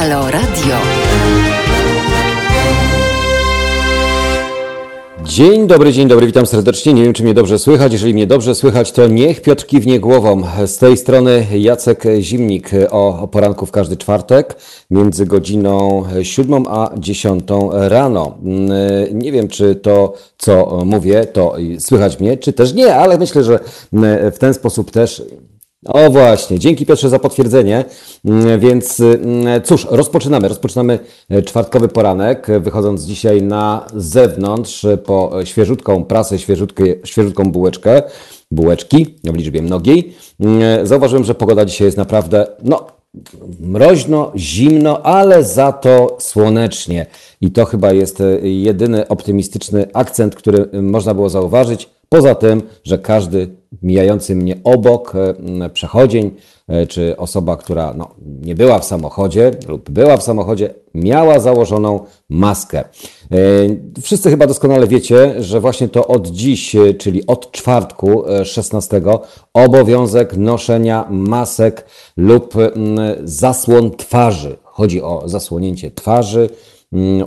Halo Radio. Dzień dobry, dzień dobry, witam serdecznie. Nie wiem, czy mnie dobrze słychać. Jeżeli mnie dobrze słychać, to niech Piotr kiwnie głową. Z tej strony Jacek Zimnik o poranku w każdy czwartek między godziną 7 a 10 rano. Nie wiem, czy to, co mówię, to słychać mnie, czy też nie, ale myślę, że w ten sposób też o właśnie, dzięki Piotrze za potwierdzenie. Mm, Więc mm, cóż, rozpoczynamy. Rozpoczynamy e, czwartkowy poranek, e, wychodząc dzisiaj na zewnątrz e, po świeżutką prasę, świeżutką bułeczkę, bułeczki w liczbie mnogiej. Mm, Zauważyłem, że pogoda dzisiaj jest naprawdę, no, mroźno, zimno, ale za to słonecznie. I to chyba jest jedyny optymistyczny akcent, który można było zauważyć. Poza tym, że każdy mijający mnie obok e, przechodzień, e, czy osoba, która no, nie była w samochodzie lub była w samochodzie, miała założoną maskę. E, wszyscy chyba doskonale wiecie, że właśnie to od dziś, czyli od czwartku 16, obowiązek noszenia masek lub zasłon twarzy. Chodzi o zasłonięcie twarzy,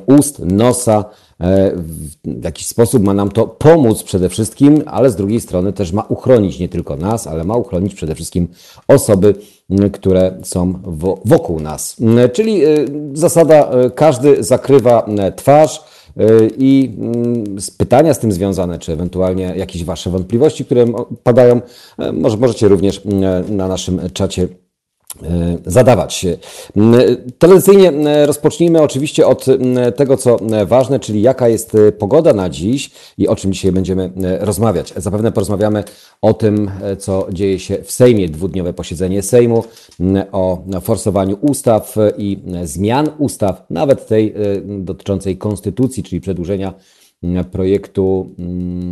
ust, nosa, w jakiś sposób ma nam to pomóc przede wszystkim, ale z drugiej strony też ma uchronić nie tylko nas, ale ma uchronić przede wszystkim osoby, które są wokół nas. Czyli e, zasada, e, każdy zakrywa twarz. I pytania z tym związane, czy ewentualnie jakieś Wasze wątpliwości, które padają, może możecie również na naszym czacie E, zadawać. Tradycyjnie e, rozpocznijmy oczywiście od tego, co ważne, czyli jaka jest e, pogoda na dziś i o czym dzisiaj będziemy rozmawiać. Zapewne porozmawiamy o tym, co dzieje się w Sejmie, dwudniowe posiedzenie Sejmu, o forsowaniu ustaw i zmian ustaw, nawet tej dotyczącej konstytucji, czyli przedłużenia projektu,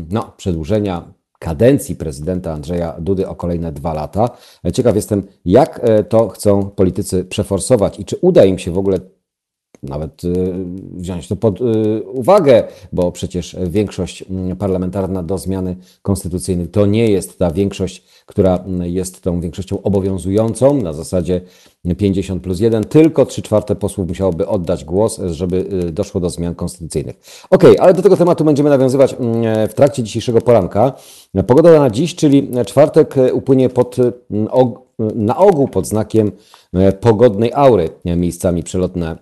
no, przedłużenia kadencji prezydenta Andrzeja Dudy o kolejne dwa lata. Ciekaw jestem, jak e, to chcą politycy przeforsować i czy uda im się w ogóle nawet y, wziąć to pod y, uwagę, bo przecież większość parlamentarna do zmiany konstytucyjnej to nie jest ta większość, która jest tą większością obowiązującą na zasadzie 50 plus 1, tylko 3 czwarte posłów musiałoby oddać głos, żeby doszło do zmian konstytucyjnych. Ok, ale do tego tematu będziemy nawiązywać w trakcie dzisiejszego poranka. Pogoda na dziś, czyli czwartek upłynie pod na ogół pod znakiem e, pogodnej aury. Miejscami przelotne,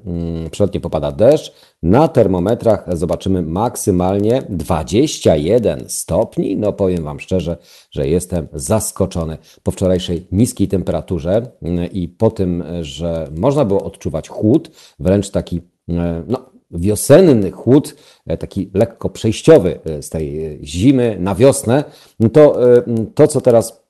przelotnie popada deszcz. Na termometrach zobaczymy maksymalnie 21 stopni. No powiem Wam szczerze, że jestem zaskoczony po wczorajszej niskiej temperaturze i po tym, że można było odczuwać chłód, wręcz taki e, no, wiosenny chłód, e, taki lekko przejściowy z tej zimy na wiosnę, to to, co teraz E,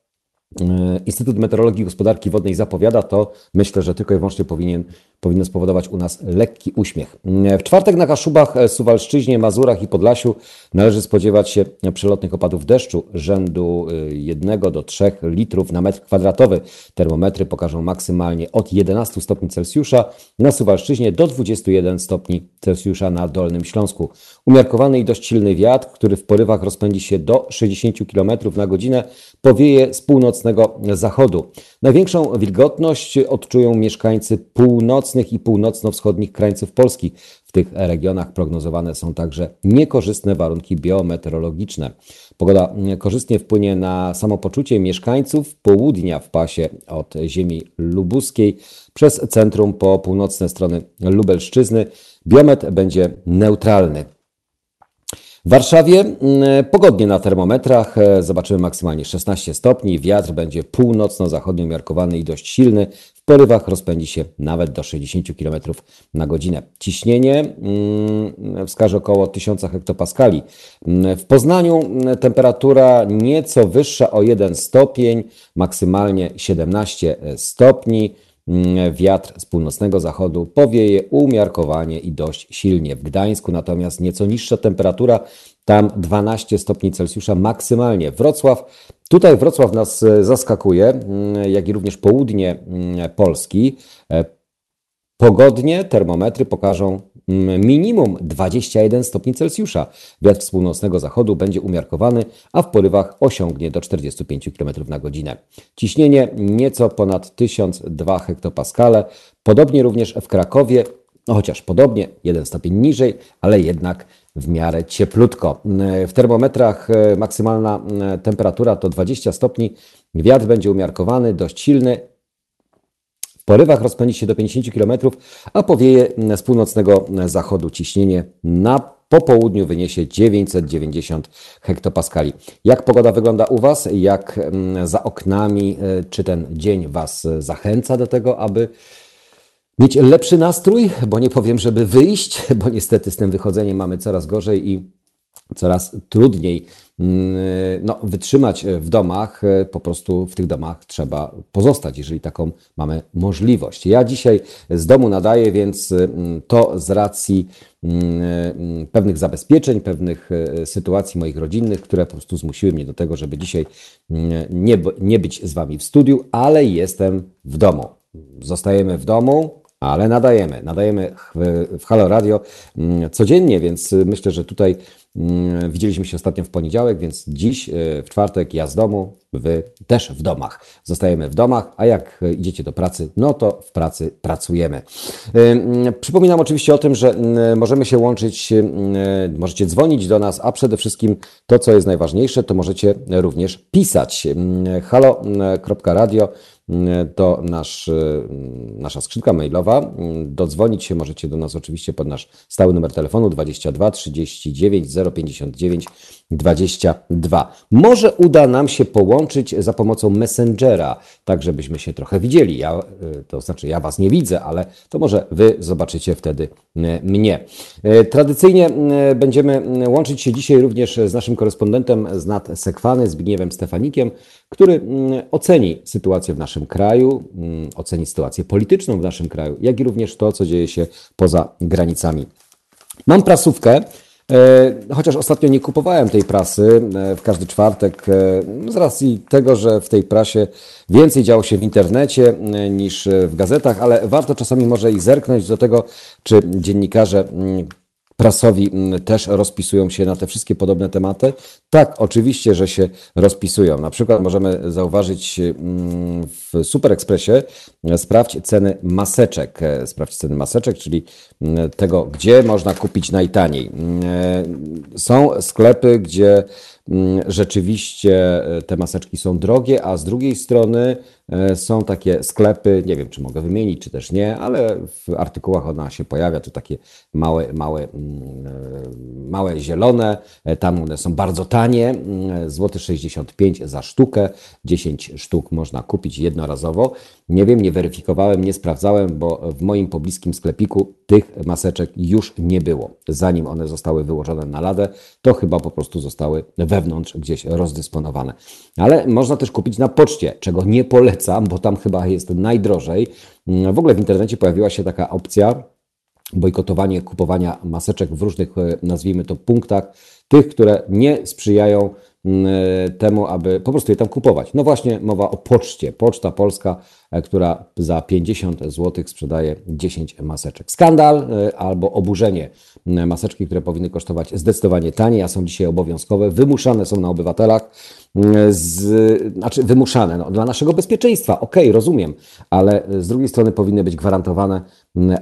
Instytut Meteorologii i Gospodarki Wodnej zapowiada, to myślę, że tylko i wyłącznie powinien, powinno spowodować u nas lekki uśmiech. E, w czwartek na Kaszubach, e, Suwalszczyźnie, Mazurach i Podlasiu należy spodziewać się przelotnych opadów deszczu rzędu 1 do 3 litrów na metr kwadratowy. Termometry pokażą maksymalnie od 11 stopni Celsjusza na Suwalszczyźnie do 21 stopni Celsjusza na Dolnym Śląsku. Umiarkowany i dość silny wiatr, który w porywach rozpędzi się do 60 km na godzinę, powieje z północnego zachodu. Największą wilgotność odczują mieszkańcy północnych i północno-wschodnich krańców Polski. W tych regionach prognozowane są także niekorzystne warunki biometeorologiczne. Pogoda korzystnie wpłynie na samopoczucie mieszkańców południa w pasie od ziemi lubuskiej przez centrum po północne strony Lubelszczyzny. Biometr będzie neutralny. W Warszawie mm, pogodnie na termometrach. E, zobaczymy maksymalnie 16 stopni. Wiatr będzie północno-zachodnio umiarkowany i dość silny. W porywach rozpędzi się nawet do 60 km na godzinę. Ciśnienie mm, wskaże około 1000 hektopaskali. Mm, w Poznaniu temperatura nieco wyższa o 1 stopień, maksymalnie 17 stopni. Mm, wiatr z północnego zachodu powieje umiarkowanie i dość silnie. W Gdańsku natomiast nieco niższa temperatura, tam 12 stopni Celsjusza maksymalnie. Wrocław, tutaj Wrocław nas e, zaskakuje, mm, jak i również południe mm, Polski. E, pogodnie termometry pokażą minimum 21 stopni Celsjusza. Wiatr z północnego zachodu będzie umiarkowany, a w porywach osiągnie do 45 km na godzinę. Ciśnienie nieco ponad 1002 hektopaskale. Podobnie również w Krakowie, no chociaż podobnie, jeden stopień niżej, ale jednak w miarę cieplutko. W termometrach e, maksymalna e, temperatura to 20 stopni. Wiatr będzie umiarkowany, dość silny. Porywach rozpędzi się do 50 km, a powieje z północnego zachodu ciśnienie na po południu wyniesie 990 hektopaskali. Jak pogoda wygląda u Was? Jak mm, za oknami? E, czy ten dzień Was zachęca do tego, aby mieć lepszy nastrój, bo nie powiem, żeby wyjść, bo niestety z tym wychodzeniem mamy coraz gorzej i coraz trudniej no, wytrzymać w domach. Po prostu w tych domach trzeba pozostać, jeżeli taką mamy możliwość. Ja dzisiaj z domu nadaję, więc mm, to z racji mm, pewnych zabezpieczeń, pewnych e, sytuacji moich rodzinnych, które po prostu zmusiły mnie do tego, żeby dzisiaj nie, nie być z Wami w studiu, ale jestem w domu. Zostajemy w domu, ale nadajemy. Nadajemy w Halo Radio mm, codziennie, więc myślę, że tutaj mm, widzieliśmy się ostatnio w poniedziałek, więc dziś e, w czwartek ja z domu, wy też w domach. Zostajemy w domach, a jak idziecie do pracy, no to w pracy pracujemy. E, mm, przypominam oczywiście o tym, że możemy się łączyć, e, możecie dzwonić do nas, a przede wszystkim to, co jest najważniejsze, to możecie również pisać. halo.radio to nasz, y, nasza skrzynka mailowa. Dodzwonić się możecie do nas oczywiście pod nasz stały numer telefonu 22 39 059 22. Może uda nam się połączyć za pomocą Messengera, tak żebyśmy się trochę widzieli. Ja, y, to znaczy, ja Was nie widzę, ale to może Wy zobaczycie wtedy y, mnie. Tradycyjnie będziemy łączyć się dzisiaj również z naszym korespondentem z nad Sekwany, Zbigniewem Stefanikiem, który oceni sytuację w naszym kraju, oceni sytuację polityczną w naszym kraju, jak i również to, co dzieje się poza granicami. Mam prasówkę, Chociaż ostatnio nie kupowałem tej prasy e, w każdy czwartek, e, z racji tego, że w tej prasie więcej działo się w internecie niż w gazetach, ale warto czasami może i zerknąć do tego, czy dziennikarze prasowi mm, też rozpisują się na te wszystkie podobne tematy? Tak, oczywiście, że się rozpisują. Na przykład możemy zauważyć mm, w Super Expressie e, sprawdź ceny maseczek. E, sprawdź ceny maseczek, czyli mm, tego, gdzie można kupić najtaniej. E, są sklepy, gdzie rzeczywiście te maseczki są drogie, a z drugiej strony są takie sklepy, nie wiem czy mogę wymienić, czy też nie, ale w artykułach ona się pojawia, to takie małe, małe, mm, małe zielone, tam one są bardzo tanie, mm, złoty 65 za sztukę, 10 sztuk można kupić jednorazowo. Nie wiem, nie weryfikowałem, nie sprawdzałem, bo w moim pobliskim sklepiku tych maseczek już nie było. Zanim one zostały wyłożone na ladę, to chyba po prostu zostały wewnątrz gdzieś rozdysponowane. Ale można też kupić na poczcie, czego nie polecam, bo tam chyba jest najdrożej. W ogóle w internecie pojawiła się taka opcja, bojkotowanie kupowania maseczek w różnych, nazwijmy to, punktach, tych, które nie sprzyjają E, temu, aby po prostu je tam kupować. No właśnie mowa o poczcie. Poczta Polska, e, która za 50 zł sprzedaje 10 maseczek. Skandal e, albo oburzenie. Maseczki, które powinny kosztować zdecydowanie taniej, a są dzisiaj obowiązkowe, wymuszane są na obywatelach. Z, znaczy wymuszane no, dla naszego bezpieczeństwa, okej, okay, rozumiem, ale z drugiej strony powinny być gwarantowane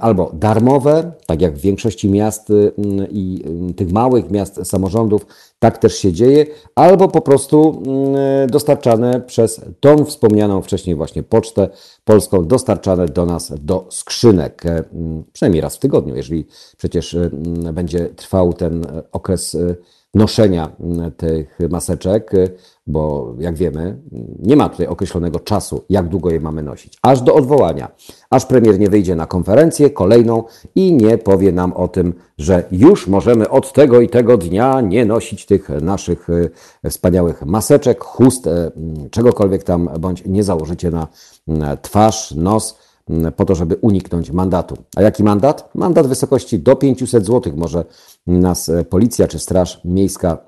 albo darmowe, tak jak w większości miast i tych małych miast, samorządów, tak też się dzieje, albo po prostu dostarczane przez tą wspomnianą wcześniej właśnie pocztę polską, dostarczane do nas do skrzynek, e, przynajmniej raz w tygodniu, jeżeli przecież mm, będzie trwał ten okres e, noszenia tych maseczek, bo jak wiemy, nie ma tutaj określonego czasu, jak długo je mamy nosić. Aż do odwołania, aż premier nie wyjdzie na konferencję kolejną i nie powie nam o tym, że już możemy od tego i tego dnia nie nosić tych naszych e, wspaniałych maseczek, chust, e, czegokolwiek tam, bądź nie założycie na twarz, nos po to, żeby uniknąć mandatu. A jaki mandat? Mandat w wysokości do 500 zł może nas e, policja czy straż miejska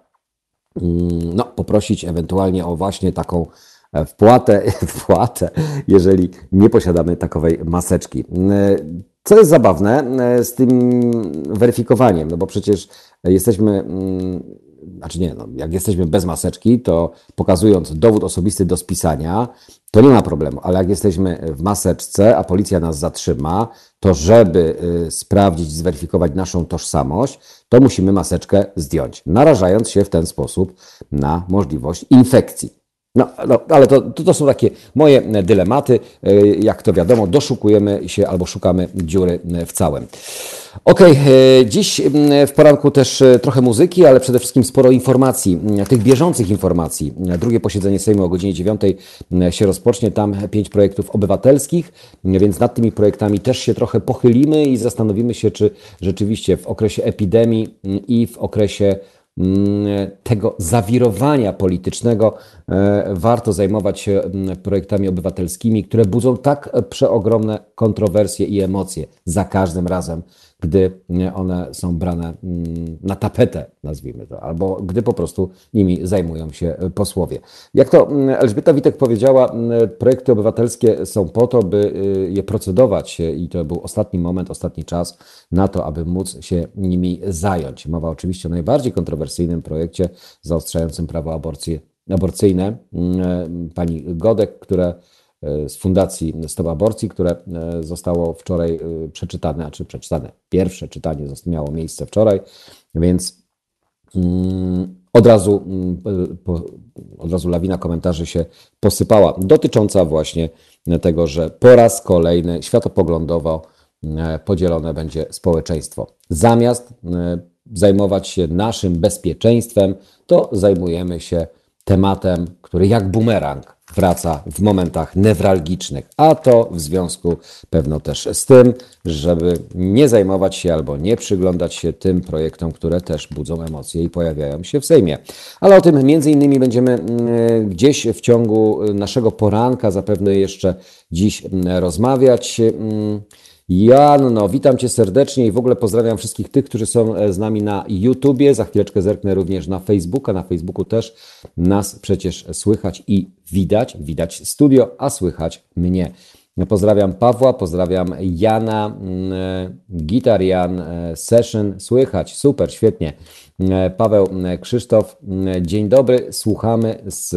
mm, no, poprosić ewentualnie o właśnie taką e, wpłatę, wpłatę, jeżeli nie posiadamy takowej maseczki. Co jest zabawne e, z tym weryfikowaniem, no bo przecież jesteśmy, mm, znaczy nie, no, jak jesteśmy bez maseczki, to pokazując dowód osobisty do spisania, to nie ma problemu, ale jak jesteśmy w maseczce, a policja nas zatrzyma, to żeby y, sprawdzić, zweryfikować naszą tożsamość, to musimy maseczkę zdjąć, narażając się w ten sposób na możliwość infekcji. No, no ale to, to, to, są takie moje dylematy. Y, jak to wiadomo, doszukujemy się albo szukamy dziury w całym. Ok, dziś w poranku też e, trochę muzyki, ale przede wszystkim sporo informacji, tych bieżących informacji. Drugie posiedzenie Sejmu o godzinie 9 mm, się rozpocznie, tam pięć projektów obywatelskich, więc nad tymi projektami też się trochę pochylimy i zastanowimy się, czy rzeczywiście w okresie epidemii i w okresie tego zawirowania politycznego e, warto zajmować się projektami obywatelskimi, które budzą tak przeogromne kontrowersje i emocje za każdym razem, gdy one są brane mm, na tapetę, nazwijmy to, albo gdy po prostu nimi zajmują się posłowie. Jak to mm, Elżbieta Witek powiedziała, mm, projekty obywatelskie są po to, by y, je procedować i to był ostatni moment, ostatni czas na to, aby móc się nimi zająć. Mowa oczywiście o najbardziej kontrowersyjnym projekcie zaostrzającym prawo aborcji, aborcyjne. Pani Godek, które E, z Fundacji Stop Aborcji, które e, zostało wczoraj e, przeczytane, a czy przeczytane. Pierwsze czytanie miało miejsce wczoraj, więc mm, od razu, mm, od razu lawina komentarzy się posypała, dotycząca właśnie tego, że po raz kolejny światopoglądowo podzielone będzie społeczeństwo. Zamiast zajmować się naszym bezpieczeństwem, to zajmujemy się tematem, który jak bumerang wraca w momentach newralgicznych, a to w związku pewno też z tym, żeby nie zajmować się albo nie przyglądać się tym projektom, które też budzą emocje i pojawiają się w Sejmie. Ale o tym między innymi będziemy mm, gdzieś w ciągu naszego poranka zapewne jeszcze dziś mm, rozmawiać. Janno, witam Cię serdecznie i w ogóle pozdrawiam wszystkich tych, którzy są e, z nami na YouTubie. Za chwileczkę zerknę również na Facebooka. Na Facebooku też nas przecież słychać i widać. Widać studio, a słychać mnie. Pozdrawiam Pawła, pozdrawiam Jana, mm, e, Gitar Jan, e, Session, słychać, super, świetnie. Paweł Krzysztof, mm, dzień dobry, słuchamy z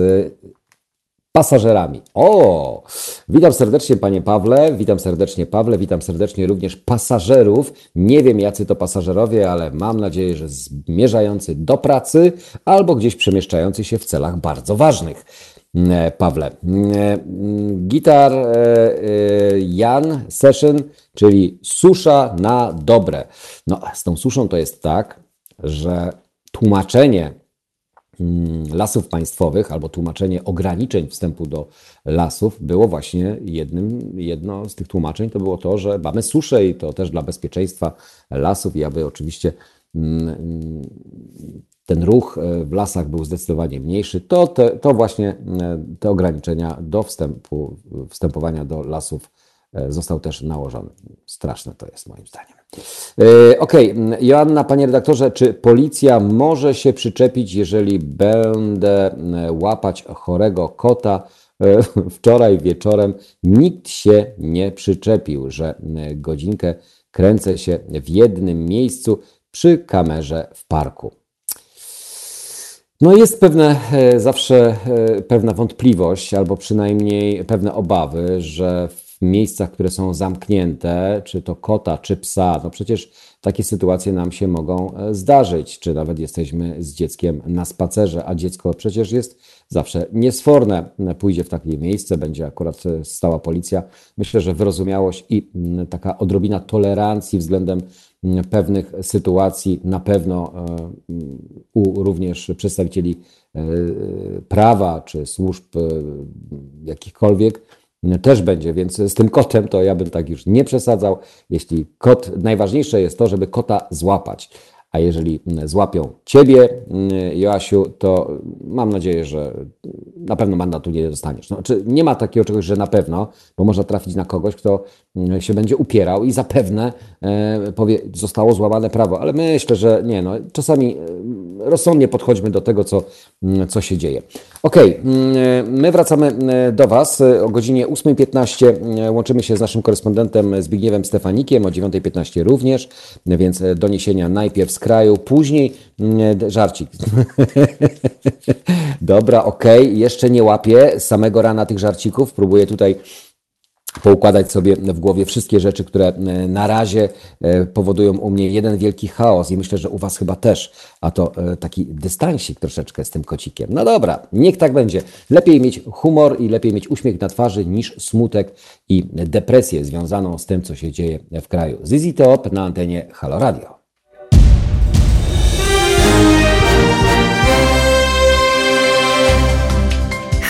pasażerami. O! Witam serdecznie Panie Pawle, witam serdecznie Pawle, witam serdecznie również pasażerów. Nie wiem jacy to pasażerowie, ale mam nadzieję, że zmierzający do pracy albo gdzieś przemieszczający się w celach bardzo ważnych. Mm, Pawle. Mm, mm, gitar e, e, Jan Session, czyli susza na dobre. No, z tą suszą to jest tak, że tłumaczenie lasów państwowych albo tłumaczenie ograniczeń wstępu do lasów było właśnie jednym, jedno z tych tłumaczeń to było to, że mamy suszę i to też dla bezpieczeństwa lasów. I aby oczywiście mm, ten ruch e, w lasach był zdecydowanie mniejszy, to, te, to właśnie e, te ograniczenia do wstępu, wstępowania do lasów został też nałożony. Straszne to jest moim zdaniem. E, okej, okay. Joanna, panie redaktorze, czy policja może się przyczepić, jeżeli będę e, łapać chorego kota? E, wczoraj wieczorem nikt się nie przyczepił, że godzinkę kręcę się w jednym miejscu przy kamerze w parku. No jest pewne, zawsze pewna wątpliwość, albo przynajmniej pewne obawy, że w miejscach, które są zamknięte, czy to kota, czy psa, no przecież takie sytuacje nam się mogą e, zdarzyć, czy nawet jesteśmy z dzieckiem na spacerze, a dziecko przecież jest zawsze niesforne. Pójdzie w takie miejsce, będzie akurat e, stała policja. Myślę, że wyrozumiałość i taka odrobina tolerancji względem pewnych sytuacji na pewno e, u również przedstawicieli prawa czy służb jakichkolwiek też będzie, więc z tym kotem to ja bym tak już nie przesadzał. Jeśli kot, najważniejsze jest to, żeby kota złapać, a jeżeli złapią Ciebie, Joasiu, to mam nadzieję, że na pewno mandatu nie dostaniesz. No, czy nie ma takiego czegoś, że na pewno, bo można trafić na kogoś, kto się będzie upierał i zapewne e, powie, zostało złamane prawo, ale myślę, że nie, no, czasami e, rozsądnie podchodźmy do tego, co, co się dzieje. Ok, my wracamy do Was o godzinie 8.15. Łączymy się z naszym korespondentem Zbigniewem Stefanikiem, o 9.15 również, więc doniesienia najpierw z kraju, później żarcik. Dobra, ok, jeszcze nie łapię samego rana tych żarcików, próbuję tutaj poukładać sobie w głowie wszystkie rzeczy, które e, na razie e, powodują u mnie jeden wielki chaos i myślę, że u Was chyba też, a to e, taki dystansik troszeczkę z tym kocikiem. No dobra, niech tak będzie. Lepiej mieć humor i lepiej mieć uśmiech na twarzy niż smutek i depresję związaną z tym, co się dzieje w kraju. Zizi Top na antenie Halo Radio.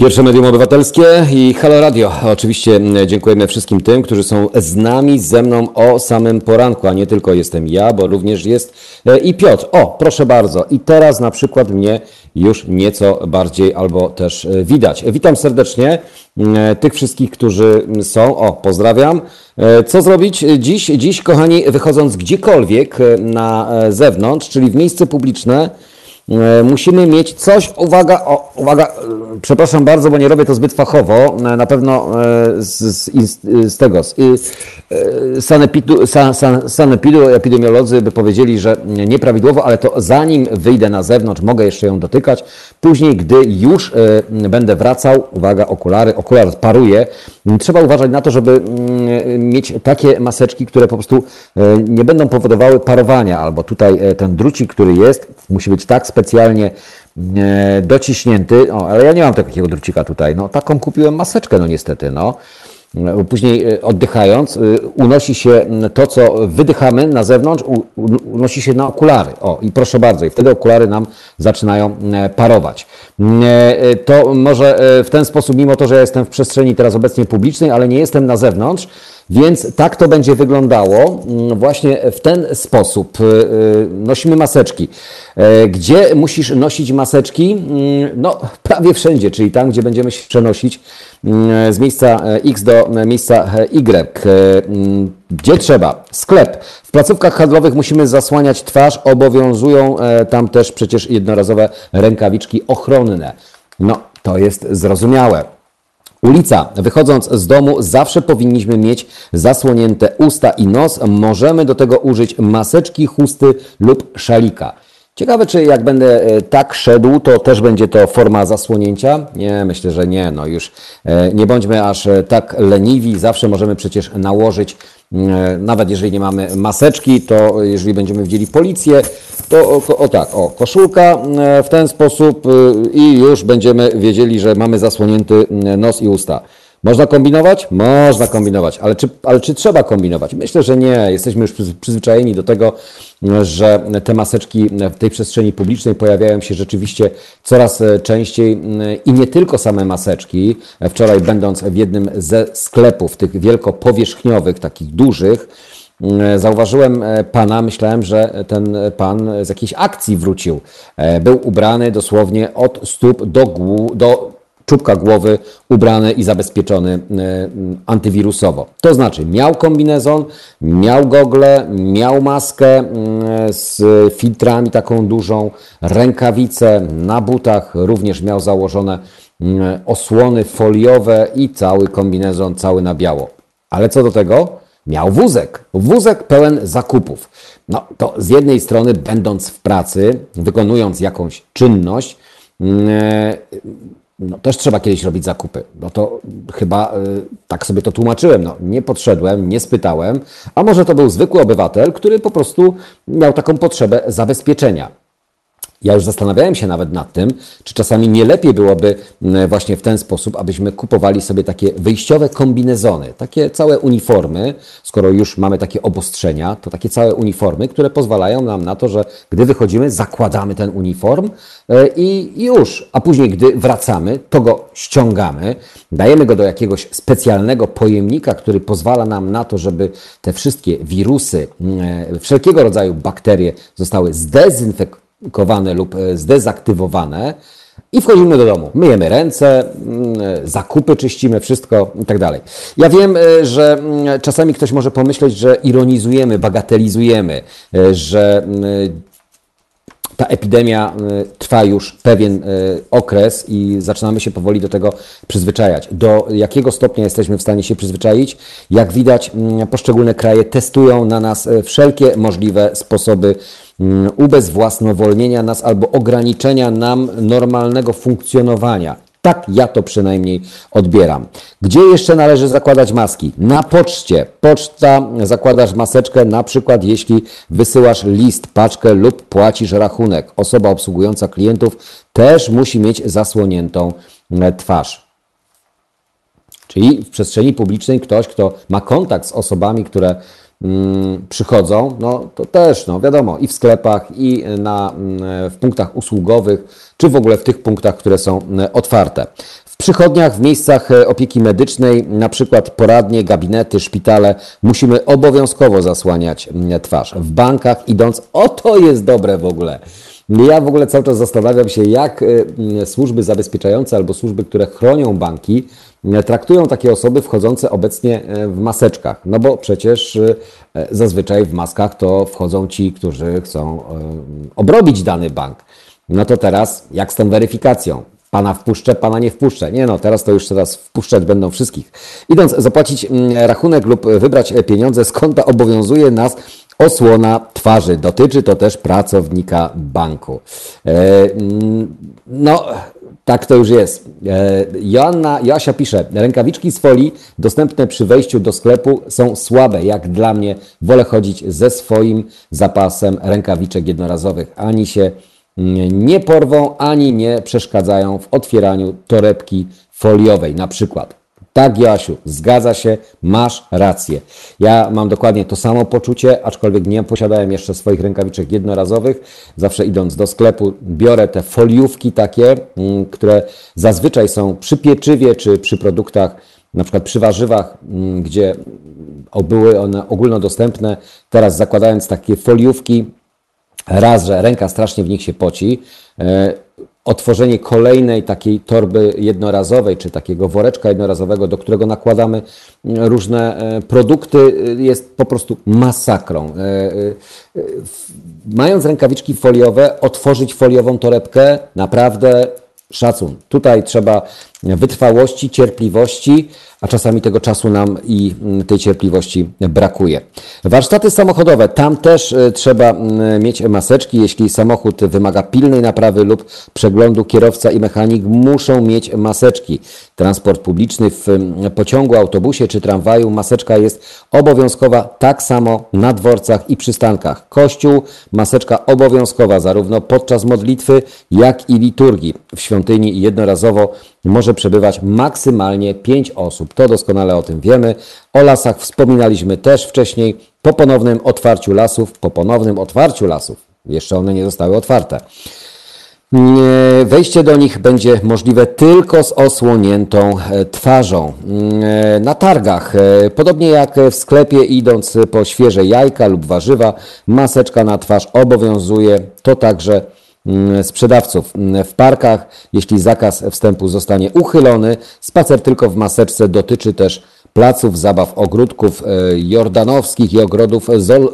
Pierwsze medium obywatelskie i Halo Radio. Oczywiście dziękujemy wszystkim tym, którzy są z nami, ze mną o samym poranku, a nie tylko jestem ja, bo również jest e, i Piotr. O, proszę bardzo. I teraz na przykład mnie już nieco bardziej albo też e, widać. Witam serdecznie e, tych wszystkich, którzy są. O, pozdrawiam. Co zrobić dziś? Dziś, kochani, wychodząc gdziekolwiek na zewnątrz, czyli w miejsce publiczne, musimy mieć coś, uwaga, o, uwaga, e, przepraszam bardzo, bo nie robię to zbyt fachowo, e, na pewno z, z, z tego, z, sanepidu, san, san, sanepidu, epidemiolodzy by powiedzieli, że nieprawidłowo, ale to zanim wyjdę na zewnątrz, mogę jeszcze ją dotykać. Później, gdy już będę wracał, uwaga, okulary, okular paruje, trzeba uważać na to, żeby mieć takie maseczki, które po prostu nie będą powodowały parowania, albo tutaj ten drucik, który jest, musi być tak specjalnie e, dociśnięty. O, ale ja nie mam takiego drucika tutaj. No, taką kupiłem maseczkę, no niestety, no. Później e, oddychając, e, unosi się to, co wydychamy na zewnątrz, unosi się na okulary. O, i proszę bardzo, i wtedy okulary nam zaczynają parować. To może w ten sposób, mimo to, że ja jestem w przestrzeni teraz obecnie publicznej, ale nie jestem na zewnątrz, więc tak to będzie wyglądało mm, właśnie w ten sposób. Y, y, nosimy maseczki. E, gdzie musisz nosić maseczki? Mm, no, prawie wszędzie, czyli tam, gdzie będziemy się przenosić mm, z miejsca e, X do miejsca e, Y. Gdzie trzeba? Sklep. W placówkach handlowych musimy zasłaniać twarz, obowiązują tam też przecież jednorazowe rękawiczki ochronne. No, to jest zrozumiałe. Ulica. Wychodząc z domu zawsze powinniśmy mieć zasłonięte usta i nos. Możemy do tego użyć maseczki, chusty lub szalika. Ciekawe, czy jak będę e, tak szedł, to też będzie to forma zasłonięcia? Nie, myślę, że nie. No już e, nie bądźmy aż e, tak leniwi. Zawsze możemy przecież nałożyć, nawet jeżeli nie mamy maseczki, to jeżeli będziemy widzieli policję, to o, o tak, o, koszulka w ten sposób i już będziemy wiedzieli, że mamy zasłonięty nos i usta. Można kombinować? Można kombinować, ale czy, ale czy trzeba kombinować? Myślę, że nie. Jesteśmy już przyzwyczajeni do tego, że te maseczki w tej przestrzeni publicznej pojawiają się rzeczywiście coraz częściej i nie tylko same maseczki. Wczoraj, będąc w jednym ze sklepów, tych wielkopowierzchniowych, takich dużych, Zauważyłem pana, myślałem, że ten pan z jakiejś akcji wrócił. Był ubrany dosłownie od stóp do, do czubka głowy ubrany i zabezpieczony e, antywirusowo. To znaczy miał kombinezon, miał gogle, miał maskę z filtrami taką dużą, rękawice na butach, również miał założone osłony foliowe i cały kombinezon, cały na biało. Ale co do tego? Miał wózek, wózek pełen zakupów. No to z jednej strony, będąc w pracy, wykonując jakąś czynność, no, też trzeba kiedyś robić zakupy. No to chyba y, tak sobie to tłumaczyłem. No, nie podszedłem, nie spytałem, a może to był zwykły obywatel, który po prostu miał taką potrzebę zabezpieczenia. Ja już zastanawiałem się nawet nad tym, czy czasami nie lepiej byłoby właśnie w ten sposób, abyśmy kupowali sobie takie wyjściowe kombinezony, takie całe uniformy, skoro już mamy takie obostrzenia, to takie całe uniformy, które pozwalają nam na to, że gdy wychodzimy, zakładamy ten uniform e, i już, a później gdy wracamy, to go ściągamy, dajemy go do jakiegoś specjalnego pojemnika, który pozwala nam na to, żeby te wszystkie wirusy, e, wszelkiego rodzaju bakterie zostały zdezynfekowane, kowane lub e, zdezaktywowane i wchodzimy do domu. Myjemy ręce, mm, e, zakupy czyścimy, wszystko i tak dalej. Ja wiem, e, że mm, czasami ktoś może pomyśleć, że ironizujemy, bagatelizujemy, że mm, ta epidemia trwa już pewien okres i zaczynamy się powoli do tego przyzwyczajać. Do jakiego stopnia jesteśmy w stanie się przyzwyczaić? Jak widać, poszczególne kraje testują na nas wszelkie możliwe sposoby ubezwłasnowolnienia nas albo ograniczenia nam normalnego funkcjonowania. Tak ja to przynajmniej odbieram. Gdzie jeszcze należy zakładać maski? Na poczcie. Poczta, zakładasz maseczkę, na przykład jeśli wysyłasz list, paczkę lub płacisz rachunek. Osoba obsługująca klientów też musi mieć zasłoniętą e, twarz. Czyli w przestrzeni publicznej ktoś, kto ma kontakt z osobami, które Mm, przychodzą, no to też, no wiadomo, i w sklepach, i na, mm, w punktach usługowych, czy w ogóle w tych punktach, które są mm, otwarte. W przychodniach, w miejscach e, opieki medycznej, na przykład poradnie, gabinety, szpitale, musimy obowiązkowo zasłaniać twarz. W bankach idąc, o to jest dobre w ogóle. Ja w ogóle cały czas zastanawiam się, jak e, służby zabezpieczające albo służby, które chronią banki, traktują takie osoby wchodzące obecnie w maseczkach. No bo przecież zazwyczaj w maskach to wchodzą ci, którzy chcą obrobić dany bank. No to teraz jak z tą weryfikacją? Pana wpuszczę, pana nie wpuszczę. Nie no, teraz to już teraz wpuszczać będą wszystkich. Idąc zapłacić mm, rachunek lub wybrać pieniądze z konta obowiązuje nas osłona twarzy. Dotyczy to też pracownika banku. Mm, no, tak to już jest. E, Joanna, Joasia pisze, rękawiczki z folii dostępne przy wejściu do sklepu są słabe. Jak dla mnie wolę chodzić ze swoim zapasem rękawiczek jednorazowych. Ani się nie porwą, ani nie przeszkadzają w otwieraniu torebki foliowej na przykład. Tak, Jasiu, zgadza się, masz rację. Ja mam dokładnie to samo poczucie, aczkolwiek nie posiadałem jeszcze swoich rękawiczek jednorazowych. Zawsze idąc do sklepu, biorę te foliówki takie, mm, które zazwyczaj są przy pieczywie czy przy produktach, na przykład przy warzywach, mm, gdzie były one ogólnodostępne. Teraz zakładając takie foliówki, raz, że ręka strasznie w nich się poci, e, otworzenie kolejnej takiej torby jednorazowej, czy takiego woreczka jednorazowego, do którego nakładamy mm, różne e, produkty, e, jest po prostu masakrą. E, mając rękawiczki foliowe, otworzyć foliową torebkę, naprawdę szacun. Tutaj trzeba wytrwałości, cierpliwości, a czasami tego czasu nam i mm, tej cierpliwości brakuje. Warsztaty samochodowe, tam też e, trzeba mm, mieć maseczki. Jeśli samochód wymaga pilnej naprawy lub przeglądu, kierowca i mechanik muszą mieć maseczki. Transport publiczny w mm, pociągu, autobusie czy tramwaju maseczka jest obowiązkowa tak samo na dworcach i przystankach. Kościół, maseczka obowiązkowa zarówno podczas modlitwy, jak i liturgii. W świątyni jednorazowo może przebywać maksymalnie 5 osób. To doskonale o tym wiemy. O lasach wspominaliśmy też wcześniej. Po ponownym otwarciu lasów, po ponownym otwarciu lasów, jeszcze one nie zostały otwarte. Wejście do nich będzie możliwe tylko z osłoniętą e, twarzą. E, na targach, e, podobnie jak w sklepie, idąc po świeże jajka lub warzywa, maseczka na twarz obowiązuje. To także Mm, sprzedawców. Mm, w parkach, jeśli zakaz wstępu zostanie uchylony, spacer tylko w maseczce dotyczy też placów zabaw, ogródków e, jordanowskich i ogrodów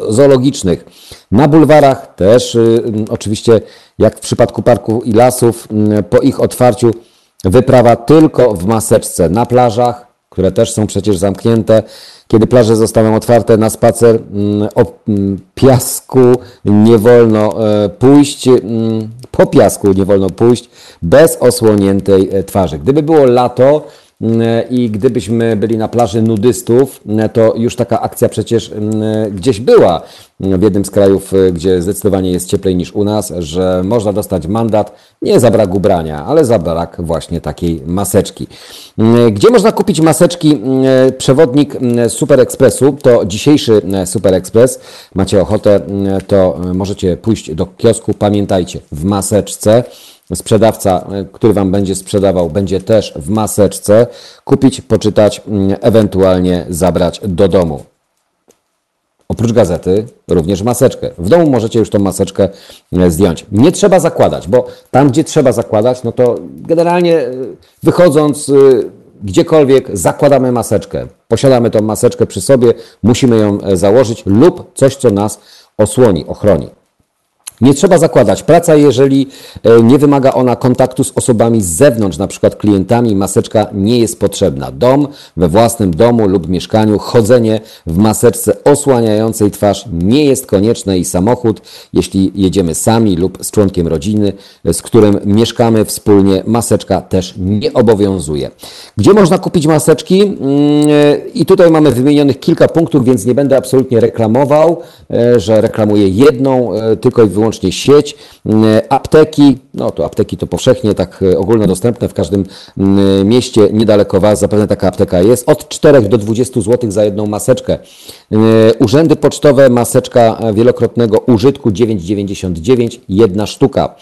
zoologicznych. Na bulwarach też y, mm, oczywiście, jak w przypadku parków i lasów, po ich otwarciu wyprawa tylko w maseczce. Na plażach, które też są przecież zamknięte, kiedy plaże zostaną otwarte na spacer mm, o mm, piasku nie wolno e, pójść, mm, po piasku nie wolno pójść bez osłoniętej e, twarzy. Gdyby było lato, i gdybyśmy byli na plaży nudystów, to już taka akcja przecież gdzieś była w jednym z krajów, gdzie zdecydowanie jest cieplej niż u nas, że można dostać mandat nie za brak ubrania, ale za brak właśnie takiej maseczki. Gdzie można kupić maseczki? Przewodnik Super Expressu to dzisiejszy Super Express. Macie ochotę, to możecie pójść do kiosku. Pamiętajcie, w maseczce sprzedawca, który Wam będzie sprzedawał, będzie też w maseczce. Kupić, poczytać, ewentualnie zabrać do domu. Oprócz gazety, również maseczkę. W domu możecie już tą maseczkę e, zdjąć. Nie trzeba zakładać, bo tam, gdzie trzeba zakładać, no to generalnie e, wychodząc e, gdziekolwiek zakładamy maseczkę. Posiadamy tą maseczkę przy sobie, musimy ją założyć lub coś, co nas osłoni, ochroni. Nie trzeba zakładać. Praca, jeżeli e, nie wymaga ona kontaktu z osobami z zewnątrz, na przykład klientami, maseczka nie jest potrzebna. Dom we własnym domu lub mieszkaniu, chodzenie w maseczce osłaniającej twarz nie jest konieczne i samochód, jeśli jedziemy sami lub z członkiem rodziny, e, z którym mieszkamy wspólnie, maseczka też nie obowiązuje. Gdzie można kupić maseczki? Mm, e, I tutaj mamy wymienionych kilka punktów, więc nie będę absolutnie reklamował, że reklamuję jedną, tylko i wyłącznie wyłącznie sieć. Mm, apteki, no to apteki to powszechnie tak e, ogólnodostępne w każdym mm, mieście niedaleko Was, zapewne taka apteka jest. Od 4 do 20 zł za jedną maseczkę. E, urzędy pocztowe, maseczka wielokrotnego użytku 9,99, jedna sztuka.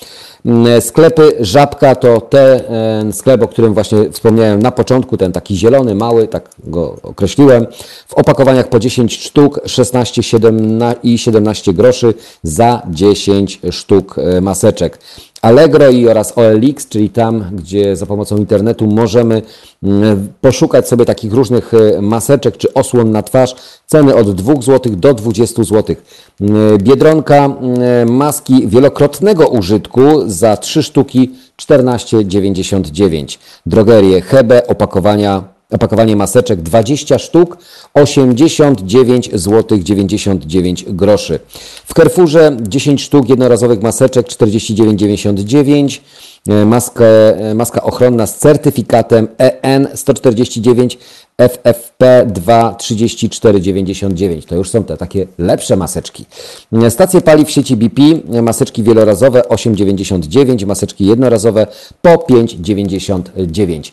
Mm, sklepy Żabka to ten sklep, o którym właśnie wspomniałem na początku, ten taki zielony, mały, tak go określiłem. W opakowaniach po 10 sztuk, 16 7 i 17 groszy za 10 sztuk e, maseczek. Allegro i oraz OLX, czyli tam, gdzie za pomocą internetu możemy mm, poszukać sobie takich różnych e, maseczek czy osłon na twarz. Ceny od 2 zł do 20 zł. Mm, Biedronka mm, maski wielokrotnego użytku za 3 sztuki 14,99. Drogerie Hebe opakowania Opakowanie maseczek 20 sztuk, 89 zł 99 groszy. W Carrefourze 10 sztuk jednorazowych maseczek 49,99 E, maskę, e, maska ochronna z certyfikatem EN 149 FFP 23499. To już są te takie lepsze maseczki. E, stacje paliw sieci BP, maseczki wielorazowe 8,99, maseczki jednorazowe po 5,99.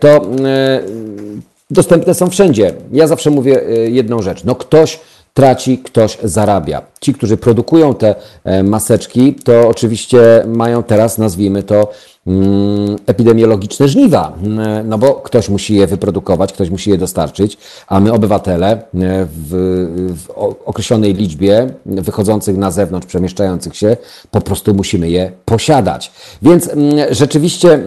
To dostępne są wszędzie. Ja zawsze mówię jedną rzecz. No ktoś traci, ktoś zarabia. Ci, którzy produkują te e, maseczki, to oczywiście mają teraz, nazwijmy to, epidemiologiczne żniwa, mm, no bo ktoś musi je wyprodukować, ktoś musi je dostarczyć, a my obywatele e, w, w określonej liczbie wychodzących na zewnątrz, przemieszczających się, po prostu musimy je posiadać. Więc mm, rzeczywiście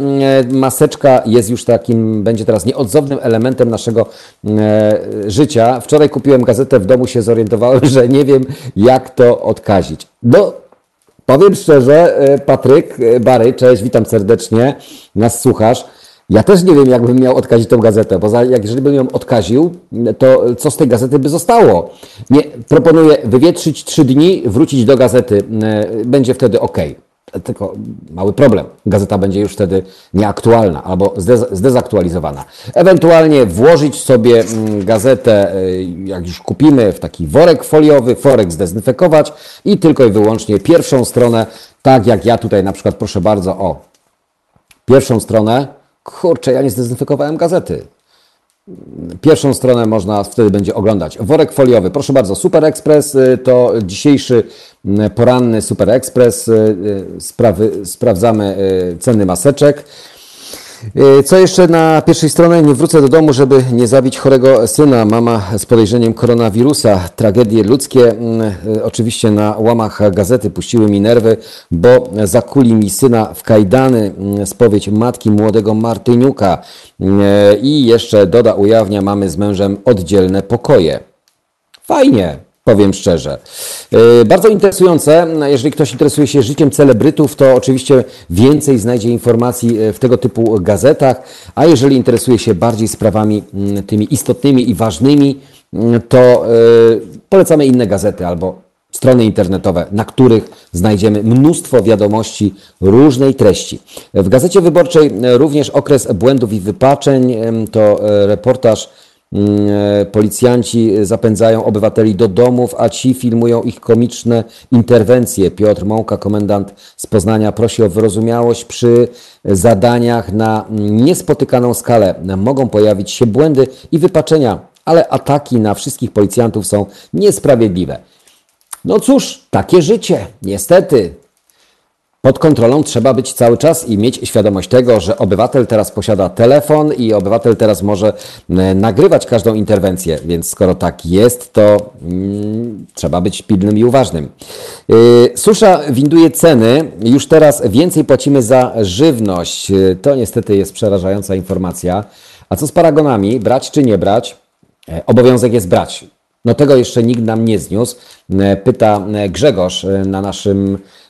maseczka jest już takim, będzie teraz nieodzownym elementem naszego e, życia. Wczoraj kupiłem gazetę w domu, się zorientowałem, że nie wiem jak to odkazić. No, Powiem szczerze, e, Patryk e, Bary, cześć, witam serdecznie, nas słuchasz. Ja też nie wiem, jakbym miał odkazić tą gazetę, bo za, jak, jeżeli bym ją odkaził, to co z tej gazety by zostało? Nie, proponuję wywietrzyć trzy dni, wrócić do gazety, e, będzie wtedy ok. Tylko mały problem. Gazeta będzie już wtedy nieaktualna albo zdezaktualizowana. Ewentualnie włożyć sobie mm, gazetę, y, jak już kupimy, w taki worek foliowy, worek zdezynfekować i tylko i wyłącznie pierwszą stronę, tak jak ja tutaj na przykład, proszę bardzo, o, pierwszą stronę, kurczę, ja nie zdezynfekowałem gazety. Pierwszą stronę można wtedy będzie oglądać. Worek foliowy. Proszę bardzo, Super Express y, to dzisiejszy y, poranny Super Express. Y, sprawy, sprawdzamy ceny maseczek. E, co jeszcze na pierwszej stronie? Nie wrócę do domu, żeby nie zabić chorego syna. Mama z podejrzeniem koronawirusa. Tragedie ludzkie. Mm, e, oczywiście na łamach gazety puściły mi nerwy, bo zakuli mi syna w kajdany. Mm, spowiedź matki młodego Martyniuka. Mm, e, I jeszcze doda, ujawnia, mamy z mężem oddzielne pokoje. Fajnie. Powiem szczerze. E, bardzo interesujące. Jeżeli ktoś interesuje się życiem celebrytów, to oczywiście więcej znajdzie informacji e, w tego typu gazetach, a jeżeli interesuje się bardziej sprawami mm, tymi istotnymi i ważnymi, mm, to e, polecamy inne gazety albo strony internetowe, na których znajdziemy mnóstwo wiadomości różnej treści. W Gazecie Wyborczej również okres błędów i wypaczeń to reportaż e, policjanci zapędzają obywateli do domów, a ci filmują ich komiczne interwencje. Piotr Mąka, komendant z Poznania, prosi o wyrozumiałość przy zadaniach na niespotykaną skalę. Mogą pojawić się błędy i wypaczenia, ale ataki na wszystkich policjantów są niesprawiedliwe. No cóż, takie życie, niestety. Pod kontrolą trzeba być cały czas i mieć świadomość tego, że obywatel teraz posiada telefon i obywatel teraz może e, nagrywać każdą interwencję, więc skoro tak jest, to mm, trzeba być pilnym i uważnym. Yy, susza winduje ceny. Już teraz więcej płacimy za żywność. Yy, to niestety jest przerażająca informacja. A co z paragonami? Brać czy nie brać? Yy, obowiązek jest brać. No tego jeszcze nikt nam nie zniósł. Pyta Grzegorz na naszym E,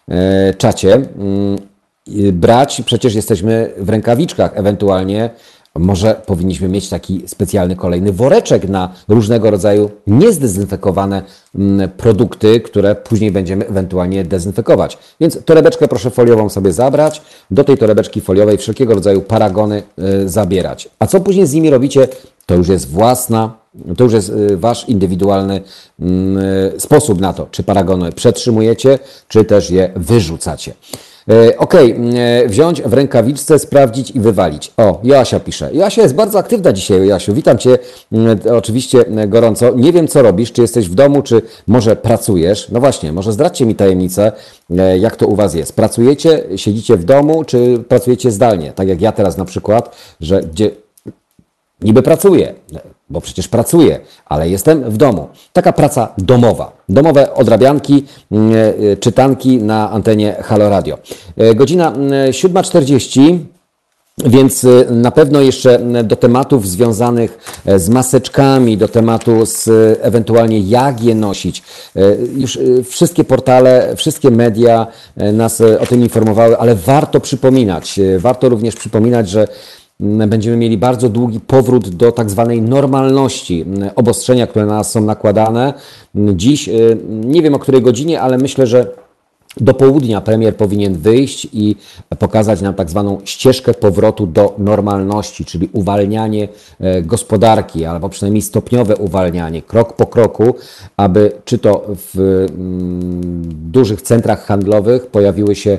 czacie mm, brać, przecież jesteśmy w rękawiczkach, ewentualnie może powinniśmy mieć taki specjalny kolejny woreczek na różnego rodzaju niezdezynfekowane mm, produkty, które później będziemy ewentualnie dezynfekować. Więc torebeczkę proszę foliową sobie zabrać, do tej torebeczki foliowej wszelkiego rodzaju paragony e, zabierać. A co później z nimi robicie, to już jest własna to już jest y, Wasz indywidualny mm, y, sposób na to, czy paragony przetrzymujecie, czy też je wyrzucacie. Y, ok, wziąć w rękawiczce, sprawdzić i wywalić. O, Joasia pisze. Joasia jest bardzo aktywna dzisiaj, Joasiu. Witam Cię oczywiście gorąco. Nie wiem, co robisz, czy jesteś w domu, czy może pracujesz. No właśnie, może zdradźcie mi tajemnicę, jak to u Was jest. Pracujecie, siedzicie w domu, czy pracujecie zdalnie? Tak jak ja teraz na przykład, że gdzie niby pracuję, bo przecież pracuję, ale jestem w domu. Taka praca domowa. Domowe odrabianki, mm, e, czytanki na antenie Halo Radio. E, godzina 7.40. Mm, więc e, na pewno jeszcze mm, do tematów związanych z maseczkami, do tematu z ewentualnie jak je nosić. Już wszystkie portale, wszystkie media nas o tym informowały, ale warto przypominać. Warto również przypominać, że będziemy mieli bardzo długi powrót do tak zwanej normalności. Obostrzenia, które na nas są nakładane. Dziś, y, nie wiem o której godzinie, ale myślę, że do południa premier powinien wyjść i pokazać nam tak zwaną ścieżkę powrotu do normalności, czyli uwalnianie e, gospodarki, albo przynajmniej stopniowe uwalnianie, krok po kroku, aby czy to w dużych centrach handlowych pojawiły się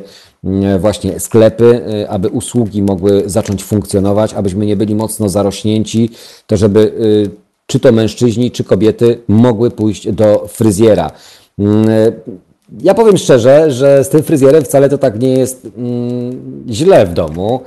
właśnie sklepy, e, aby usługi mogły zacząć funkcjonować, abyśmy nie byli mocno zarośnięci, to żeby e, czy to mężczyźni, czy kobiety mogły pójść do fryzjera. Mm, ja powiem szczerze, że z tym fryzjerem wcale to tak nie jest mm, źle w domu,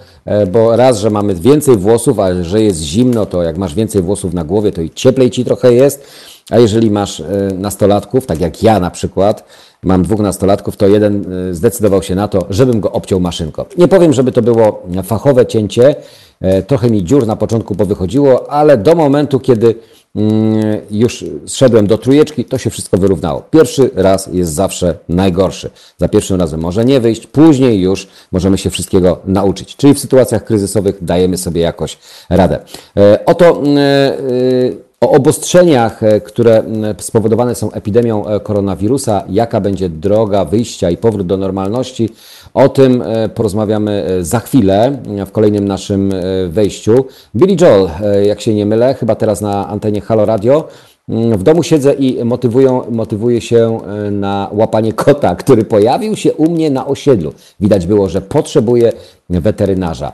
bo raz, że mamy więcej włosów, a że jest zimno, to jak masz więcej włosów na głowie, to i cieplej ci trochę jest. A jeżeli masz nastolatków, tak jak ja na przykład, mam dwóch nastolatków, to jeden y, zdecydował się na to, żebym go obciął maszynką. Nie powiem, żeby to było fachowe cięcie, e, trochę mi dziur na początku powychodziło, ale do momentu, kiedy mm, już zszedłem do trójeczki, to się wszystko wyrównało. Pierwszy raz jest zawsze najgorszy. Za pierwszym razem może nie wyjść, później już możemy się wszystkiego nauczyć. Czyli w sytuacjach kryzysowych dajemy sobie jakoś radę. E, oto y, o obostrzeniach, e, które spowodowane są epidemią e, koronawirusa, jaka będzie droga wyjścia i powrót do normalności, o tym e, porozmawiamy za chwilę w kolejnym naszym wejściu. Billy Joel, jak się nie mylę, chyba teraz na antenie Halo Radio. W domu siedzę i motywują, motywuję się na łapanie kota, który pojawił się u mnie na osiedlu. Widać było, że potrzebuje weterynarza.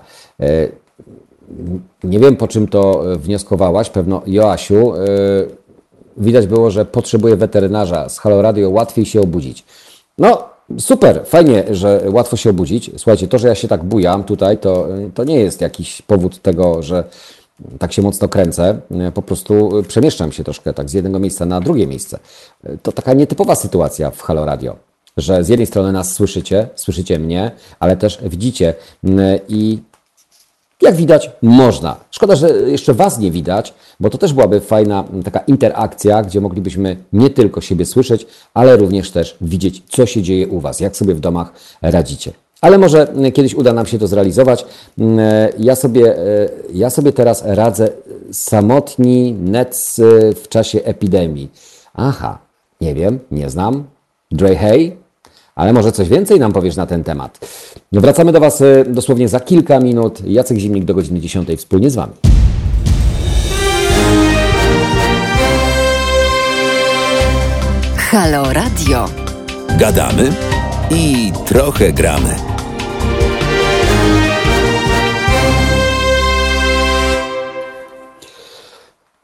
Nie wiem, po czym to e, wnioskowałaś, pewno Joasiu. E, widać było, że potrzebuje weterynarza. Z Halo Radio łatwiej się obudzić. No, super, fajnie, że łatwo się obudzić. Słuchajcie, to, że ja się tak bujam tutaj, to, to nie jest jakiś powód tego, że tak się mocno kręcę. Po prostu przemieszczam się troszkę tak z jednego miejsca na drugie miejsce. To taka nietypowa sytuacja w Halo Radio że z jednej strony nas słyszycie, słyszycie mnie, ale też widzicie i jak widać, można. Szkoda, że jeszcze Was nie widać, bo to też byłaby fajna taka interakcja, gdzie moglibyśmy nie tylko siebie słyszeć, ale również też widzieć, co się dzieje u Was, jak sobie w domach radzicie. Ale może kiedyś uda nam się to zrealizować. Ja sobie, ja sobie teraz radzę samotni nec w czasie epidemii. Aha, nie wiem, nie znam. Dre Hay, ale może coś więcej nam powiesz na ten temat. No wracamy do Was e, dosłownie za kilka minut. Jacek Zimnik do godziny 10 wspólnie z Wami. Halo Radio. Gadamy i trochę gramy.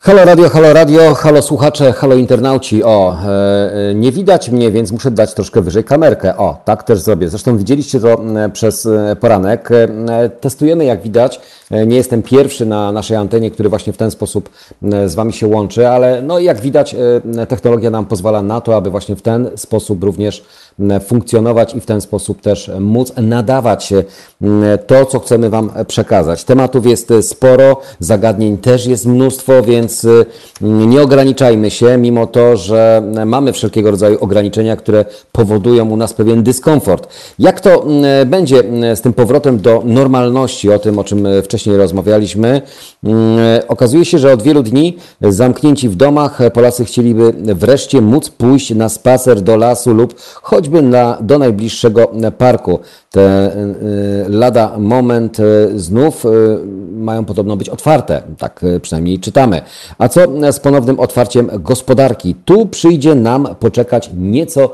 Halo radio, halo radio, halo słuchacze, halo internauci. O, e, e, nie widać mnie, więc muszę dać troszkę wyżej kamerkę. O, tak też zrobię. Zresztą widzieliście to przez e, poranek. E, testujemy, jak widać. Nie jestem pierwszy na naszej antenie, który właśnie w ten sposób z Wami się łączy, ale no jak widać, technologia nam pozwala na to, aby właśnie w ten sposób również funkcjonować i w ten sposób też móc nadawać to, co chcemy Wam przekazać. Tematów jest sporo, zagadnień też jest mnóstwo, więc nie ograniczajmy się, mimo to, że mamy wszelkiego rodzaju ograniczenia, które powodują u nas pewien dyskomfort. Jak to będzie z tym powrotem do normalności, o tym, o czym wcześniej rozmawialiśmy, okazuje się, że od wielu dni zamknięci w domach Polacy chcieliby wreszcie móc pójść na spacer do lasu lub choćby choćby na, do najbliższego parku. Te y, lada moment y, znów y, mają podobno być otwarte, tak przynajmniej czytamy. A co z ponownym otwarciem gospodarki? Tu przyjdzie nam poczekać nieco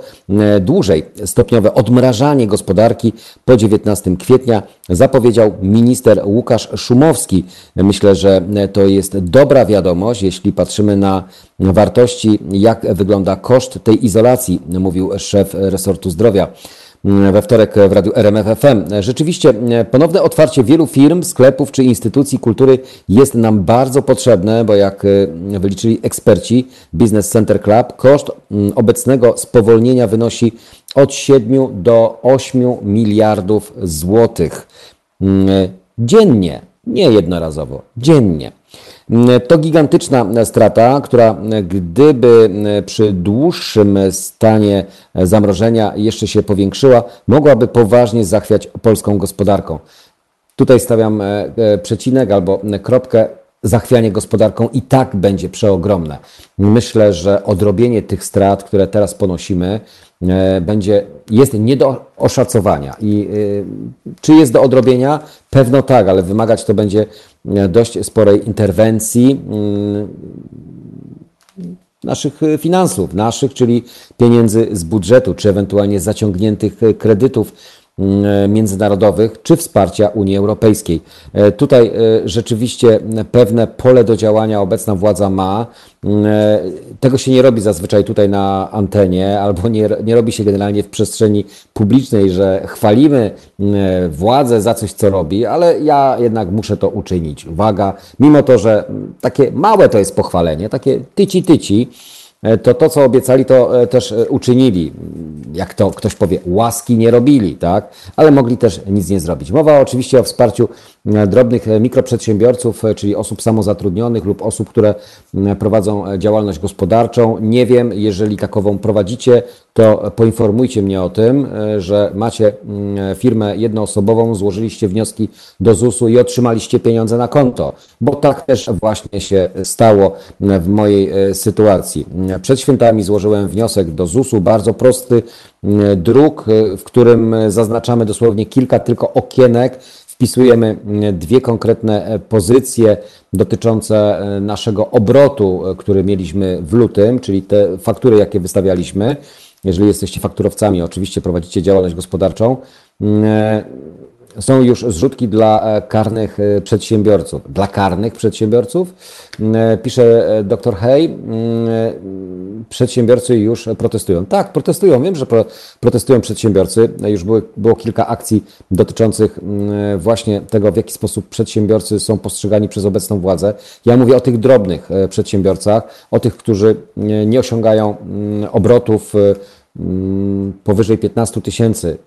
dłużej. Stopniowe odmrażanie gospodarki po 19 kwietnia zapowiedział minister Łukasz Szumowski. Myślę, że to jest dobra wiadomość, jeśli patrzymy na wartości, jak wygląda koszt tej izolacji, mówił szef resortu zdrowia we wtorek w radiu RMF FM. Rzeczywiście ponowne otwarcie wielu firm, sklepów czy instytucji kultury jest nam bardzo potrzebne, bo jak e, wyliczyli eksperci Business Center Club, koszt obecnego spowolnienia wynosi od 7 do 8 miliardów złotych dziennie, nie jednorazowo, dziennie. To gigantyczna strata, która gdyby przy dłuższym stanie zamrożenia jeszcze się powiększyła, mogłaby poważnie zachwiać polską gospodarką. Tutaj stawiam e, e, przecinek albo kropkę. Zachwianie gospodarką i tak będzie przeogromne. Myślę, że odrobienie tych strat, które teraz ponosimy, e, będzie, jest nie do oszacowania. I czy jest do odrobienia? Pewno tak, ale wymagać to będzie dość sporej interwencji naszych finansów, naszych, czyli pieniędzy z budżetu, czy ewentualnie zaciągniętych kredytów międzynarodowych czy wsparcia Unii Europejskiej. E, tutaj e, rzeczywiście pewne pole do działania obecna władza ma. E, tego się nie robi zazwyczaj tutaj na antenie, albo nie, nie robi się generalnie w przestrzeni publicznej, że chwalimy władzę za coś, co robi, ale ja jednak muszę to uczynić. Uwaga, mimo to, że takie małe to jest pochwalenie, takie tyci-tyci, E, to to, co obiecali, to e, też e, uczynili. Jak to ktoś powie, łaski nie robili, tak? Ale mogli też nic nie zrobić. Mowa oczywiście o wsparciu drobnych mikroprzedsiębiorców, czyli osób samozatrudnionych lub osób, które prowadzą działalność gospodarczą. Nie wiem, jeżeli takową prowadzicie, to poinformujcie mnie o tym, że macie firmę jednoosobową, złożyliście wnioski do ZUS-u i otrzymaliście pieniądze na konto, bo tak też właśnie się stało w mojej sytuacji. Przed świętami złożyłem wniosek do ZUS-u, bardzo prosty druk, w którym zaznaczamy dosłownie kilka tylko okienek, wpisujemy mm, dwie konkretne e, pozycje dotyczące e, naszego obrotu, e, który mieliśmy w lutym, czyli te faktury, jakie wystawialiśmy. Jeżeli jesteście fakturowcami, oczywiście prowadzicie działalność gospodarczą, mm, są już zrzutki dla e, karnych e, przedsiębiorców. Dla karnych przedsiębiorców, e, pisze dr Hej, przedsiębiorcy już protestują. Tak, protestują. Wiem, że protestują przedsiębiorcy. Już było kilka akcji dotyczących właśnie tego, w jaki sposób przedsiębiorcy są postrzegani przez obecną władzę. Ja mówię o tych drobnych przedsiębiorcach, o tych, którzy nie osiągają obrotów powyżej 15 tysięcy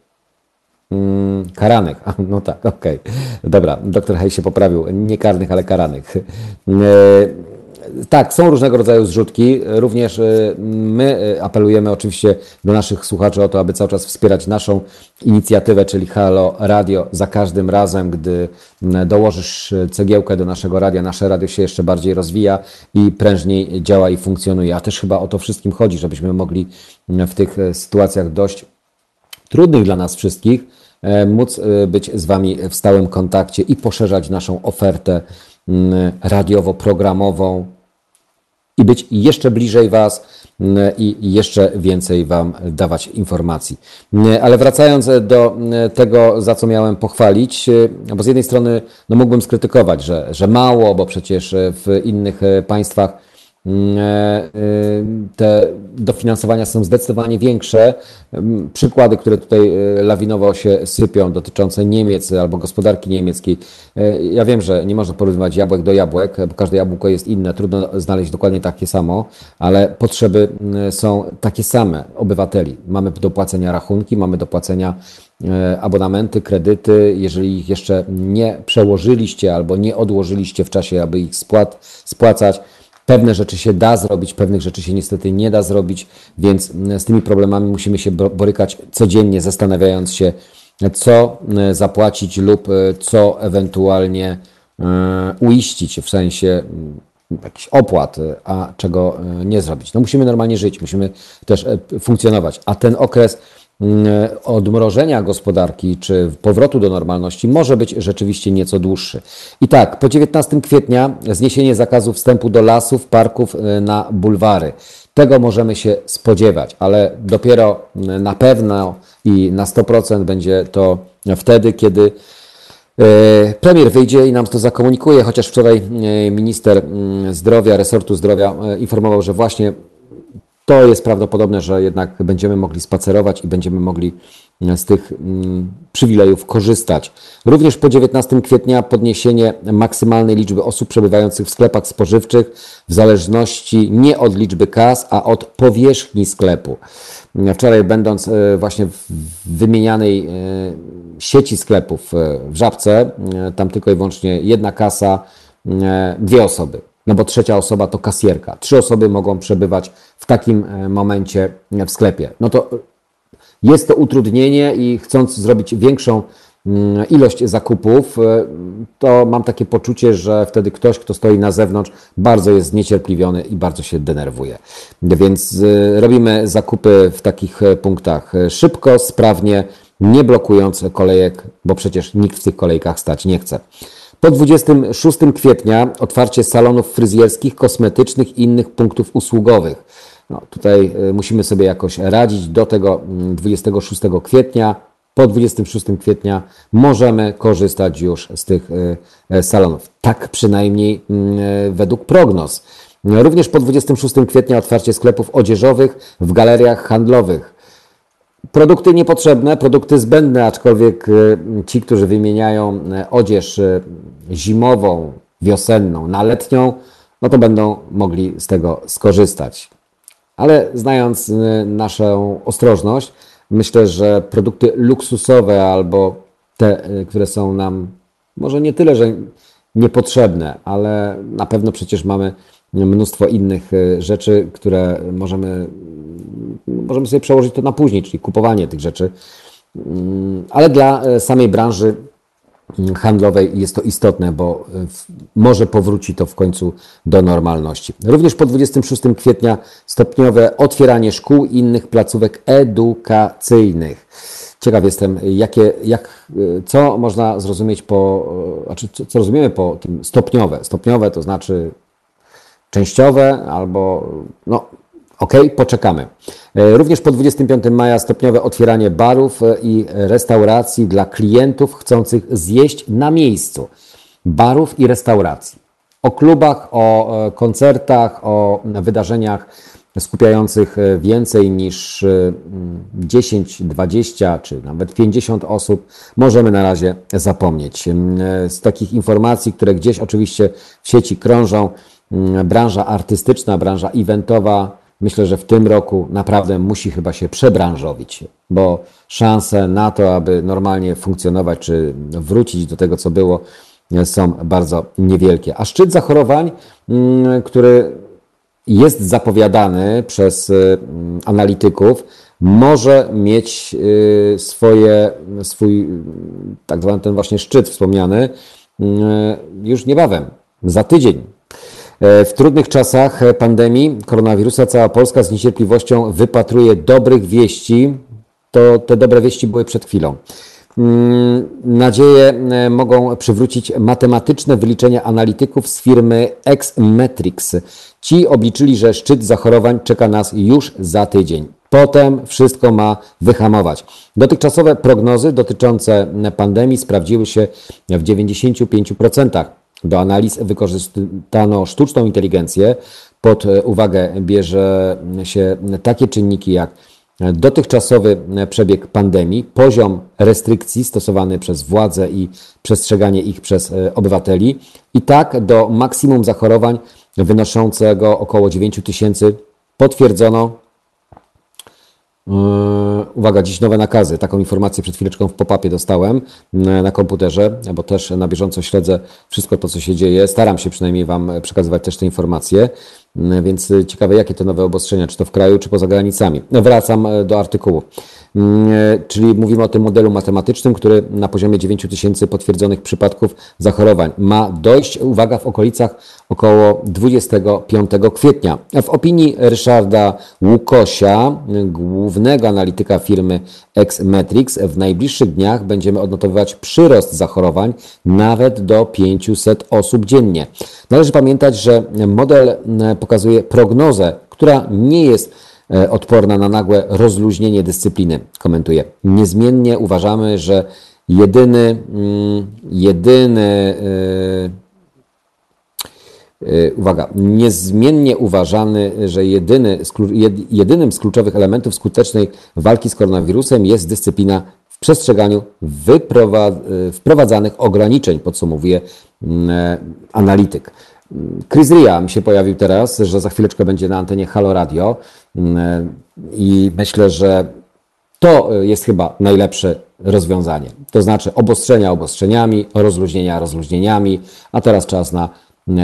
Mm, karanych. A, no tak, okej. Okay. Dobra, doktor Hej się poprawił. Nie karnych, ale karanych. E, Tak, są różnego rodzaju zrzutki. Również e, my e, apelujemy oczywiście do naszych słuchaczy o to, aby cały czas wspierać naszą inicjatywę, czyli Halo Radio. Za każdym razem, gdy dołożysz cegiełkę do naszego radia, nasze radio się jeszcze bardziej rozwija i prężniej działa i funkcjonuje. A też chyba o to wszystkim chodzi, żebyśmy mogli w tych sytuacjach dość trudnych dla nas wszystkich móc być z Wami w stałym kontakcie i poszerzać naszą ofertę Mm, radiowo-programową i być jeszcze bliżej Was mm, i jeszcze więcej Wam dawać informacji. Mm, ale wracając do tego, za co miałem pochwalić, bo z jednej strony no mógłbym skrytykować, że, że mało, bo przecież w innych państwach e, y, te dofinansowania są zdecydowanie większe. Mm, przykłady, które tutaj e, lawinowo się sypią, dotyczące Niemiec albo gospodarki niemieckiej. E, ja wiem, że nie można porównywać jabłek do jabłek, bo każde jabłko jest inne, trudno znaleźć dokładnie takie samo, ale potrzeby mm, są takie same obywateli. Mamy do płacenia rachunki, mamy do płacenia abonamenty, kredyty. Jeżeli ich jeszcze nie przełożyliście albo nie odłożyliście w czasie, aby ich spłat, spłacać, Pewne rzeczy się da zrobić, pewnych rzeczy się niestety nie da zrobić, więc mm, z tymi problemami musimy się borykać codziennie, zastanawiając się, co mm, zapłacić lub e, co ewentualnie e, uiścić w sensie mm, jakichś opłat, a czego e, nie zrobić. No musimy normalnie żyć, musimy też funkcjonować, a ten okres odmrożenia gospodarki czy powrotu do normalności może być rzeczywiście nieco dłuższy. I tak, po 19 kwietnia zniesienie zakazu wstępu do lasów, parków y, na bulwary. Tego możemy się spodziewać, ale dopiero y, na pewno i na 100% będzie to wtedy, kiedy Premier wyjdzie i nam to zakomunikuje, chociaż wczoraj minister mm, zdrowia, resortu zdrowia informował, że właśnie to jest prawdopodobne, że jednak będziemy mogli spacerować i będziemy mogli e, z tych mm, przywilejów korzystać. Również po 19 kwietnia podniesienie maksymalnej liczby osób przebywających w sklepach spożywczych w zależności nie od liczby kas, a od powierzchni sklepu. Wczoraj będąc e, właśnie w wymienianej e, sieci sklepów w Żabce, tam tylko i wyłącznie jedna kasa, dwie osoby no bo trzecia osoba to kasjerka. Trzy osoby mogą przebywać w takim e, momencie w sklepie. No to jest to utrudnienie i chcąc zrobić większą mm, ilość zakupów, e, to mam takie poczucie, że wtedy ktoś, kto stoi na zewnątrz, bardzo jest zniecierpliwiony i bardzo się denerwuje. Więc e, robimy zakupy w takich punktach szybko, sprawnie, nie blokując kolejek, bo przecież nikt w tych kolejkach stać nie chce. Po 26 kwietnia otwarcie salonów fryzjerskich, kosmetycznych i innych punktów usługowych. No, tutaj y, musimy sobie jakoś radzić do tego 26 mm, kwietnia. Po 26 kwietnia możemy korzystać już z tych y, y, salonów. Tak przynajmniej mm, według prognoz. Również po 26 kwietnia otwarcie sklepów odzieżowych w galeriach handlowych. Produkty niepotrzebne, produkty zbędne, aczkolwiek y, ci, którzy wymieniają y, odzież y, zimową, wiosenną na letnią, no to będą mogli z tego skorzystać. Ale znając naszą ostrożność, myślę, że produkty luksusowe albo te, które są nam może nie tyle, że niepotrzebne, ale na pewno przecież mamy mnóstwo innych rzeczy, które możemy możemy sobie przełożyć to na później, czyli kupowanie tych rzeczy. Mm, ale dla e, samej branży mm, handlowej jest to istotne, bo e, może powróci to w końcu do normalności. Również po 26 kwietnia stopniowe otwieranie szkół i innych placówek edukacyjnych. Ciekaw jestem, jakie, jak, e, co można zrozumieć po, znaczy co rozumiemy po tym stopniowe. Stopniowe to znaczy częściowe albo no, Ok, poczekamy. E, również po 25 maja stopniowe otwieranie barów e, i restauracji dla klientów chcących zjeść na miejscu. Barów i restauracji. O klubach, o e, koncertach, o wydarzeniach skupiających więcej niż 10, 20 czy nawet 50 osób możemy na razie zapomnieć. Z takich informacji, które gdzieś oczywiście w sieci krążą, branża artystyczna, branża eventowa, Myślę, że w tym roku naprawdę musi chyba się przebranżowić, bo szanse na to, aby normalnie funkcjonować czy wrócić do tego, co było, są bardzo niewielkie. A szczyt zachorowań, mm, który jest zapowiadany przez analityków, może mieć swoje, swój tak zwany ten właśnie szczyt wspomniany już niebawem, za tydzień. E, w trudnych czasach pandemii koronawirusa cała Polska z niecierpliwością wypatruje dobrych wieści. To te dobre wieści były przed chwilą. Mm, nadzieje e, mogą przywrócić matematyczne wyliczenia analityków z firmy Xmetrix. Ci obliczyli, że szczyt zachorowań czeka nas już za tydzień. Potem wszystko ma wyhamować. Dotychczasowe prognozy dotyczące pandemii sprawdziły się w 95%. Do analiz wykorzystano sztuczną inteligencję. Pod uwagę bierze się takie czynniki jak dotychczasowy przebieg pandemii, poziom restrykcji stosowany przez władze i przestrzeganie ich przez obywateli i tak do maksimum zachorowań wynoszącego około 9 tysięcy potwierdzono uwaga, dziś nowe nakazy. Taką informację przed chwileczką w pop-upie dostałem yy, na komputerze, bo też na bieżąco śledzę wszystko to, co się dzieje. Staram się przynajmniej Wam przekazywać też te informacje, yy, więc ciekawe, jakie to nowe obostrzenia, czy to w kraju, czy poza granicami. Wracam do artykułu. Czyli mówimy o tym modelu matematycznym, który na poziomie 9 tysięcy potwierdzonych przypadków zachorowań ma dojść, uwaga, w okolicach około 25 kwietnia. W opinii Ryszarda Łukosia, głównego analityka firmy Xmetrix, w najbliższych dniach będziemy odnotowywać przyrost zachorowań nawet do 500 osób dziennie. Należy pamiętać, że model e, pokazuje prognozę, która nie jest odporna na nagłe rozluźnienie dyscypliny, komentuje. Niezmiennie uważamy, że jedyny, mm, jedyny, e, e, uwaga, niezmiennie uważany, że jedyny, jedynym z kluczowych elementów skutecznej walki z koronawirusem jest dyscyplina w przestrzeganiu wprowadzanych ograniczeń, podsumowuje mm, analityk. Chris Ria się pojawił teraz, że za chwileczkę będzie na antenie Halo Radio mm, i myślę, że to jest chyba najlepsze rozwiązanie. To znaczy obostrzenia obostrzeniami, rozluźnienia rozluźnieniami, a teraz czas na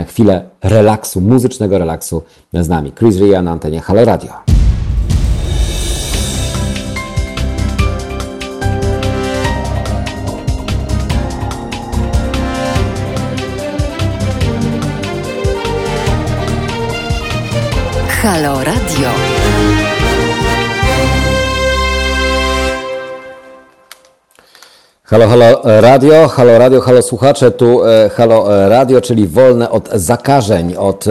chwilę relaksu, muzycznego relaksu z nami. Chris Ria na antenie Halo Radio. Halo Radio. Halo, halo radio, halo radio, halo słuchacze, tu e, halo e, radio, czyli wolne od zakażeń, od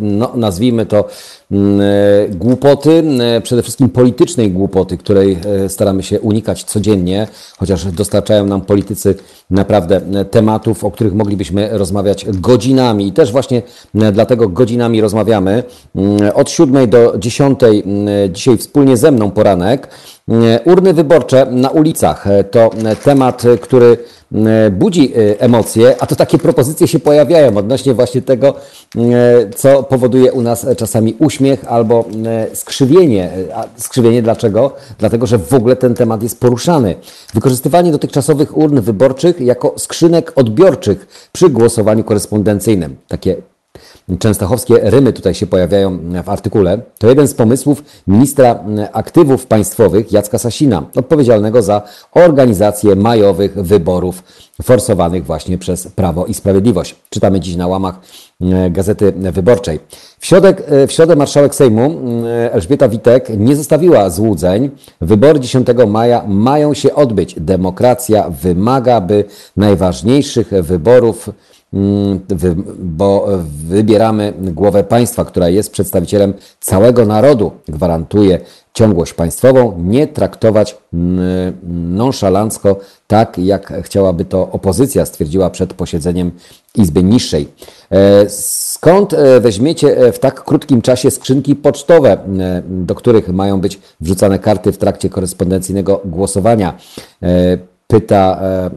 no, nazwijmy to e, głupoty, e, przede wszystkim politycznej głupoty, której e, staramy się unikać codziennie, chociaż dostarczają nam politycy naprawdę tematów, o których moglibyśmy rozmawiać godzinami i też właśnie dlatego godzinami rozmawiamy. Od 7 do 10 mm, dzisiaj wspólnie ze mną poranek. Urny wyborcze na ulicach to temat, który E, budzi e, emocje, a to takie propozycje się pojawiają odnośnie właśnie tego, e, co powoduje u nas czasami uśmiech albo skrzywienie. A skrzywienie dlaczego? Dlatego, że w ogóle ten temat jest poruszany. Wykorzystywanie dotychczasowych urn wyborczych jako skrzynek odbiorczych przy głosowaniu korespondencyjnym. Takie częstochowskie rymy tutaj się pojawiają w artykule, to jeden z pomysłów ministra aktywów państwowych Jacka Sasina, odpowiedzialnego za organizację majowych wyborów forsowanych właśnie przez Prawo i Sprawiedliwość. Czytamy dziś na łamach e, Gazety Wyborczej. W, środek, e, w środę marszałek Sejmu e, Elżbieta Witek nie zostawiła złudzeń. Wybory 10 maja mają się odbyć. Demokracja wymaga, by najważniejszych wyborów bo wybieramy głowę państwa, która jest przedstawicielem całego narodu, gwarantuje ciągłość państwową, nie traktować mm, nonszalancko, tak jak chciałaby to opozycja, stwierdziła przed posiedzeniem Izby Niższej. E, skąd e, weźmiecie e, w tak krótkim czasie skrzynki pocztowe, do których mają być wrzucane karty w trakcie korespondencyjnego głosowania? Pyta e,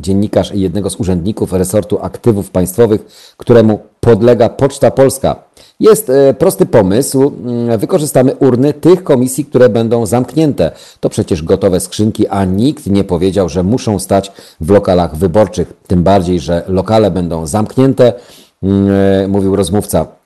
dziennikarz jednego z urzędników resortu aktywów państwowych, któremu podlega Poczta Polska. Jest e, prosty pomysł. Mm, wykorzystamy urny tych komisji, które będą zamknięte. To przecież gotowe skrzynki, a nikt nie powiedział, że muszą stać w lokalach wyborczych. Tym bardziej, że lokale będą zamknięte, mm, e, mówił rozmówca.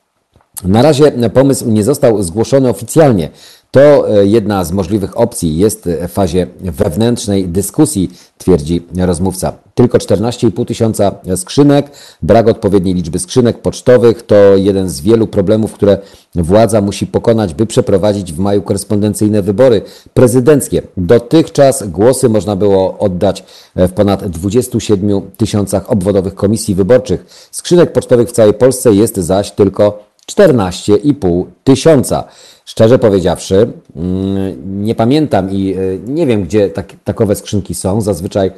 Na razie pomysł nie został zgłoszony oficjalnie. To e, jedna z możliwych opcji. Jest w fazie wewnętrznej dyskusji, twierdzi rozmówca. Tylko 14,5 tysiąca skrzynek, brak odpowiedniej liczby skrzynek pocztowych to jeden z wielu problemów, które władza musi pokonać, by przeprowadzić w maju korespondencyjne wybory prezydenckie. Dotychczas głosy można było oddać w ponad 27 tysiącach obwodowych komisji wyborczych. Skrzynek pocztowych w całej Polsce jest zaś tylko 14,5 tysiąca. Szczerze powiedziawszy, mm, nie pamiętam i e, nie wiem, gdzie tak, takowe skrzynki są. Zazwyczaj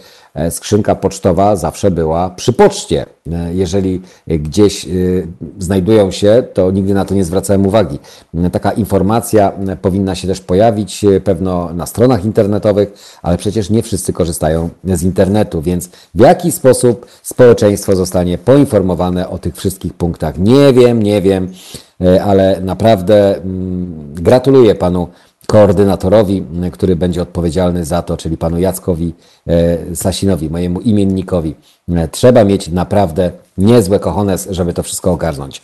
skrzynka pocztowa zawsze była przy poczcie. E, jeżeli gdzieś znajdują się, to nigdy na to nie zwracałem uwagi. Taka informacja powinna się też pojawić pewno na stronach internetowych, ale przecież nie wszyscy korzystają z internetu, więc w jaki sposób społeczeństwo zostanie poinformowane o tych wszystkich punktach? Nie wiem, nie wiem. E, ale naprawdę mm, gratuluję panu koordynatorowi, który będzie odpowiedzialny za to, czyli panu Jackowi e, Sasinowi, mojemu imiennikowi. E, trzeba mieć naprawdę niezłe kochones, żeby to wszystko ogarnąć.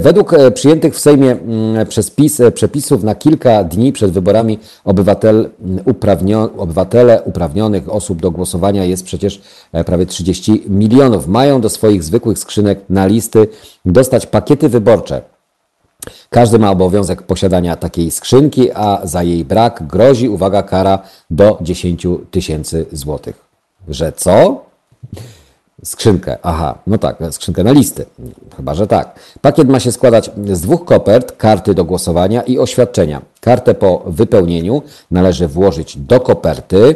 Według przyjętych w Sejmie mm, przez PiS przepisów na kilka dni przed wyborami obywatel, uprawnio, obywatele uprawnionych osób do głosowania jest przecież prawie 30 milionów. Mają do swoich zwykłych skrzynek na listy dostać pakiety wyborcze każdy ma obowiązek posiadania takiej skrzynki, a za jej brak grozi, uwaga, kara do 10 tysięcy złotych. Że co? Skrzynkę, aha, no tak, skrzynkę na listy. Chyba, że tak. Pakiet ma się składać z dwóch kopert, karty do głosowania i oświadczenia. Kartę po wypełnieniu należy włożyć do koperty,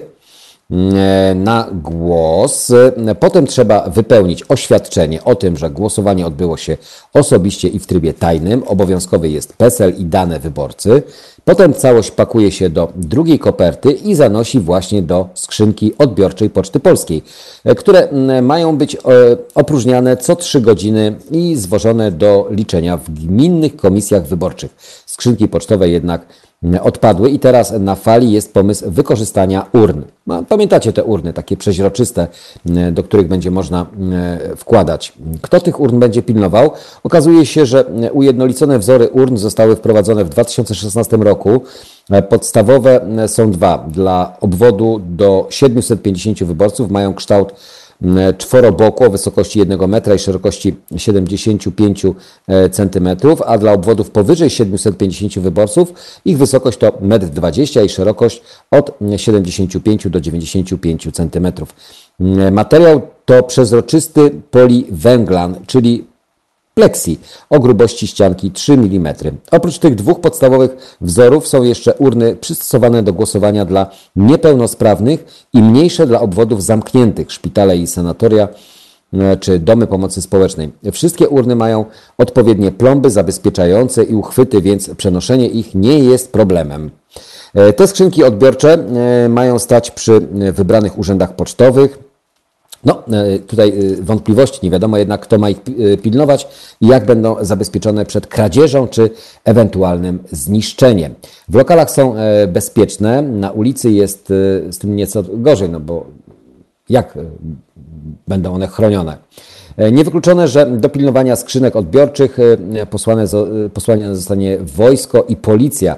na głos. Potem trzeba wypełnić oświadczenie o tym, że głosowanie odbyło się osobiście i w trybie tajnym. Obowiązkowy jest PESEL i dane wyborcy. Potem całość pakuje się do drugiej koperty i zanosi właśnie do skrzynki odbiorczej Poczty Polskiej, e, które mają być e, opróżniane co trzy godziny i zwożone do liczenia w gminnych komisjach wyborczych. Skrzynki pocztowe jednak odpadły i teraz na fali jest pomysł wykorzystania urn. No, pamiętacie te urny, takie przeźroczyste, do których będzie można wkładać. Kto tych urn będzie pilnował? Okazuje się, że ujednolicone wzory urn zostały wprowadzone w 2016 roku. Podstawowe są dwa. Dla obwodu do 750 wyborców mają kształt czworoboku o wysokości 1 metra i szerokości 75 e, cm, a dla obwodów powyżej 750 wyborców ich wysokość to 1,20 m i szerokość od 75 do 95 cm. Materiał to przezroczysty poliwęglan, czyli plexi o grubości ścianki 3 mm. Oprócz tych dwóch podstawowych wzorów są jeszcze urny przystosowane do głosowania dla niepełnosprawnych i mniejsze dla obwodów zamkniętych, szpitale i sanatoria e, czy domy pomocy społecznej. Wszystkie urny mają odpowiednie plomby zabezpieczające i uchwyty, więc przenoszenie ich nie jest problemem. E, te skrzynki odbiorcze e, mają stać przy wybranych urzędach pocztowych, no, e, tutaj e, wątpliwości, nie wiadomo jednak, kto ma ich e, pilnować i jak będą zabezpieczone przed kradzieżą czy ewentualnym zniszczeniem. W lokalach są bezpieczne, na ulicy jest z tym nieco gorzej, no bo jak będą one chronione? Niewykluczone, że do pilnowania skrzynek odbiorczych posłane, posłane zostanie wojsko i policja.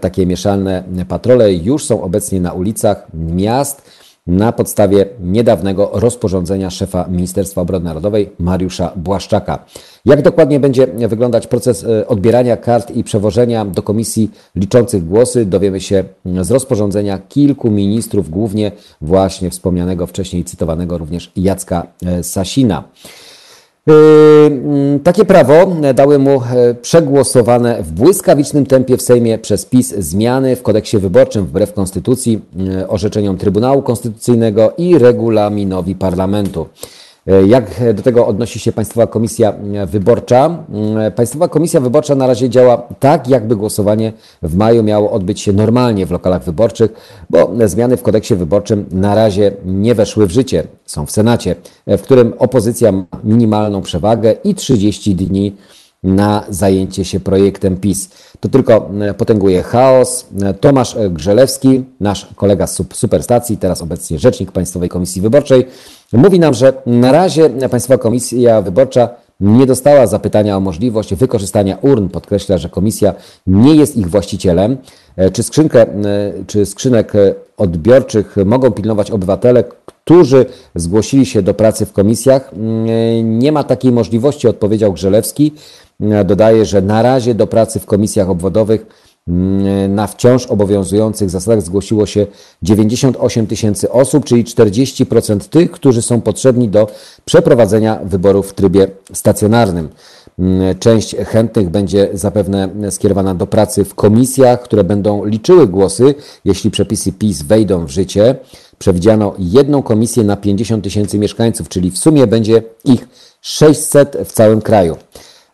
Takie mieszalne patrole już są obecnie na ulicach miast na podstawie niedawnego rozporządzenia szefa Ministerstwa Obrony Narodowej Mariusza Błaszczaka. Jak dokładnie będzie wyglądać proces e, odbierania kart i przewożenia do komisji liczących głosy, dowiemy się z rozporządzenia kilku ministrów, głównie właśnie wspomnianego wcześniej cytowanego również Jacka e, Sasina. Yy, takie prawo dały mu e, przegłosowane w błyskawicznym tempie w Sejmie przez PiS zmiany w kodeksie wyborczym wbrew konstytucji, e, orzeczeniom Trybunału Konstytucyjnego i regulaminowi parlamentu. Jak do tego odnosi się Państwowa Komisja Wyborcza? Państwowa Komisja Wyborcza na razie działa tak, jakby głosowanie w maju miało odbyć się normalnie w lokalach wyborczych, bo zmiany w kodeksie wyborczym na razie nie weszły w życie. Są w Senacie, w którym opozycja ma minimalną przewagę i 30 dni na zajęcie się projektem PiS. To tylko e, potęguje chaos. E, Tomasz Grzelewski, nasz kolega z Superstacji, teraz obecnie rzecznik Państwowej Komisji Wyborczej, mówi nam, że na razie Państwowa Komisja Wyborcza nie dostała zapytania o możliwość wykorzystania urn. Podkreśla, że komisja nie jest ich właścicielem. E, czy, skrzynkę, czy skrzynek odbiorczych mogą pilnować obywatele, którzy zgłosili się do pracy w komisjach? Nie ma takiej możliwości, odpowiedział Grzelewski. Dodaje, że na razie do pracy w komisjach obwodowych mm, na wciąż obowiązujących zasadach zgłosiło się 98 tysięcy osób, czyli 40% tych, którzy są potrzebni do przeprowadzenia wyborów w trybie stacjonarnym. Mm, część chętnych będzie zapewne skierowana do pracy w komisjach, które będą liczyły głosy, jeśli przepisy PiS wejdą w życie. Przewidziano jedną komisję na 50 tysięcy mieszkańców, czyli w sumie będzie ich 600 w całym kraju.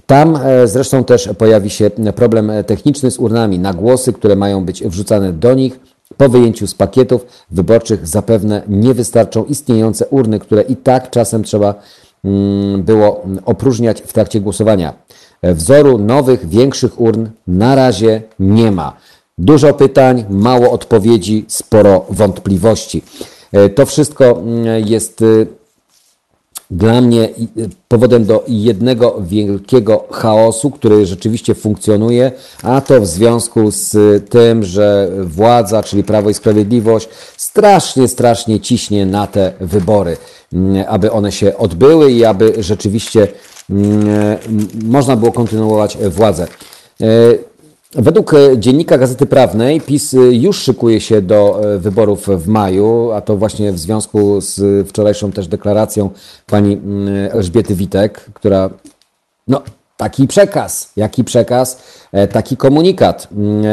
Tam e, zresztą też pojawi się problem techniczny z urnami na głosy, które mają być wrzucane do nich. Po wyjęciu z pakietów wyborczych zapewne nie wystarczą istniejące urny, które i tak czasem trzeba mm, było opróżniać w trakcie głosowania. Wzoru nowych, większych urn na razie nie ma. Dużo pytań, mało odpowiedzi, sporo wątpliwości. E, to wszystko mm, jest y, dla mnie powodem do jednego wielkiego chaosu, który rzeczywiście funkcjonuje, a to w związku z tym, że władza, czyli Prawo i Sprawiedliwość, strasznie, strasznie ciśnie na te wybory, mm, aby one się odbyły i aby rzeczywiście mm, można było kontynuować władzę. Według e, dziennika Gazety Prawnej PiS e, już szykuje się do e, wyborów w maju, a to właśnie w związku z wczorajszą też deklaracją pani mm, Elżbiety Witek, która no taki przekaz, jaki przekaz, taki komunikat. Mm,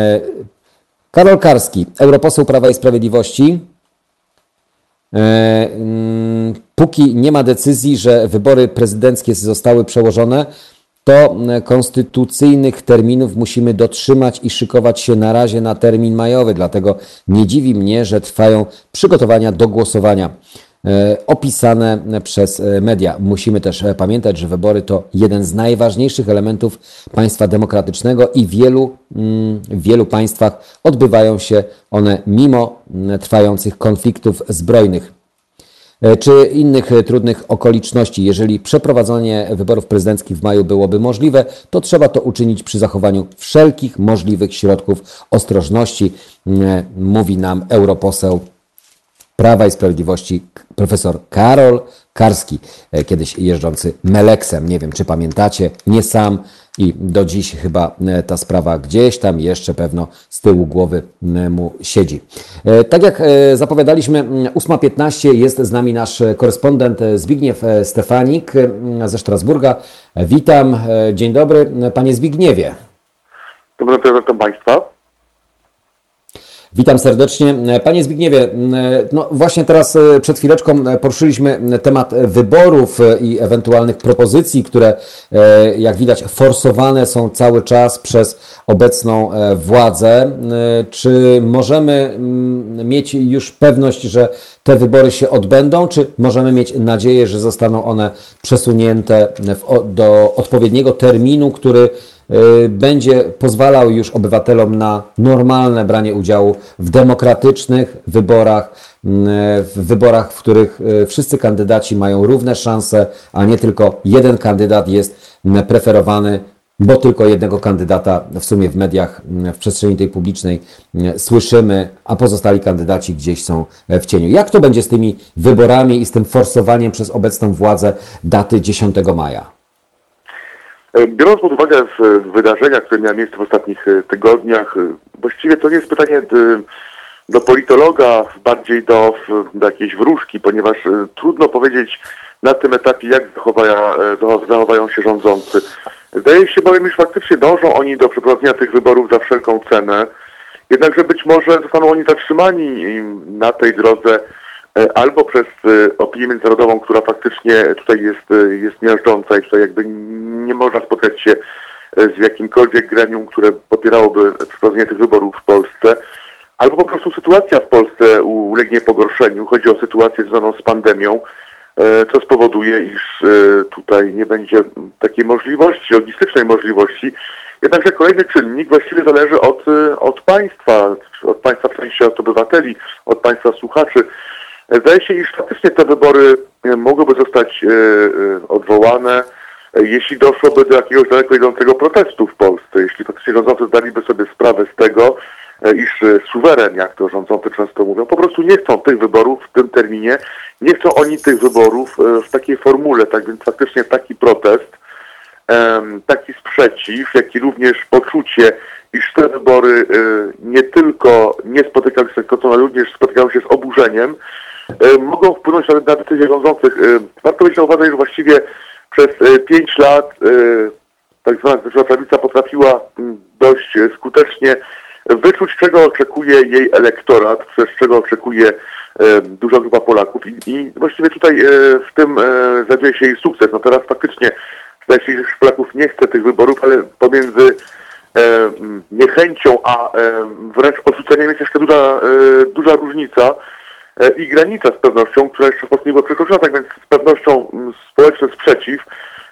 Karol Karski, europoseł Prawa i Sprawiedliwości. Mm, póki nie ma decyzji, że wybory prezydenckie zostały przełożone, to konstytucyjnych terminów musimy dotrzymać i szykować się na razie na termin majowy. Dlatego nie dziwi mnie, że trwają przygotowania do głosowania e, opisane przez e, media. Musimy też e, pamiętać, że wybory to jeden z najważniejszych elementów państwa demokratycznego i wielu, mm, w wielu państwach odbywają się one mimo trwających konfliktów zbrojnych. E, czy innych e, trudnych okoliczności. Jeżeli przeprowadzenie wyborów prezydenckich w maju byłoby możliwe, to trzeba to uczynić przy zachowaniu wszelkich możliwych środków ostrożności, e, mówi nam europoseł Prawa i Sprawiedliwości profesor Karol Karski, kiedyś jeżdżący Meleksem. Nie wiem, czy pamiętacie, nie sam i do dziś chyba e, ta sprawa gdzieś tam jeszcze pewno z tyłu głowy e, mu siedzi. E, tak jak zapowiadaliśmy, 8.15 jest z nami nasz korespondent Zbigniew Stefanik ze Strasburga. Witam, dzień dobry panie Zbigniewie. Dobry wieczór Państwa. Witam serdecznie. Panie Zbigniewie, no właśnie teraz e, przed chwileczką e, poruszyliśmy temat wyborów e, i ewentualnych propozycji, które jak widać forsowane są cały czas przez obecną władzę. Czy możemy mieć już pewność, że te wybory się odbędą, czy możemy mieć nadzieję, że zostaną one przesunięte do odpowiedniego terminu, który będzie pozwalał już obywatelom na normalne branie udziału w demokratycznych wyborach, y, w wyborach, w których y, wszyscy kandydaci mają równe szanse, a nie tylko jeden kandydat jest preferowany, bo tylko jednego kandydata w sumie w mediach, w przestrzeni tej publicznej słyszymy, a pozostali kandydaci gdzieś są w cieniu. Jak to będzie z tymi wyborami i z tym forsowaniem przez obecną władzę daty 10 maja? E, biorąc pod uwagę wydarzenia, które miały miejsce w ostatnich e, tygodniach, e, właściwie to nie jest pytanie do politologa, bardziej do, do jakiejś wróżki, ponieważ trudno powiedzieć na tym etapie, jak zachowają, zachowają się rządzący. Zdaje się bowiem, iż faktycznie dążą oni do przeprowadzenia tych wyborów za wszelką cenę, jednakże być może zostaną oni zatrzymani na tej drodze e, albo przez e, opinię międzynarodową, która faktycznie tutaj jest, e, jest miażdżąca i tutaj jakby nie można spotkać się z jakimkolwiek gremium, które popierałoby przeprowadzenie tych wyborów w Polsce, albo po prostu sytuacja w Polsce ulegnie pogorszeniu. Chodzi o sytuację związaną z pandemią, co spowoduje, iż tutaj nie będzie takiej możliwości, logistycznej możliwości. Jednakże kolejny czynnik właściwie zależy od, od państwa, od państwa w sensie od obywateli, od państwa słuchaczy. Zdaje się, iż faktycznie te wybory e, mogłyby zostać e, e, odwołane, jeśli doszłoby do jakiegoś daleko idącego protestu w Polsce, jeśli faktycznie rządzący zdaliby sobie sprawę z tego, iż suweren, jak to rządzący często mówią, po prostu nie chcą tych wyborów w tym terminie, nie chcą oni tych wyborów w takiej formule, tak więc faktycznie taki protest, taki sprzeciw, jak i również poczucie, iż te wybory nie tylko nie spotykały się z ale również spotykały się z oburzeniem, mogą wpłynąć na decyzje rządzących. E, warto mieć na uwadze, że właściwie przez e, pięć lat tak zwana związkowa prawica potrafiła mm, dość skutecznie wyczuć, czego oczekuje jej elektorat, przez czego oczekuje duża grupa Polaków i, i właściwie tutaj w tym zawieje się jej sukces. No teraz faktycznie że Polaków nie chce tych wyborów, ale pomiędzy niechęcią, a wręcz odrzuceniem jest jeszcze duża, duża różnica. E, i granica z pewnością, która jeszcze w nie była przekroczona, tak więc z pewnością mm, społeczny sprzeciw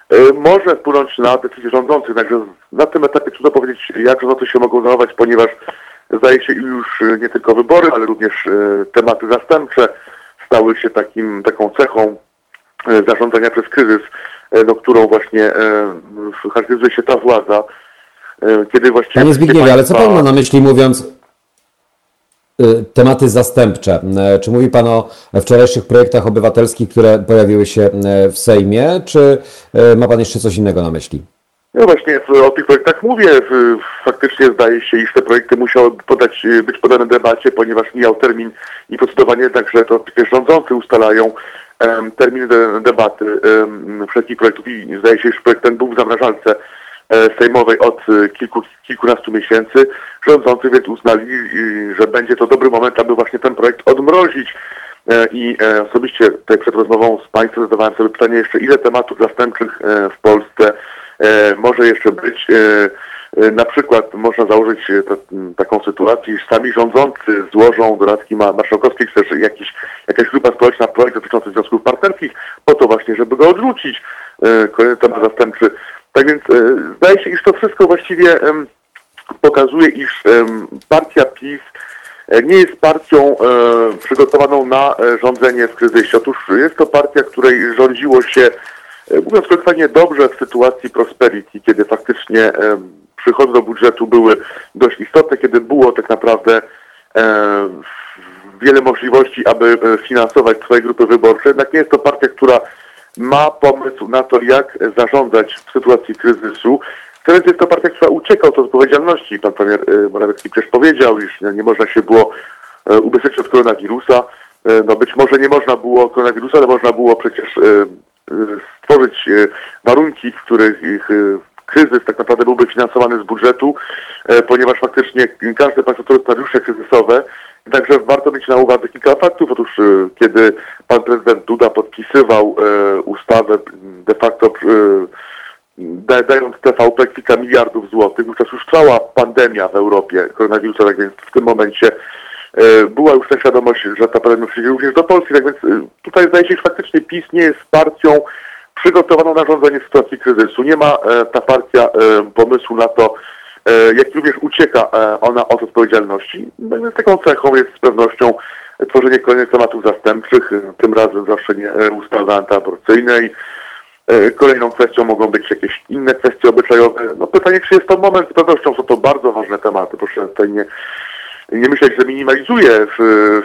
e, może wpłynąć na decyzje rządzących. Także na tym etapie trudno powiedzieć, jak rządzący się mogą zachować, ponieważ zdaje się już e, nie tylko wybory, ale również tematy zastępcze stały się takim, taką cechą zarządzania przez kryzys, no, którą właśnie charakteryzuje się ta władza, kiedy właściwie... Panie Zbigniewie, ale co Pan ma na myśli mówiąc tematy zastępcze. Y, czy mówi Pan o wczorajszych projektach obywatelskich, które pojawiły się y, w Sejmie, czy ma Pan jeszcze coś innego na myśli? No właśnie o tych projektach mówię. Faktycznie zdaje się, iż te projekty musiały podać, być podane debacie, ponieważ mijał termin i procedowanie, także to rządzący ustalają um, terminy de, debaty um, wszystkich projektów i zdaje się, iż projekt ten był w zamrażalce E, sejmowej od kilku, kilkunastu miesięcy. Rządzący więc uznali, że będzie to dobry moment, aby właśnie ten projekt odmrozić. E, I osobiście tutaj przed rozmową z Państwem zadawałem sobie pytanie jeszcze, ile tematów zastępczych w Polsce może jeszcze być. Na przykład można założyć taką sytuację, że sami rządzący złożą do Radki Marszałkowskiej, czy też jakiś, jakaś grupa społeczna projekt dotyczący związków partnerskich, po to właśnie, żeby go odrzucić. Kolejny temat zastępczy tak więc e, zdaje się, iż to wszystko właściwie pokazuje, iż partia PiS e, nie jest partią e, przygotowaną na rządzenie w kryzysie. Otóż jest to partia, której rządziło się, mówiąc kolokwialnie, dobrze w sytuacji prosperity, kiedy faktycznie przychody do budżetu były dość istotne, kiedy było tak naprawdę wiele możliwości, aby finansować swoje grupy wyborcze. Jednak nie jest to partia, która ma pomysł na to, jak zarządzać w sytuacji kryzysu. Teraz jest to partia, która ucieka od odpowiedzialności. Pan premier y, Morawiecki przecież powiedział, iż nie można się było y, ubezpieczyć od koronawirusa. Y, no być może nie można było koronawirusa, ale można było przecież stworzyć warunki, w których kryzys tak naprawdę byłby finansowany z budżetu, ponieważ faktycznie każde państwo, które scenariusze kryzysowe Także warto mieć na uwadze kilka faktów. Otóż kiedy pan prezydent Duda podpisywał ustawę de facto dając TVP kilka miliardów złotych, wówczas już trwała pandemia w Europie koronawirusa, tak więc w tym momencie była już ta świadomość, że ta pandemia przyjdzie również do Polski, tak więc tutaj zdaje się, że faktycznie PiS nie jest partią przygotowaną na rządzenie sytuacji kryzysu. Nie ma ta partia pomysłu na to, E, jak również ucieka e, ona od odpowiedzialności. No taką cechą jest z pewnością tworzenie kolejnych tematów zastępczych, e, tym razem zawsze nie ustawy antyaborcyjnej. Kolejną kwestią mogą być jakieś inne kwestie obyczajowe. No pytanie, czy jest to moment, z pewnością są to bardzo ważne tematy. Proszę tutaj nie, nie myśleć, że minimalizuję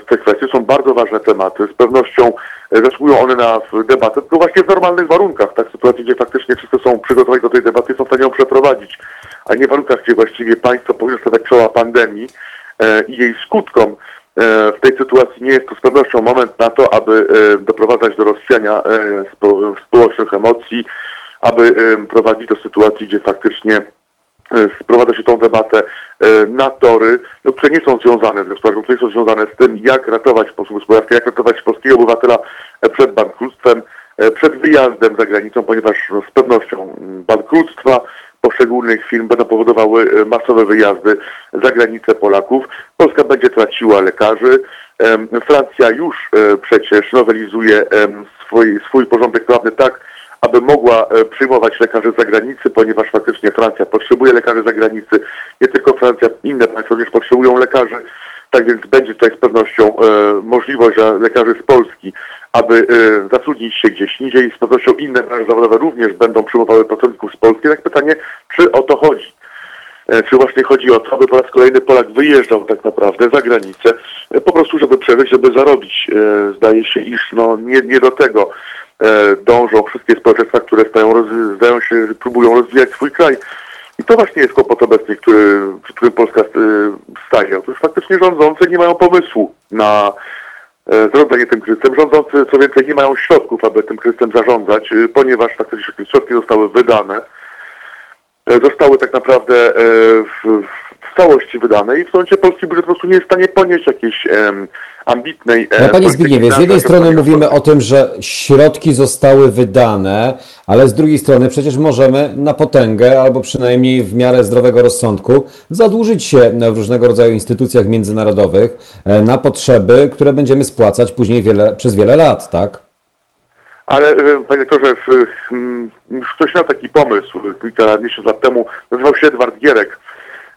te kwestie. Są bardzo ważne tematy. Z pewnością zasługują one na debatę, tylko właśnie w normalnych warunkach, tak? W sytuacji, gdzie faktycznie wszyscy są przygotowani do tej debaty, są w stanie ją przeprowadzić a nie w warunkach, gdzie właściwie państwo powinno stawiać czoła pandemii e, i jej skutkom. E, w tej sytuacji nie jest to z pewnością moment na to, aby e, doprowadzać do rozchwiania społecznych emocji, aby prowadzić do sytuacji, gdzie faktycznie sprowadza się tą debatę na tory, no, które nie są związane z gospodarką, które nie są związane z tym, jak ratować sposób gospodarczy, jak ratować polskiego obywatela przed bankructwem, przed wyjazdem za granicą, ponieważ no, z pewnością bankructwa poszczególnych firm będą powodowały masowe wyjazdy za granicę Polaków. Polska będzie traciła lekarzy. Francja już przecież nowelizuje swój, swój porządek prawny tak, aby mogła e, przyjmować lekarzy z zagranicy, ponieważ faktycznie Francja potrzebuje lekarzy z zagranicy, nie tylko Francja, inne państwa również potrzebują lekarzy, tak więc będzie tutaj z pewnością e, możliwość dla lekarzy z Polski, aby e, zatrudnić się gdzieś indziej. Z pewnością inne zawodowe również będą przyjmowały pracowników z Polski. Tak pytanie, czy o to chodzi? E, czy właśnie chodzi o to, aby po raz kolejny Polak wyjeżdżał tak naprawdę za granicę, po prostu żeby przeżyć, żeby zarobić. Zdaje się, iż no, nie, nie do tego dążą wszystkie społeczeństwa, które stają, zdają się, próbują rozwijać swój kraj. I to właśnie jest kłopot obecny, który, przy którym Polska staje. Otóż faktycznie rządzący nie mają pomysłu na zarządzanie tym kryzysem. Rządzący, co więcej, nie mają środków, aby tym kryzysem zarządzać, ponieważ faktycznie środki zostały wydane E, zostały tak naprawdę e, w, całości wydane i w sądzie polski budżet po prostu nie jest w stanie ponieść jakiejś um, ambitnej... No, panie Zbigniewie, z jednej strony mówimy o tym, że środki zostały wydane, ale z drugiej strony przecież możemy na potęgę, albo przynajmniej w miarę zdrowego rozsądku, zadłużyć się w różnego rodzaju instytucjach międzynarodowych na potrzeby, które będziemy spłacać później wiele, przez wiele lat, tak? Ale e, panie doktorze, ktoś miał taki pomysł kilka miesięcy lat temu, nazywał się Edward Gierek.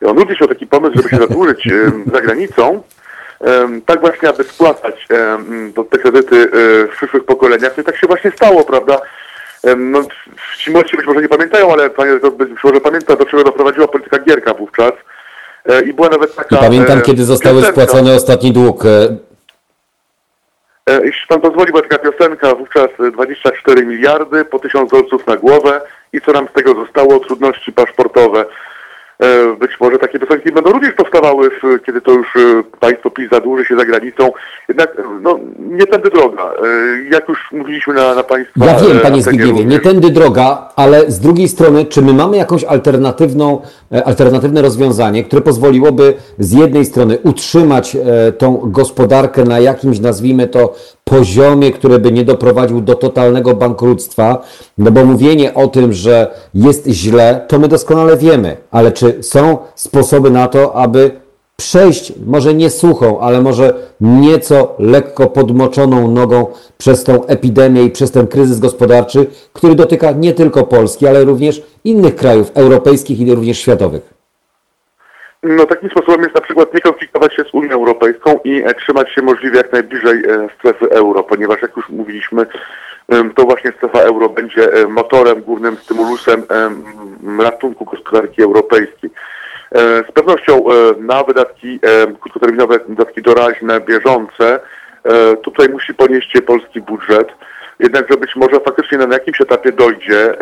On również miał taki pomysł, żeby się zadłużyć za granicą, tak właśnie, aby spłacać te kredyty e, w przyszłych pokoleniach. No I tak się właśnie stało, prawda? No, ci młodsi być może nie pamiętają, ale panie doktor być może pamięta, do czego doprowadziła polityka Gierka wówczas. E, I była nawet taka... I pamiętam, kiedy zostały spłacone ostatni dług E, jeśli pan pozwoli, była taka piosenka, wówczas 24 miliardy po 1000 dolców na głowę i co nam z tego zostało? Trudności paszportowe. E, być może takie piosenki będą również powstawały, kiedy to już e, państwo PiS zadłuży się za granicą. Jednak no, nie tędy droga. Jak już mówiliśmy na, na państwa... Ja wiem, panie Zbigniewie, nie tędy droga, ale z drugiej strony, czy my mamy jakąś alternatywną, alternatywne rozwiązanie, które pozwoliłoby z jednej strony utrzymać tą gospodarkę na jakimś, nazwijmy to, poziomie, który by nie doprowadził do totalnego bankructwa, no bo mówienie o tym, że jest źle, to my doskonale wiemy, ale czy są sposoby na to, aby przejść, może nie suchą, ale może nieco lekko podmoczoną nogą przez tą epidemię i przez ten kryzys gospodarczy, który dotyka nie tylko Polski, ale również innych krajów europejskich i również światowych? No takim sposobem jest na przykład nie konfliktować się z Unią Europejską i e, trzymać się możliwie jak najbliżej e, strefy euro, ponieważ jak już mówiliśmy, to właśnie strefa euro będzie e, motorem, głównym stymulusem ratunku gospodarki europejskiej. Z pewnością na wydatki krótkoterminowe, wydatki doraźne, bieżące, tutaj musi ponieść polski budżet jednakże być może faktycznie na jakimś etapie dojdzie e,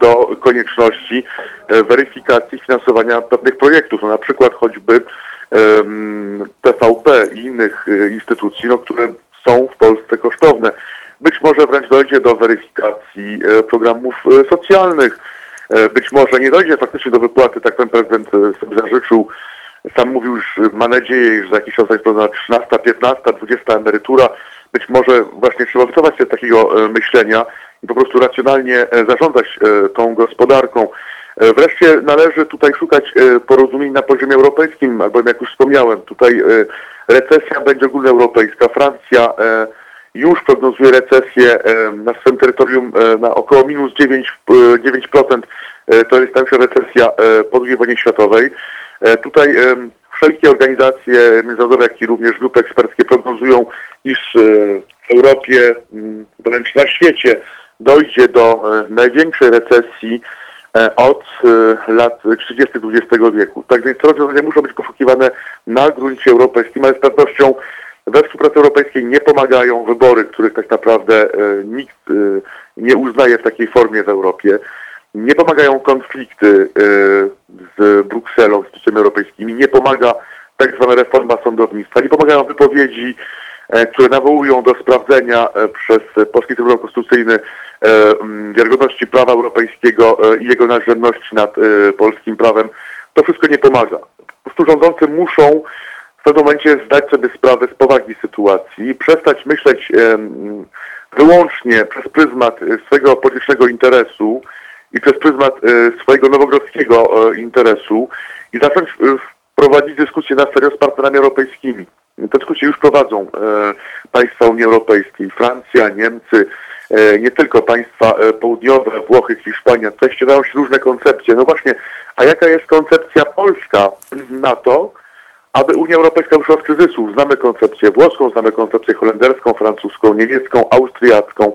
do konieczności e, weryfikacji finansowania pewnych projektów, no na przykład choćby TVP i innych e, instytucji, no, które są w Polsce kosztowne. Być może wręcz dojdzie do weryfikacji programów socjalnych. Być może nie dojdzie faktycznie do wypłaty, tak pan prezydent sobie zażyczył, sam mówił, że ma nadzieję, że za jakiś czas jest 13, 15, 20 emerytura, być może właśnie trzeba wycofać się z takiego e, myślenia i po prostu racjonalnie e, zarządzać e, tą gospodarką. Wreszcie należy tutaj szukać porozumień na poziomie europejskim, albo jak już wspomniałem, tutaj recesja będzie ogólnoeuropejska. Francja już prognozuje recesję na swoim terytorium na około minus 9, 9%. To jest największa recesja po II wojnie światowej. Tutaj wszelkie organizacje międzynarodowe, jak i również grupy eksperckie prognozują, iż e, w Europie, wręcz na świecie dojdzie do e, największej recesji e, od lat 30. XX wieku. Tak więc te rozwiązania muszą być poszukiwane na gruncie europejskim, ale z pewnością we współpracy europejskiej nie pomagają wybory, których tak naprawdę nikt nie uznaje w takiej formie w Europie. Nie pomagają konflikty z Brukselą, z instytucjami europejskimi, nie pomaga tak zwana reforma sądownictwa, nie pomagają wypowiedzi, e, które nawołują do sprawdzenia e, przez Polski Trybunał Konstytucyjny wiarygodności prawa europejskiego i jego nadrzędności nad polskim prawem, to wszystko nie pomaga. Po prostu rządzący muszą w pewnym momencie zdać sobie sprawę z powagi sytuacji, przestać myśleć wyłącznie przez pryzmat swojego politycznego interesu i przez pryzmat swojego nowogrodzkiego interesu i zacząć prowadzić dyskusję na serio z partnerami europejskimi. Te dyskusje już prowadzą e, państwa Unii Europejskiej, Francja, Niemcy, e, nie tylko państwa e, południowe, Włochy, Hiszpania. Ścierają się różne koncepcje. No właśnie, a jaka jest koncepcja polska na to, aby Unia Europejska wyszła z kryzysu? Znamy koncepcję włoską, znamy koncepcję holenderską, francuską, niemiecką, austriacką,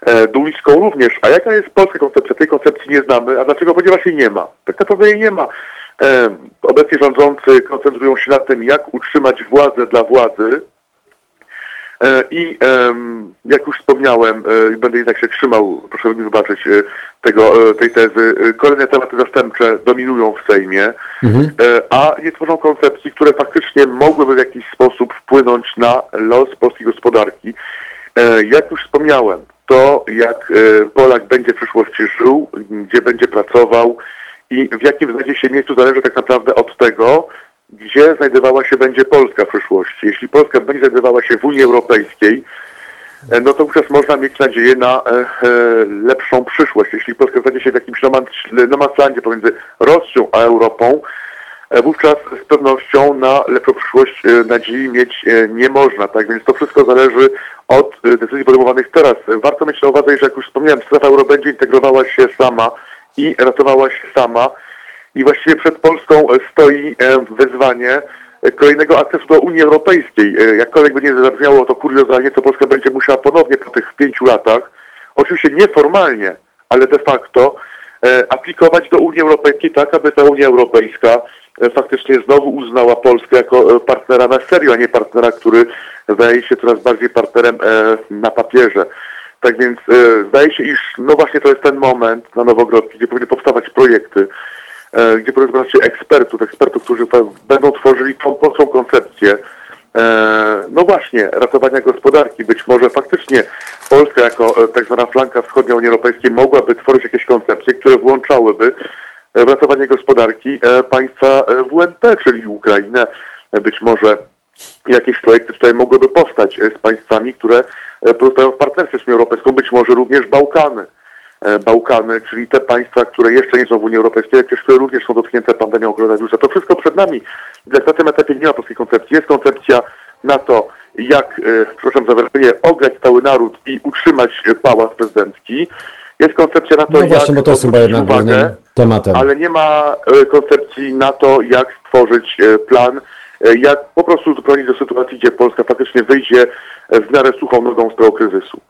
e, duńską również. A jaka jest polska koncepcja? Tej koncepcji nie znamy. A dlaczego? Ponieważ jej nie ma. Tak naprawdę jej nie ma. Obecnie rządzący koncentrują się na tym, jak utrzymać władzę dla władzy. E, I jak już wspomniałem, e, będę jednak się trzymał, proszę mi wybaczyć, e, tego, tej tezy, kolejne tematy zastępcze dominują w Sejmie, mhm. a nie tworzą koncepcji, które faktycznie mogłyby w jakiś sposób wpłynąć na los polskiej gospodarki. Jak już wspomniałem, to jak Polak będzie w przyszłości żył, gdzie będzie pracował, i w jakim znajdzie się miejscu zależy tak naprawdę od tego, gdzie znajdowała się będzie Polska w przyszłości. Jeśli Polska będzie znajdowała się w Unii Europejskiej, e, no to wówczas można mieć nadzieję na e, e, lepszą przyszłość. Jeśli Polska znajdzie się w jakimś nomadlandzie pomiędzy Rosją a Europą, wówczas z pewnością na lepszą przyszłość nadziei mieć nie można. Tak więc to wszystko zależy od decyzji podejmowanych teraz. Warto mieć na uwadze, że jak już wspomniałem, strefa euro będzie integrowała się sama i ratowała się sama. I właściwie przed Polską stoi e, wyzwanie kolejnego akcesu do Unii Europejskiej. E, jakkolwiek by nie zabrzmiało to kuriozalnie, to Polska będzie musiała ponownie po tych pięciu latach, oczywiście nieformalnie, ale de facto, e, aplikować do Unii Europejskiej tak, aby ta Unia Europejska faktycznie znowu uznała Polskę jako partnera na serio, a nie partnera, który wydaje się coraz bardziej partnerem na papierze. Tak więc e, zdaje się, iż no właśnie to jest ten moment na Nowogrodzki, gdzie powinny powstawać projekty, e, gdzie powinno się ekspertów, ekspertów, którzy będą tworzyli tą polską koncepcję, e, no właśnie, ratowania gospodarki. Być może faktycznie Polska jako e, tak zwana flanka wschodnia Unii Europejskiej mogłaby tworzyć jakieś koncepcje, które włączałyby w ratowanie gospodarki e, państwa e, WNP, czyli Ukrainę, być może jakieś projekty tutaj mogłyby powstać z państwami, które E, pozostają w partnerstwie z Unią Europejską, być może również Bałkany. E, Bałkany, czyli te państwa, które jeszcze nie są w Unii Europejskiej, ale które również są dotknięte pandemią koronawirusa. To wszystko przed nami. Na tym etapie nie ma polskiej koncepcji. Jest koncepcja na to, jak, e, przepraszam za wyrażenie, ograć cały naród i utrzymać pałac prezydencki. Jest koncepcja na to, no właśnie, jak to jest chyba jednak uwagę, tematem. ale nie ma koncepcji na to, jak stworzyć plan, jak po prostu doprowadzić do sytuacji, gdzie Polska faktycznie wyjdzie w miarę suchą nogą z tego kryzysu.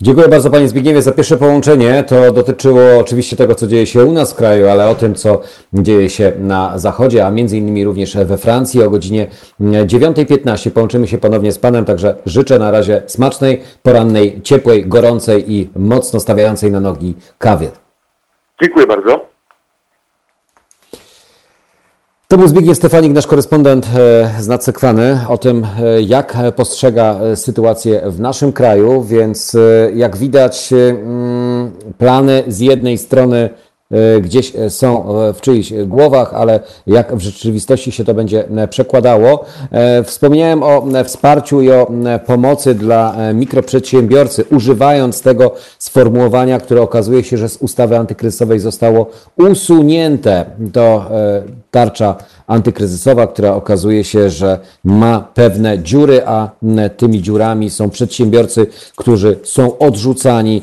Dziękuję bardzo Panie Zbigniewie za pierwsze połączenie. To dotyczyło oczywiście tego, co dzieje się u nas w kraju, ale o tym, co dzieje się na zachodzie, a między innymi również we Francji o godzinie 9.15 połączymy się ponownie z Panem, także życzę na razie smacznej, porannej, ciepłej, gorącej i mocno stawiającej na nogi kawy. Dziękuję bardzo. To był Zbigniew Stefanik, nasz korespondent e, z Nadsekwany, o tym, e, jak postrzega e, sytuację w naszym kraju, więc jak widać, mm, plany z jednej strony gdzieś e, są e, w czyichś głowach, ale jak w rzeczywistości się to będzie przekładało. Wspomniałem o wsparciu i o pomocy dla mikroprzedsiębiorcy, używając tego sformułowania, które okazuje się, że z ustawy antykryzysowej zostało usunięte. To tarcza antykryzysowa, która okazuje się, że ma pewne dziury, a tymi dziurami są przedsiębiorcy, którzy są odrzucani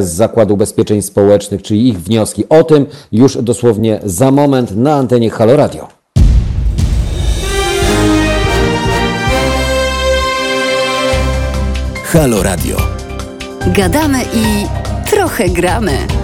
z Zakładu Ubezpieczeń Społecznych, czyli ich wnioski. O tym już dosłownie za moment na antenie Halo Radio. Halo Radio. Gadamy i trochę gramy.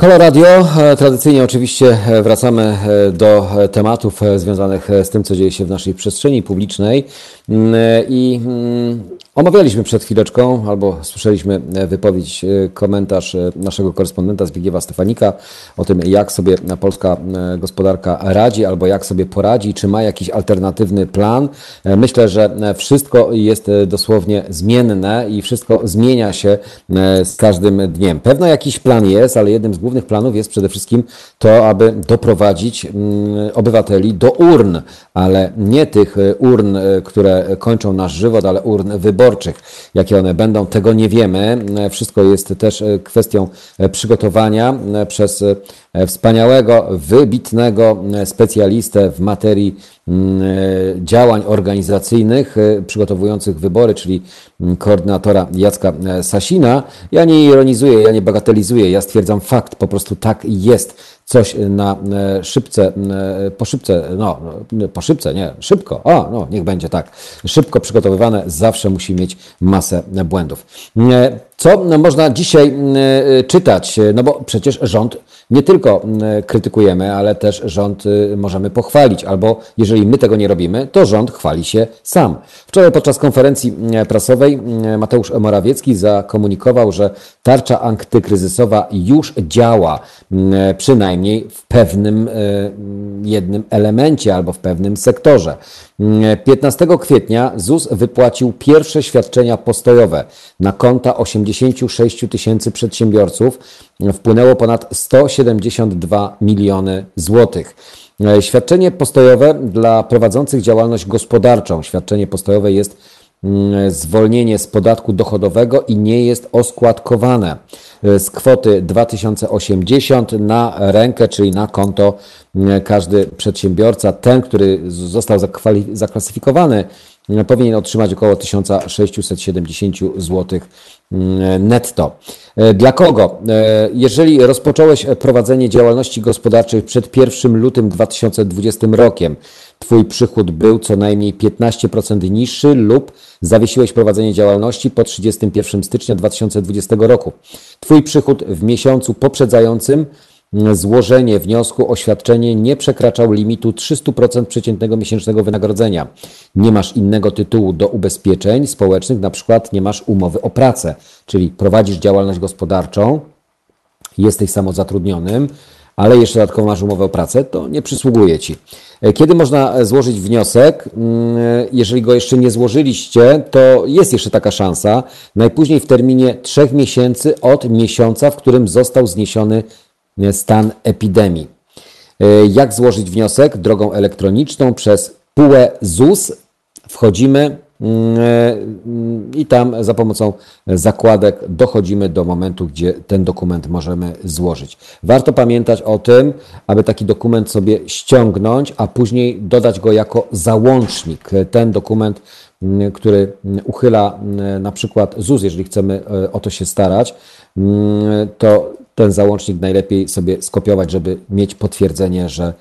Halo Radio, e, tradycyjnie oczywiście e, wracamy e, do tematów związanych z tym, co dzieje się w naszej przestrzeni publicznej. Mm, i mm, omawialiśmy przed chwileczką, albo słyszeliśmy wypowiedź, komentarz naszego korespondenta Zbigniewa Stefanika o tym, jak sobie polska gospodarka radzi, albo jak sobie poradzi, czy ma jakiś alternatywny plan. Myślę, że wszystko jest dosłownie zmienne i wszystko zmienia się z każdym dniem. Pewno jakiś plan jest, ale jednym z głównych planów jest przede wszystkim to, aby doprowadzić mm, obywateli do urn, ale nie tych e, urn, e, które kończą nasz żywot, ale urn wyborczych. Jakie one będą, tego nie wiemy. E, wszystko jest też kwestią przygotowania przez wspaniałego, wybitnego specjalistę w materii działań organizacyjnych przygotowujących wybory, czyli mm, koordynatora Jacka Sasina. Ja nie ironizuję, ja nie bagatelizuję, ja stwierdzam fakt, po prostu tak jest coś na e, szybce, e, po szybce, no, po szybce, nie, szybko, o, no, niech będzie tak, szybko przygotowywane zawsze musi mieć masę błędów. E, co można dzisiaj czytać? No bo przecież rząd nie tylko krytykujemy, ale też rząd możemy pochwalić, albo jeżeli my tego nie robimy, to rząd chwali się sam. Wczoraj podczas konferencji prasowej Mateusz Morawiecki zakomunikował, że tarcza antykryzysowa już działa, przynajmniej w pewnym e, jednym elemencie albo w pewnym sektorze. 15 kwietnia ZUS wypłacił pierwsze świadczenia postojowe na konta 86 tysięcy przedsiębiorców. Wpłynęło ponad 172 miliony złotych. E, świadczenie postojowe dla prowadzących działalność gospodarczą. Świadczenie postojowe jest Mm, zwolnienie z podatku dochodowego i nie jest oskładkowane e, z kwoty 2080 na rękę, czyli na konto każdy przedsiębiorca, ten, który został zaklasyfikowany, powinien otrzymać około 1670 zł netto. E, dla kogo? E, jeżeli rozpocząłeś prowadzenie działalności gospodarczej przed 1 lutym 2020 rokiem, Twój przychód był co najmniej 15% niższy lub zawiesiłeś prowadzenie działalności po 31 stycznia 2020 roku. Twój przychód w miesiącu poprzedzającym złożenie wniosku o świadczenie nie przekraczał limitu 300% przeciętnego miesięcznego wynagrodzenia. Nie masz innego tytułu do ubezpieczeń społecznych, na przykład nie masz umowy o pracę, czyli prowadzisz działalność gospodarczą, jesteś samozatrudnionym, ale jeszcze dodatkowo masz umowę o pracę, to nie przysługuje Ci. Kiedy można złożyć wniosek? Mm, jeżeli go jeszcze nie złożyliście, to jest jeszcze taka szansa. Najpóźniej w terminie trzech miesięcy od miesiąca, w którym został zniesiony stan epidemii. E, jak złożyć wniosek? Drogą elektroniczną przez PUE ZUS. Wchodzimy Mm, e, i tam za pomocą zakładek dochodzimy do momentu, gdzie ten dokument możemy złożyć. Warto pamiętać o tym, aby taki dokument sobie ściągnąć, a później dodać go jako załącznik. Ten dokument, mm, który uchyla mm, na przykład ZUS, jeżeli chcemy e, o to się starać, to ten załącznik najlepiej sobie skopiować, żeby mieć potwierdzenie, że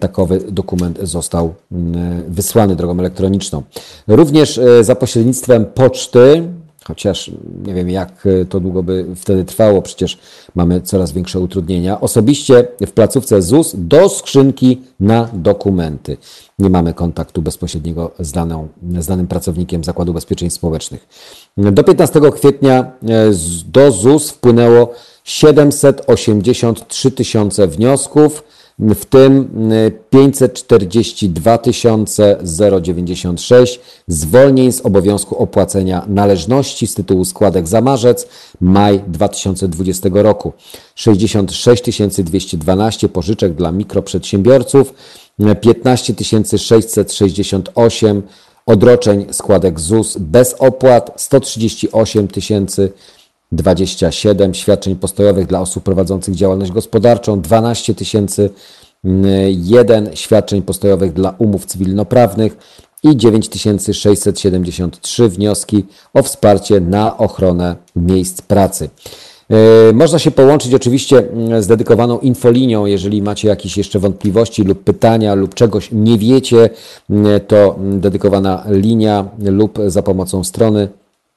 takowy dokument został mm, wysłany drogą elektroniczną. Również e, za pośrednictwem poczty, chociaż nie wiem jak to długo by wtedy trwało, przecież mamy coraz większe utrudnienia, osobiście w placówce ZUS do skrzynki na dokumenty. Nie mamy kontaktu bezpośredniego z, daną, z danym pracownikiem Zakładu Ubezpieczeń Społecznych. Do 15 kwietnia e, do ZUS wpłynęło 783 tysiące wniosków w tym 542 096 zwolnień z obowiązku opłacenia należności z tytułu składek za marzec, maj 2020 roku, 66 212 pożyczek dla mikroprzedsiębiorców, 15 668 odroczeń składek ZUS bez opłat, 138 tysięcy 27 świadczeń postojowych dla osób prowadzących działalność gospodarczą, 12 tysięcy jeden świadczeń postojowych dla umów cywilnoprawnych i 9673 wnioski o wsparcie na ochronę miejsc pracy. E, można się połączyć oczywiście z dedykowaną infolinią, jeżeli macie jakieś jeszcze wątpliwości lub pytania lub czegoś nie wiecie, to dedykowana linia lub za pomocą strony,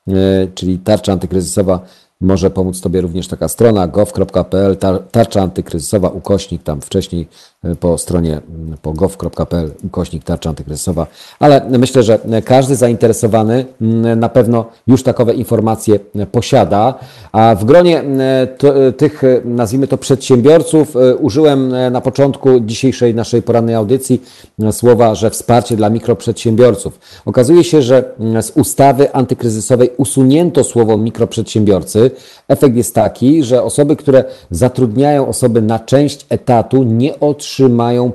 e, czyli tarcza antykryzysowa może pomóc Tobie również taka strona gov.pl, tarcza antykryzysowa, ukośnik tam wcześniej po stronie po gov.pl, ukośnik tarcza antykryzysowa, ale myślę, że każdy zainteresowany na pewno już takowe informacje posiada, a w gronie to, tych, nazwijmy to przedsiębiorców, użyłem na początku dzisiejszej naszej porannej audycji słowa, że wsparcie dla mikroprzedsiębiorców. Okazuje się, że z ustawy antykryzysowej usunięto słowo mikroprzedsiębiorcy. Efekt jest taki, że osoby, które zatrudniają osoby na część etatu, nie otrzymają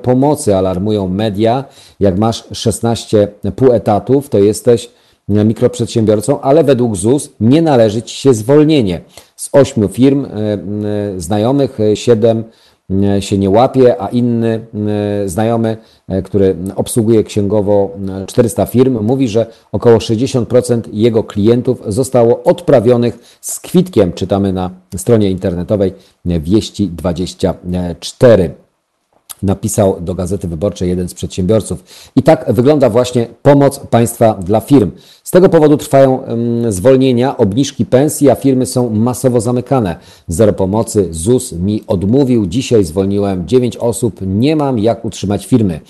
pomocy. Alarmują media. Jak masz 16 pół etatów, to jesteś mikroprzedsiębiorcą, ale według ZUS nie należy ci się zwolnienie. Z ośmiu firm e, znajomych, e, siedem E, się nie łapie, a inny znajomy, który obsługuje księgowo 400 firm, mówi, że około 60% jego klientów zostało odprawionych z kwitkiem, czytamy na stronie internetowej Wieści 24 napisał do Gazety Wyborczej jeden z przedsiębiorców. I tak wygląda właśnie pomoc państwa dla firm. Z tego powodu trwają zwolnienia, obniżki pensji, a firmy są masowo zamykane. Zero pomocy, ZUS mi odmówił. Dzisiaj zwolniłem 9 osób, nie mam jak utrzymać firmy.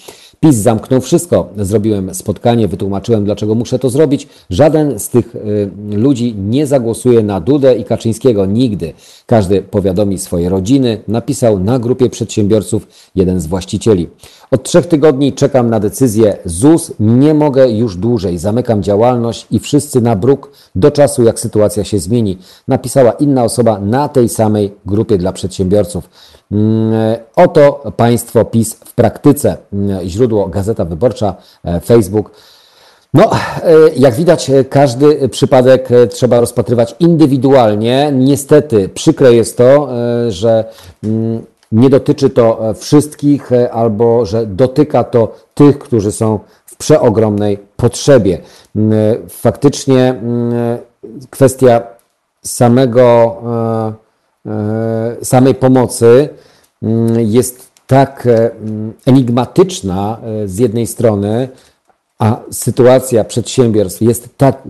PiS zamknął wszystko. Zrobiłem spotkanie, wytłumaczyłem, dlaczego muszę to zrobić. Żaden z tych y, ludzi nie zagłosuje na Dudę i Kaczyńskiego nigdy. Każdy powiadomi swoje rodziny, napisał na grupie przedsiębiorców jeden z właścicieli. Od trzech tygodni czekam na decyzję ZUS. Nie mogę już dłużej. Zamykam działalność i wszyscy na bruk do czasu, jak sytuacja się zmieni. Napisała inna osoba na tej samej grupie dla przedsiębiorców. Mm, oto państwo PiS w praktyce. Mm, źródło Gazeta Wyborcza, e, Facebook. No, e, jak widać, e, każdy przypadek trzeba rozpatrywać indywidualnie. Niestety, przykre jest to, że mm, nie dotyczy to wszystkich, albo że dotyka to tych, którzy są w przeogromnej potrzebie. Faktycznie kwestia samego E, samej pomocy mm, jest tak e, mm, enigmatyczna e, z jednej strony, a sytuacja przedsiębiorstw jest tak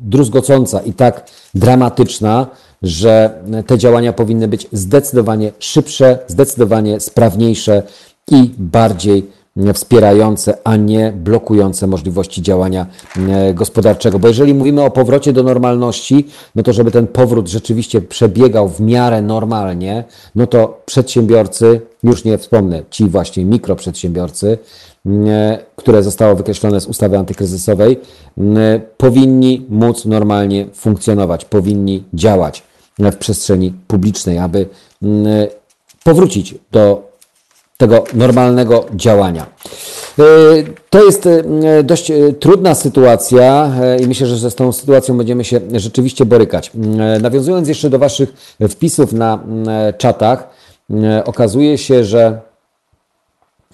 druzgocąca i tak dramatyczna, że te działania powinny być zdecydowanie szybsze, zdecydowanie sprawniejsze i bardziej wspierające, a nie blokujące możliwości działania e, gospodarczego. Bo jeżeli mówimy o powrocie do normalności, no to żeby ten powrót rzeczywiście przebiegał w miarę normalnie, no to przedsiębiorcy, już nie wspomnę, ci właśnie mikroprzedsiębiorcy, e, które zostało wykreślone z ustawy antykryzysowej, e, powinni móc normalnie funkcjonować, powinni działać w przestrzeni publicznej, aby powrócić do tego normalnego działania. E, to jest e, dość e, trudna sytuacja i myślę, że z tą sytuacją będziemy się rzeczywiście borykać. Nawiązując jeszcze do Waszych wpisów na czatach, okazuje się, że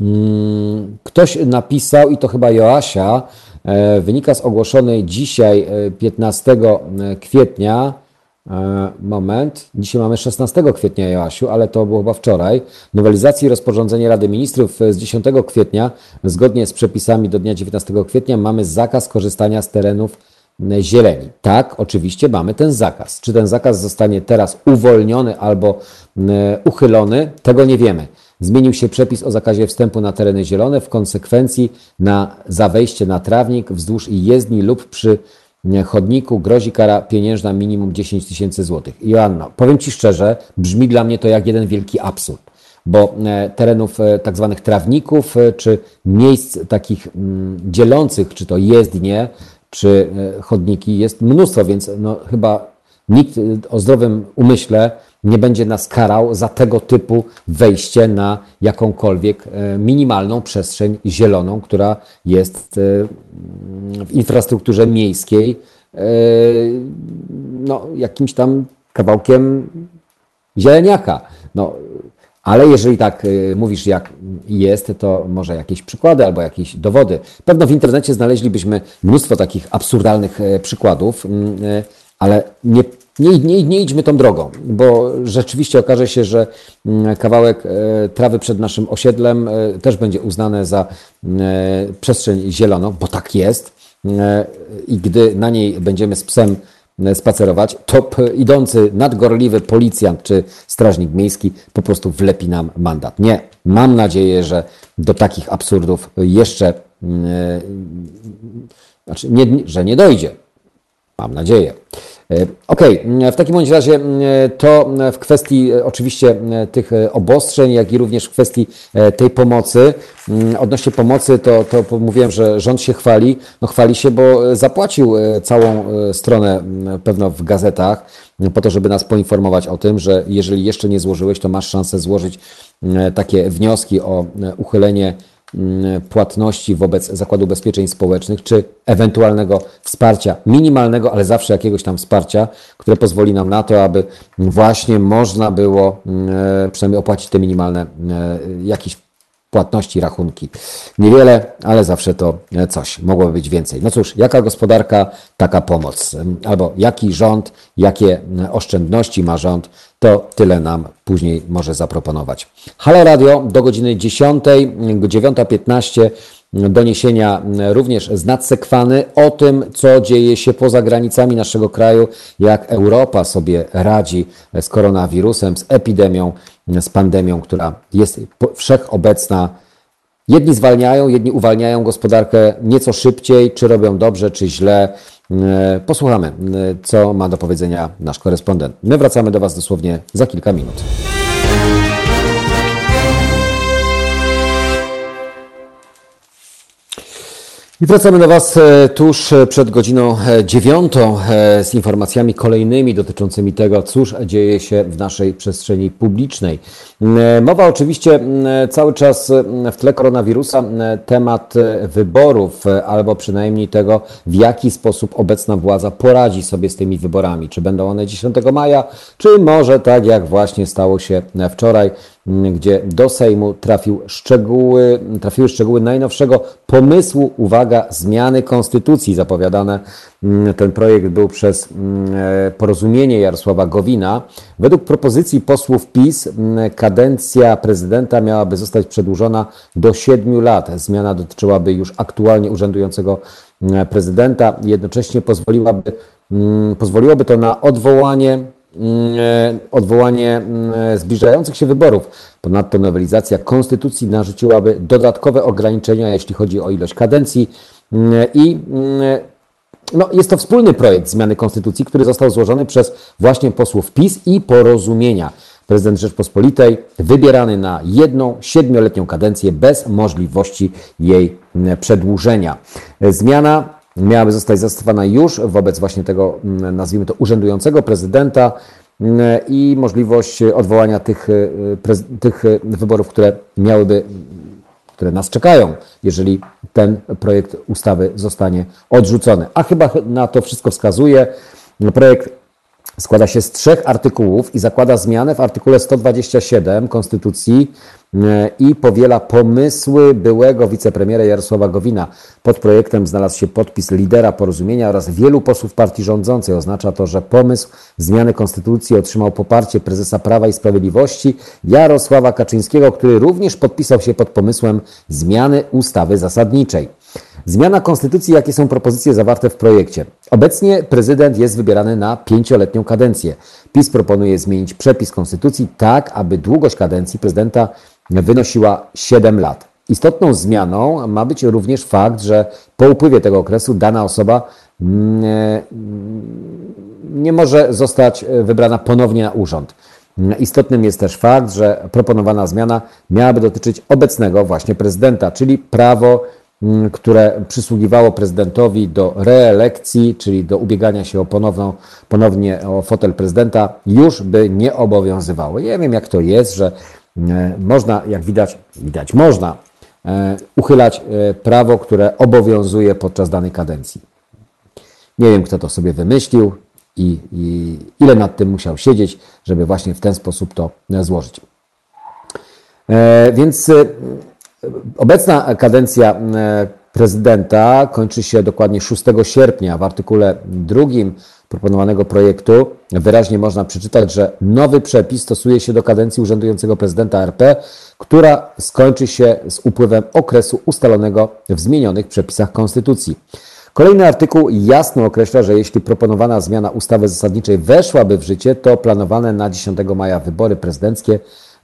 mm, ktoś napisał, i to chyba Joasia, wynika z ogłoszonej dzisiaj 15 kwietnia, moment. Dzisiaj mamy 16 kwietnia, Joasiu, ale to było chyba wczoraj. Nowelizacji rozporządzenia Rady Ministrów z 10 kwietnia, zgodnie z przepisami do dnia 19 kwietnia, mamy zakaz korzystania z terenów zieleni. Tak, oczywiście mamy ten zakaz. Czy ten zakaz zostanie teraz uwolniony albo uchylony, tego nie wiemy. Zmienił się przepis o zakazie wstępu na tereny zielone, w konsekwencji na, za wejście na trawnik wzdłuż jezdni lub przy chodniku grozi kara pieniężna minimum 10 tysięcy złotych. Joanno, powiem Ci szczerze, brzmi dla mnie to jak jeden wielki absurd, bo e, terenów e, tak zwanych trawników, e, czy miejsc takich mm, dzielących, czy to jezdnie, czy chodniki jest mnóstwo, więc no, chyba nikt o zdrowym umyśle nie będzie nas karał za tego typu wejście na jakąkolwiek e, minimalną przestrzeń zieloną, która jest e, w infrastrukturze miejskiej e, no, jakimś tam kawałkiem zieleniaka. No, ale jeżeli tak mówisz, jak jest, to może jakieś przykłady albo jakieś dowody. Pewno w internecie znaleźlibyśmy mnóstwo takich absurdalnych przykładów, mm, ale nie nie, nie, nie idźmy tą drogą, bo rzeczywiście okaże się, że mm, kawałek e, trawy przed naszym osiedlem e, też będzie uznane za e, przestrzeń zieloną, bo tak jest. I gdy na niej będziemy z psem spacerować, to idący nadgorliwy policjant czy strażnik miejski po prostu wlepi nam mandat. Nie. Mam nadzieję, że do takich absurdów jeszcze, znaczy nie, że nie dojdzie. Mam nadzieję. E, okay. w takim bądź razie e, to w kwestii e, oczywiście tych obostrzeń, jak i również w kwestii tej pomocy. Odnośnie pomocy, to, to mówiłem, że rząd się chwali. No chwali się, bo zapłacił całą stronę pewno w gazetach po to, żeby nas poinformować o tym, że jeżeli jeszcze nie złożyłeś, to masz szansę złożyć takie wnioski o uchylenie Mm, płatności wobec Zakładu Ubezpieczeń Społecznych, czy ewentualnego wsparcia, minimalnego, ale zawsze jakiegoś tam wsparcia, które pozwoli nam na to, aby właśnie można było mm, e, przynajmniej opłacić te minimalne e, jakieś płatności, rachunki. Niewiele, ale zawsze to e, coś. Mogłoby być więcej. No cóż, jaka gospodarka, taka pomoc. Albo jaki rząd, jakie oszczędności ma rząd, to tyle nam później może zaproponować. Halo Radio do godziny 10, 9.15 doniesienia również z nadsekwany o tym, co dzieje się poza granicami naszego kraju, jak Europa sobie radzi z koronawirusem, z epidemią, z pandemią, która jest wszechobecna. Jedni zwalniają, jedni uwalniają gospodarkę nieco szybciej, czy robią dobrze, czy źle. Posłuchamy, co ma do powiedzenia nasz korespondent. My wracamy do Was dosłownie za kilka minut. I wracamy do Was e, tuż e, przed godziną e, dziewiątą z informacjami kolejnymi dotyczącymi tego, cóż dzieje się w naszej przestrzeni publicznej. Mowa oczywiście cały czas w tle koronawirusa temat wyborów, albo przynajmniej tego, w jaki sposób obecna władza poradzi sobie z tymi wyborami. Czy będą one 10 maja, czy może tak jak właśnie stało się wczoraj, gdzie do Sejmu trafił szczegóły, trafiły szczegóły najnowszego pomysłu, uwaga, zmiany konstytucji zapowiadane. Mm, ten projekt był przez mm, e, porozumienie Jarosława Gowina. Według propozycji posłów PiS mm, kadencja prezydenta miałaby zostać przedłużona do siedmiu lat. Zmiana dotyczyłaby już aktualnie urzędującego prezydenta. Jednocześnie pozwoliłaby, pozwoliłoby to na odwołanie odwołanie mm, zbliżających się wyborów. Ponadto nowelizacja konstytucji narzuciłaby dodatkowe ograniczenia, jeśli chodzi o ilość kadencji mm, i no, jest to wspólny projekt zmiany konstytucji, który został złożony przez właśnie posłów PiS i porozumienia. Prezydent Rzeczpospolitej wybierany na jedną siedmioletnią kadencję bez możliwości jej przedłużenia. Zmiana miałaby zostać zastosowana już wobec właśnie tego, mm, nazwijmy to, urzędującego prezydenta mm, i możliwość odwołania tych, y, tych wyborów, które miałyby, które nas czekają, jeżeli ten projekt ustawy zostanie odrzucony. A chyba na to wszystko wskazuje. Projekt składa się z trzech artykułów i zakłada zmianę w artykule 127 Konstytucji e, i powiela pomysły byłego wicepremiera Jarosława Gowina. Pod projektem znalazł się podpis lidera porozumienia oraz wielu posłów partii rządzącej. Oznacza to, że pomysł zmiany konstytucji otrzymał poparcie prezesa Prawa i Sprawiedliwości Jarosława Kaczyńskiego, który również podpisał się pod pomysłem zmiany ustawy zasadniczej. Zmiana konstytucji, jakie są propozycje zawarte w projekcie. Obecnie prezydent jest wybierany na pięcioletnią kadencję. PiS proponuje zmienić przepis konstytucji tak, aby długość kadencji prezydenta wynosiła 7 lat. Istotną zmianą ma być również fakt, że po upływie tego okresu dana osoba mm, e, nie może zostać wybrana ponownie na urząd. Istotnym jest też fakt, że proponowana zmiana miałaby dotyczyć obecnego właśnie prezydenta, czyli prawo Mm, które przysługiwało prezydentowi do reelekcji, czyli do ubiegania się o ponowną, ponownie o fotel prezydenta, już by nie obowiązywało. Ja wiem, jak to jest, że e, można, jak widać, widać można e, uchylać e, prawo, które obowiązuje podczas danej kadencji. Nie wiem, kto to sobie wymyślił i, i ile nad tym musiał siedzieć, żeby właśnie w ten sposób to złożyć. Więc Obecna kadencja e, prezydenta kończy się dokładnie 6 sierpnia. W artykule drugim proponowanego projektu wyraźnie można przeczytać, że nowy przepis stosuje się do kadencji urzędującego prezydenta RP, która skończy się z upływem okresu ustalonego w zmienionych przepisach Konstytucji. Kolejny artykuł jasno określa, że jeśli proponowana zmiana ustawy zasadniczej weszłaby w życie, to planowane na 10 maja wybory prezydenckie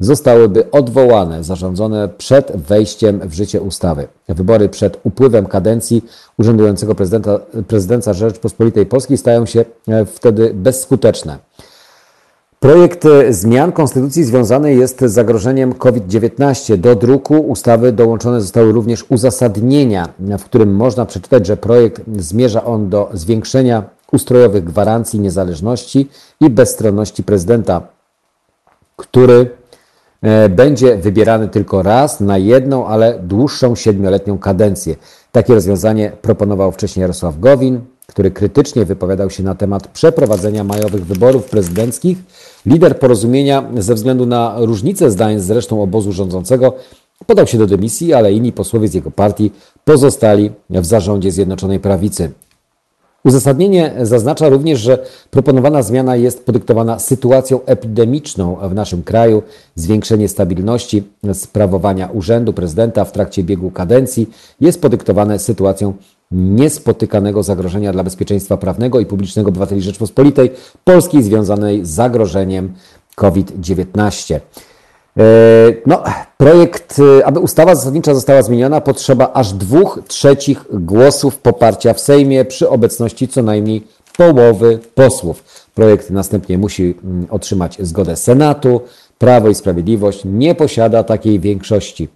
zostałyby odwołane, zarządzone przed wejściem w życie ustawy. Wybory przed upływem kadencji urzędującego prezydenta, prezydenta Rzeczypospolitej Polskiej stają się e, wtedy bezskuteczne. Projekt zmian konstytucji związany jest z zagrożeniem COVID-19. Do druku ustawy dołączone zostały również uzasadnienia, w którym można przeczytać, że projekt zmierza on do zwiększenia ustrojowych gwarancji niezależności i bezstronności prezydenta, który e, będzie wybierany tylko raz na jedną, ale dłuższą siedmioletnią kadencję. Takie rozwiązanie proponował wcześniej Jarosław Gowin, który krytycznie wypowiadał się na temat przeprowadzenia majowych wyborów prezydenckich. Lider porozumienia, ze względu na różnice zdań z resztą obozu rządzącego, podał się do dymisji, ale inni posłowie z jego partii pozostali w zarządzie Zjednoczonej Prawicy. Uzasadnienie zaznacza również, że proponowana zmiana jest podyktowana sytuacją epidemiczną w naszym kraju. Zwiększenie stabilności sprawowania urzędu prezydenta w trakcie biegu kadencji jest podyktowane sytuacją niespotykanego zagrożenia dla bezpieczeństwa prawnego i publicznego obywateli Rzeczpospolitej Polskiej związanej z zagrożeniem COVID-19. E, no, projekt, e, aby ustawa zasadnicza została zmieniona, potrzeba aż dwóch trzecich głosów poparcia w Sejmie przy obecności co najmniej połowy posłów. Projekt następnie musi mm, otrzymać zgodę Senatu. Prawo i Sprawiedliwość nie posiada takiej większości.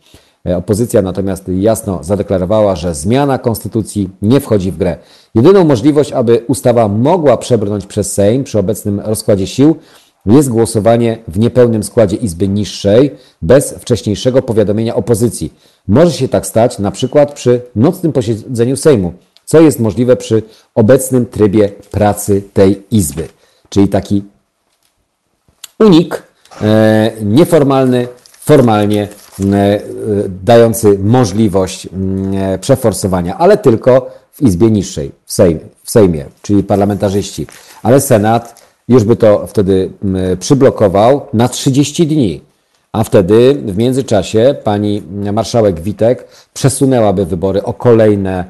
E, opozycja natomiast jasno zadeklarowała, że zmiana konstytucji nie wchodzi w grę. Jedyną możliwość, aby ustawa mogła przebrnąć przez Sejm przy obecnym rozkładzie sił, jest głosowanie w niepełnym składzie Izby Niższej bez wcześniejszego powiadomienia opozycji. Może się tak stać na przykład przy nocnym posiedzeniu Sejmu, co jest możliwe przy obecnym trybie pracy tej Izby. Czyli taki unik e, nieformalny, formalnie E, dający możliwość e, przeforsowania, ale tylko w Izbie Niższej, w w Sejmie, czyli parlamentarzyści. Ale Senat już by to wtedy przyblokował na 30 dni. A wtedy w międzyczasie pani marszałek Witek przesunęłaby wybory o kolejne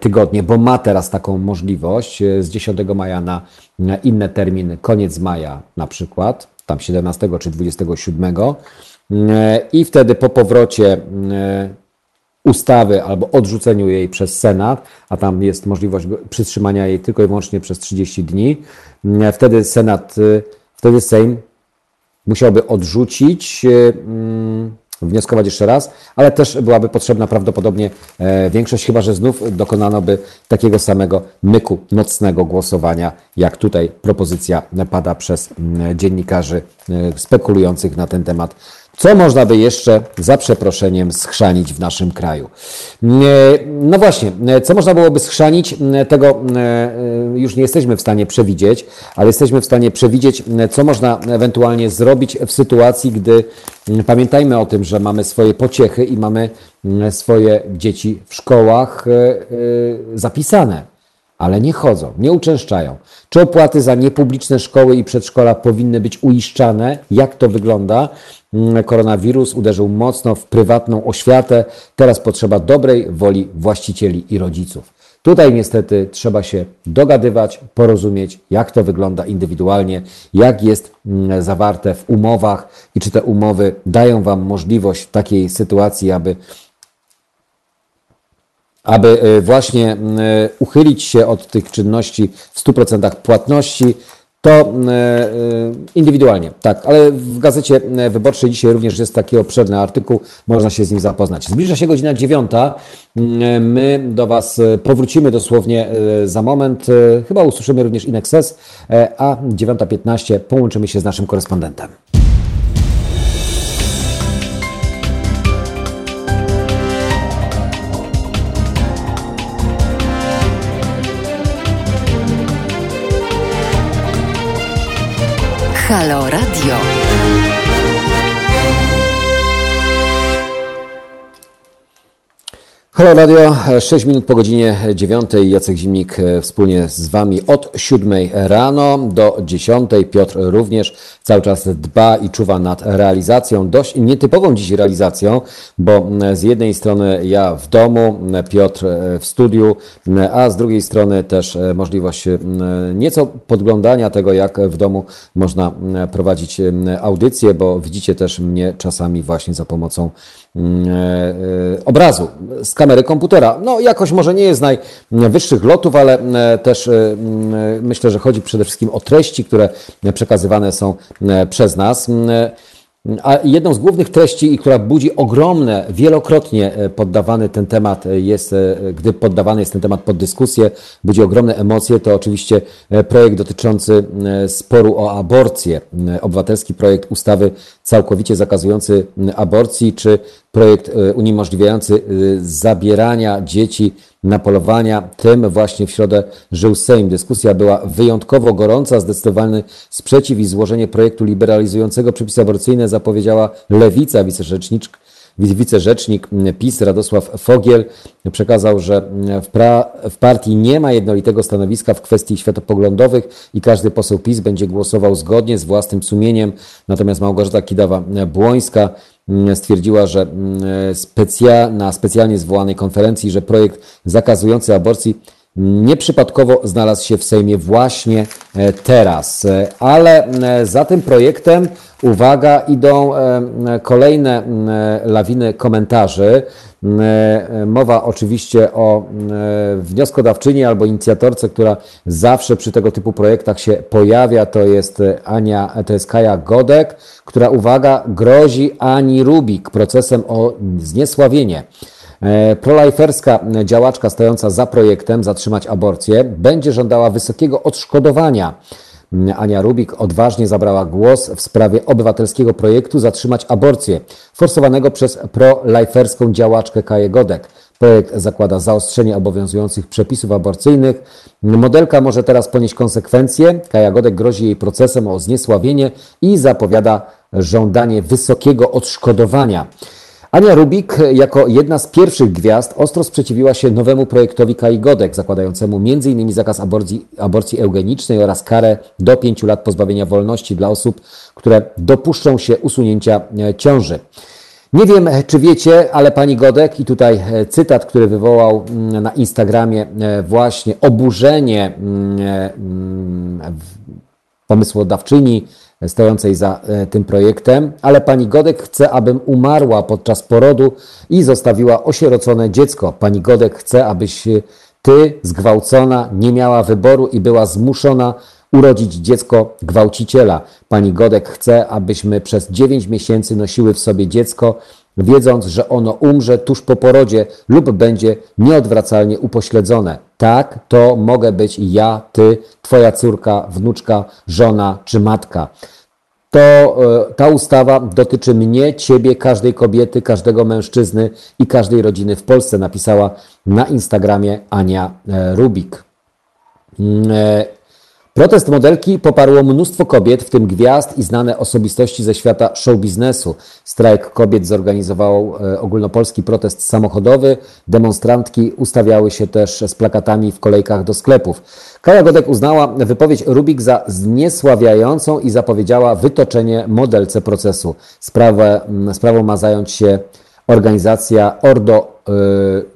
tygodnie, bo ma teraz taką możliwość e, z 10 maja na inny termin, koniec maja na przykład, tam 17 czy 27 i wtedy po powrocie e, ustawy albo odrzuceniu jej przez Senat, a tam jest możliwość przytrzymania jej tylko i wyłącznie przez 30 dni, e, wtedy Senat, e, wtedy Sejm musiałby odrzucić mm, wnioskować jeszcze raz, ale też byłaby potrzebna prawdopodobnie e, większość, chyba że znów dokonano by takiego samego myku nocnego głosowania, jak tutaj propozycja pada przez dziennikarzy e, spekulujących na ten temat. Co można by jeszcze, za przeproszeniem, schrzanić w naszym kraju? E, no właśnie, co można byłoby schrzanić, tego już nie jesteśmy w stanie przewidzieć, ale jesteśmy w stanie przewidzieć, co można ewentualnie zrobić w sytuacji, gdy Pamiętajmy o tym, że mamy swoje pociechy i mamy swoje dzieci w szkołach e, e, zapisane, ale nie chodzą, nie uczęszczają. Czy opłaty za niepubliczne szkoły i przedszkola powinny być uiszczane? Jak to wygląda? Mm, koronawirus uderzył mocno w prywatną oświatę. Teraz potrzeba dobrej woli właścicieli i rodziców. Tutaj niestety trzeba się dogadywać, porozumieć, jak to wygląda indywidualnie, jak jest mm, zawarte w umowach i czy te umowy dają Wam możliwość takiej sytuacji, aby aby y, właśnie mm, uchylić się od tych czynności w 100% płatności, to e, e, indywidualnie, tak, ale w gazecie e, wyborczej dzisiaj również jest taki obszerny artykuł, można się z nim zapoznać. Zbliża się godzina dziewiąta, my do Was powrócimy dosłownie za moment, chyba usłyszymy również Inexes, a 9.15 połączymy się z naszym korespondentem. Halo Radio. Halo Radio, 6 minut po godzinie 9. Jacek Zimnik e, wspólnie z Wami od 7 rano do 10. Piotr również cały czas dba i czuwa nad realizacją, dość nietypową dziś realizacją, bo z jednej strony ja w domu, Piotr e, w studiu, a z drugiej strony też e, możliwość nieco podglądania tego, jak w domu można prowadzić audycję, bo widzicie też mnie czasami właśnie za pomocą obrazu z kamery komputera. No jakoś może nie jest najwyższych lotów, ale e, też e, myślę, że chodzi przede wszystkim o treści, które przekazywane są e, przez nas. A jedną z głównych treści, która budzi ogromne, wielokrotnie poddawany ten temat jest, gdy poddawany jest ten temat pod dyskusję, budzi ogromne emocje, to oczywiście projekt dotyczący sporu o aborcję. Obywatelski projekt ustawy całkowicie zakazujący aborcji, czy projekt uniemożliwiający zabierania dzieci na polowania. Tym właśnie w środę żył Sejm. Dyskusja była wyjątkowo gorąca. Zdecydowany sprzeciw i złożenie projektu liberalizującego przepisy aborcyjne zapowiedziała Lewica, wicerzeczniczka wicerzecznik PiS Radosław Fogiel przekazał, że w, pra, w, partii nie ma jednolitego stanowiska w kwestii światopoglądowych i każdy poseł PiS będzie głosował zgodnie z własnym sumieniem. Natomiast Małgorzata Kidawa-Błońska stwierdziła, że specja, na specjalnie zwołanej konferencji, że projekt zakazujący aborcji nieprzypadkowo znalazł się w Sejmie właśnie e, teraz. E, ale e, za tym projektem, uwaga, idą kolejne lawiny komentarzy. Mowa oczywiście o wnioskodawczyni albo inicjatorce, która zawsze przy tego typu projektach się pojawia. To jest Ania, to jest Kaja Godek, która, uwaga, grozi Ani Rubik procesem o zniesławienie. E, proliferska działaczka stojąca za projektem Zatrzymać aborcję będzie żądała wysokiego odszkodowania. Ania Rubik odważnie zabrała głos w sprawie obywatelskiego projektu Zatrzymać aborcję, forsowanego przez proliferską działaczkę Kaję Godek. Projekt zakłada zaostrzenie obowiązujących przepisów aborcyjnych. Modelka może teraz ponieść konsekwencje. Kaja Godek grozi jej procesem o zniesławienie i zapowiada żądanie wysokiego odszkodowania. Ania Rubik jako jedna z pierwszych gwiazd ostro sprzeciwiła się nowemu projektowi Kai Godek, zakładającemu m.in. zakaz aborcji, aborcji eugenicznej oraz karę do 5 lat pozbawienia wolności dla osób, które dopuszczą się usunięcia e, ciąży. Nie wiem, czy wiecie, ale pani Godek, i tutaj e, cytat, który wywołał mm, na Instagramie e, właśnie oburzenie mm, mm, pomysłodawczyni stojącej za e, tym projektem, ale pani Godek chce, abym umarła podczas porodu i zostawiła osierocone dziecko. Pani Godek chce, abyś ty, zgwałcona, nie miała wyboru i była zmuszona urodzić dziecko gwałciciela. Pani Godek chce, abyśmy przez 9 miesięcy nosiły w sobie dziecko, wiedząc, że ono umrze tuż po porodzie lub będzie nieodwracalnie upośledzone. Tak, to mogę być ja, ty, twoja córka, wnuczka, żona czy matka. To e, ta ustawa dotyczy mnie, ciebie, każdej kobiety, każdego mężczyzny i każdej rodziny w Polsce, napisała na Instagramie Ania e, Rubik. Protest modelki poparło mnóstwo kobiet, w tym gwiazd i znane osobistości ze świata show biznesu. Strajk kobiet zorganizował e, ogólnopolski protest samochodowy. Demonstrantki ustawiały się też z plakatami w kolejkach do sklepów. Kaja Godek uznała wypowiedź Rubik za zniesławiającą i zapowiedziała wytoczenie modelce procesu. Sprawę, sprawą ma zająć się Organizacja Ordo e,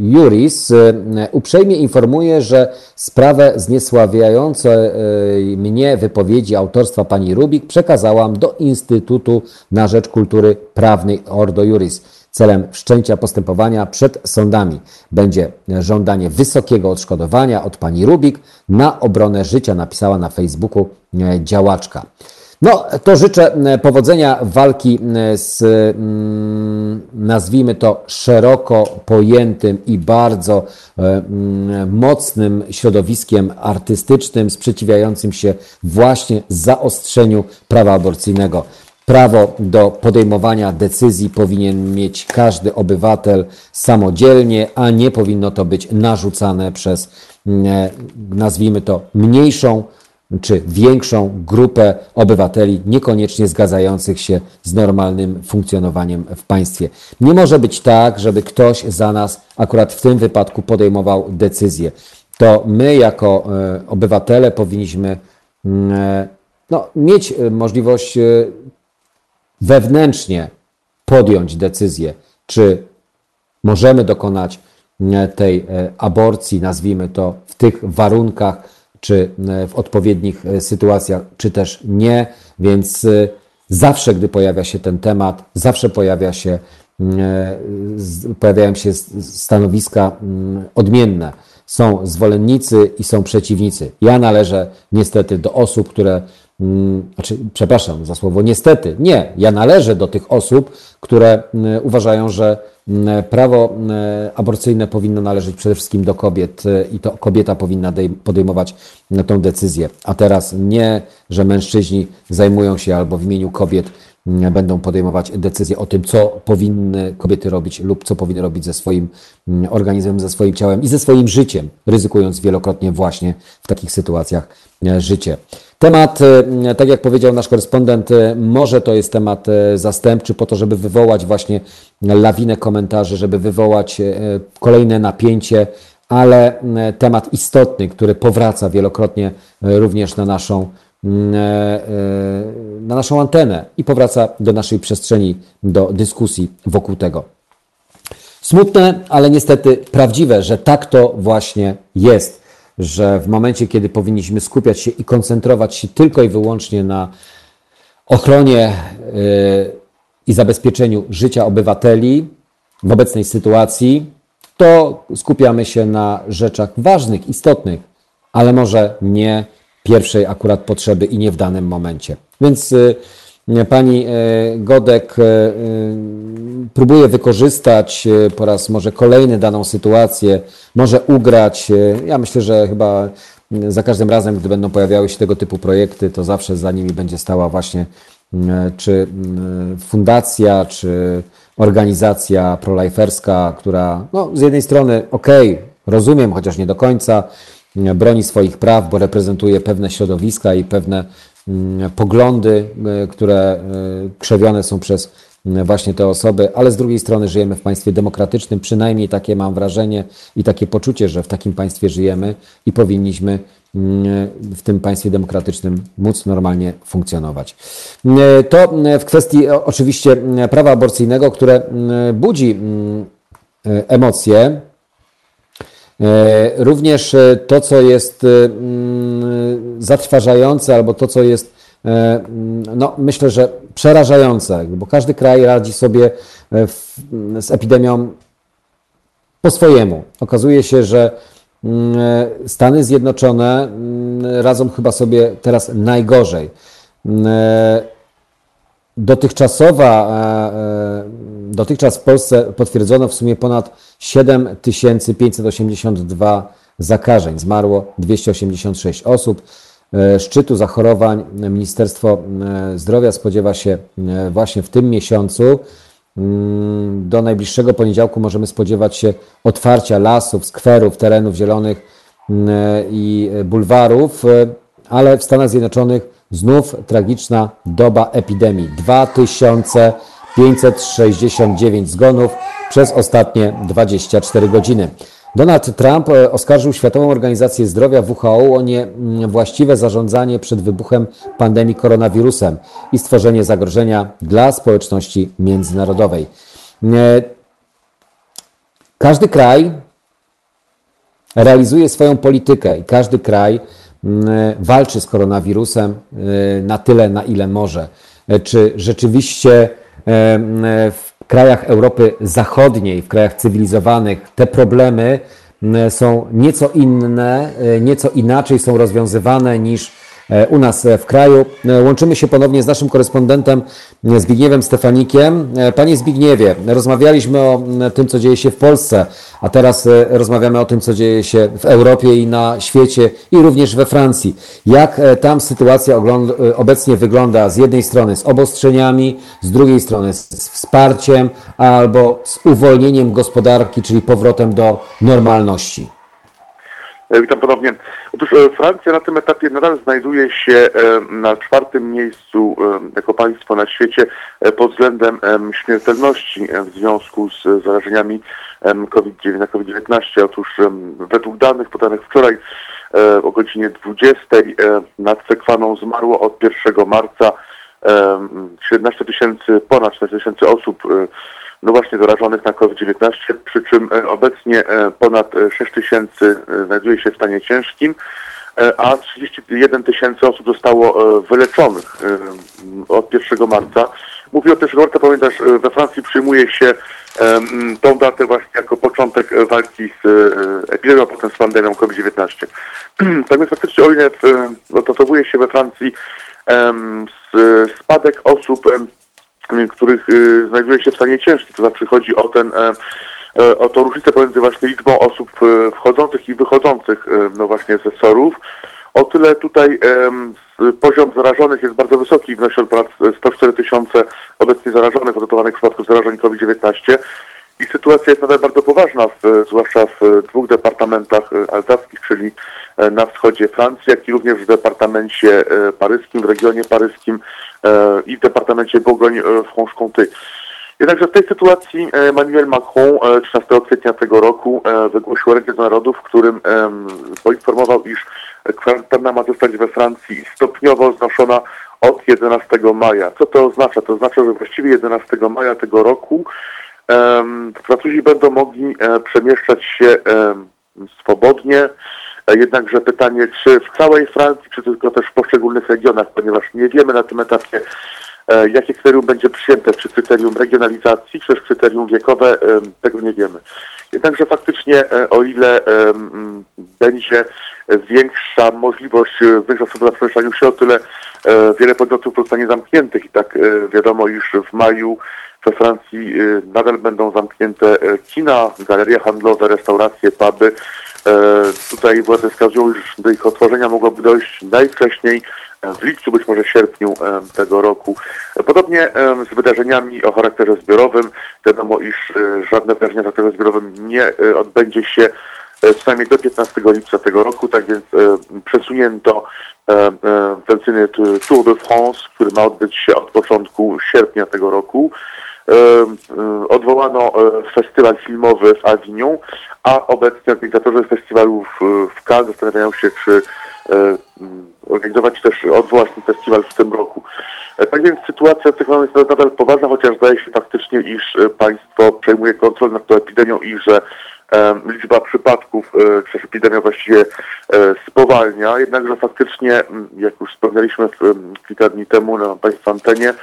Juris e, uprzejmie informuje, że sprawę zniesławiające mnie wypowiedzi autorstwa pani Rubik przekazałam do Instytutu na Rzecz Kultury Prawnej Ordo Juris celem wszczęcia postępowania przed sądami. Będzie żądanie wysokiego odszkodowania od pani Rubik na obronę życia, napisała na Facebooku e, działaczka. No, to życzę e, powodzenia walki e, z, nazwijmy to, szeroko pojętym i bardzo e, mocnym środowiskiem artystycznym, sprzeciwiającym się właśnie zaostrzeniu prawa aborcyjnego. Prawo do podejmowania decyzji powinien mieć każdy obywatel samodzielnie, a nie powinno to być narzucane przez, mm, nazwijmy to, mniejszą czy większą grupę obywateli niekoniecznie zgadzających się z normalnym funkcjonowaniem w państwie. Nie może być tak, żeby ktoś za nas akurat w tym wypadku podejmował decyzję. To my, jako e, obywatele, powinniśmy mm, e, no, mieć możliwość wewnętrznie podjąć decyzję, czy możemy dokonać tej aborcji, nazwijmy to, w tych warunkach, czy e, w odpowiednich e, sytuacjach, czy też nie. Więc e, zawsze, gdy pojawia się ten temat, zawsze pojawia się, pojawiają się stanowiska odmienne. Są zwolennicy i są przeciwnicy. Ja należę niestety do osób, które znaczy, przepraszam za słowo niestety, nie, ja należę do tych osób, które uważają, że prawo aborcyjne powinno należeć przede wszystkim do kobiet e, i to kobieta powinna podejmować tę decyzję. A teraz nie, że mężczyźni zajmują się albo w imieniu kobiet będą podejmować decyzje o tym, co powinny kobiety robić lub co powinny robić ze swoim organizmem, ze swoim ciałem i ze swoim życiem, ryzykując wielokrotnie właśnie w takich sytuacjach e, życie. Temat, e, tak jak powiedział nasz korespondent, e, może to jest temat zastępczy po to, żeby wywołać właśnie lawinę komentarzy, żeby wywołać kolejne napięcie, ale temat istotny, który powraca wielokrotnie również na naszą Mm, na naszą antenę i powraca do naszej przestrzeni, do dyskusji wokół tego. Smutne, ale niestety prawdziwe, że tak to właśnie jest, że w momencie, kiedy powinniśmy skupiać się i koncentrować się tylko i wyłącznie na ochronie e, i zabezpieczeniu życia obywateli w obecnej sytuacji, to skupiamy się na rzeczach ważnych, istotnych, ale może nie pierwszej akurat potrzeby i nie w danym momencie. Więc y, pani y, Godek y, próbuje wykorzystać po raz może kolejny daną sytuację, może ugrać. Ja myślę, że chyba za każdym razem, gdy będą pojawiały się tego typu projekty, to zawsze za nimi będzie stała właśnie czy fundacja, czy organizacja proliferska, która no, z jednej strony, okej, okay, rozumiem, chociaż nie do końca, broni swoich praw, bo reprezentuje pewne środowiska i pewne poglądy, e, które e, krzewione są przez mm, właśnie te osoby, ale z drugiej strony żyjemy w państwie demokratycznym, przynajmniej takie mam wrażenie i takie poczucie, że w takim państwie żyjemy i powinniśmy mm, w tym państwie demokratycznym móc normalnie funkcjonować. To w kwestii oczywiście prawa aborcyjnego, które budzi emocje, E, również e, to, co jest e, mm, zatrważające, albo to, co jest, mm, no, myślę, że przerażające, bo każdy kraj radzi sobie w, z epidemią po swojemu. Okazuje się, że mm, Stany Zjednoczone radzą chyba sobie teraz najgorzej. Dotychczasowa, dotychczas w Polsce potwierdzono w sumie ponad 7582 zakażeń, zmarło 286 osób. E, szczytu zachorowań Ministerstwo e, Zdrowia spodziewa się e, właśnie w tym miesiącu. Mm, do najbliższego poniedziałku możemy spodziewać się otwarcia lasów, skwerów, terenów zielonych mm, i bulwarów, ale w Stanach Zjednoczonych znów tragiczna doba epidemii. 2000 569 zgonów przez ostatnie 24 godziny. Donald Trump e, oskarżył Światową Organizację Zdrowia WHO o niewłaściwe zarządzanie przed wybuchem pandemii koronawirusem i stworzenie zagrożenia dla społeczności międzynarodowej. E, każdy kraj realizuje swoją politykę i każdy kraj walczy z koronawirusem e, na tyle, na ile może. Czy rzeczywiście w krajach Europy Zachodniej, w krajach cywilizowanych, te problemy są nieco inne, e, nieco inaczej są rozwiązywane niż E, u nas e, w kraju. E, łączymy się ponownie z naszym korespondentem Zbigniewem Stefanikiem. Panie Zbigniewie, rozmawialiśmy o tym, co dzieje się w Polsce, a teraz rozmawiamy o tym, co dzieje się w Europie i na świecie i również we Francji. Jak tam sytuacja obecnie wygląda z jednej strony z obostrzeniami, z drugiej strony z wsparciem albo z uwolnieniem gospodarki, czyli powrotem do normalności? E, Witam ponownie. Otóż e, Francja na tym etapie nadal znajduje się e, na czwartym miejscu jako państwo na świecie pod względem em, śmiertelności w związku z zarażeniami em, COVID-19. na COVID-19. Otóż według danych podanych wczoraj o godzinie 20 e, nad Sekwaną zmarło od 1 marca em, 17 tysięcy, ponad 14 tysięcy osób no właśnie zarażonych na COVID-19, przy czym e, obecnie e, ponad e, 6 tysięcy e, znajduje się w stanie ciężkim, a 31 tysięcy osób zostało wyleczonych od 1 marca. Mówię o też, warto pamiętać, e, we Francji przyjmuje się tą datę właśnie jako początek walki z epidemią, a potem z pandemią COVID-19. tak więc faktycznie o ile e, odnotowuje się we Francji spadek osób, których y, znajduje się w stanie ciężkim. To znaczy chodzi o ten e, e, o tą różnicę pomiędzy właśnie liczbą osób e, wchodzących i wychodzących no właśnie ze. O tyle tutaj poziom zarażonych jest bardzo wysoki, wynosi on ponad 104 tysiące obecnie zarażonych, odnotowanych przypadków zarażeń COVID-19. I sytuacja jest nadal bardzo poważna, w, zwłaszcza w dwóch departamentach alzackich, czyli na wschodzie Francji, jak i również w departamencie e, paryskim, w regionie paryskim e, i w departamencie Bourgogne-Franche-Comté. Jednakże w tej sytuacji e, Emmanuel Macron e, 13 kwietnia tego roku e, wygłosił do Narodów, w którym poinformował, iż kwarantanna ma zostać we Francji stopniowo znoszona od 11 maja. Co to oznacza? To oznacza, że właściwie 11 maja tego roku Francuzi będą mogli e, przemieszczać się swobodnie. E, Jednakże pytanie, czy w całej Francji, czy tylko też w poszczególnych regionach, ponieważ nie wiemy na tym etapie, e, jakie kryterium będzie przyjęte, czy kryterium regionalizacji, czy też kryterium wiekowe, em, tego nie wiemy. Jednakże faktycznie, e, o ile będzie większa możliwość e, większa osoby na przemieszczaniu się, o tyle e, wiele podmiotów zostanie zamkniętych i tak e, wiadomo, iż w maju we Francji e, nadal będą zamknięte e, kina, galerie handlowe, restauracje, puby. E, Tutaj władze wskazują, iż do ich otworzenia mogłoby dojść najwcześniej w lipcu, być może sierpniu e, tego roku. Podobnie e, z wydarzeniami o charakterze zbiorowym. Wiadomo, iż żadne wydarzenie o charakterze zbiorowym nie odbędzie się e, przynajmniej do 15 lipca tego roku, tak więc przesunięto e, e, tradycyjny t- Tour de France, który ma odbyć się od początku sierpnia tego roku. E, e, Odwołano e, festiwal filmowy w Avignon, a obecnie organizatorzy festiwalu w, w Cannes zastanawiają się, czy e, organizować też, odwołać ten festiwal w tym roku. E, Tak więc sytuacja tych jest nadal poważna, chociaż zdaje się faktycznie, iż e, państwo przejmuje kontrolę nad tą epidemią i że liczba przypadków e, przez epidemię właściwie e, spowalnia, jednakże faktycznie, jak już wspomnieliśmy kilka dni temu na Państwa antenie, e,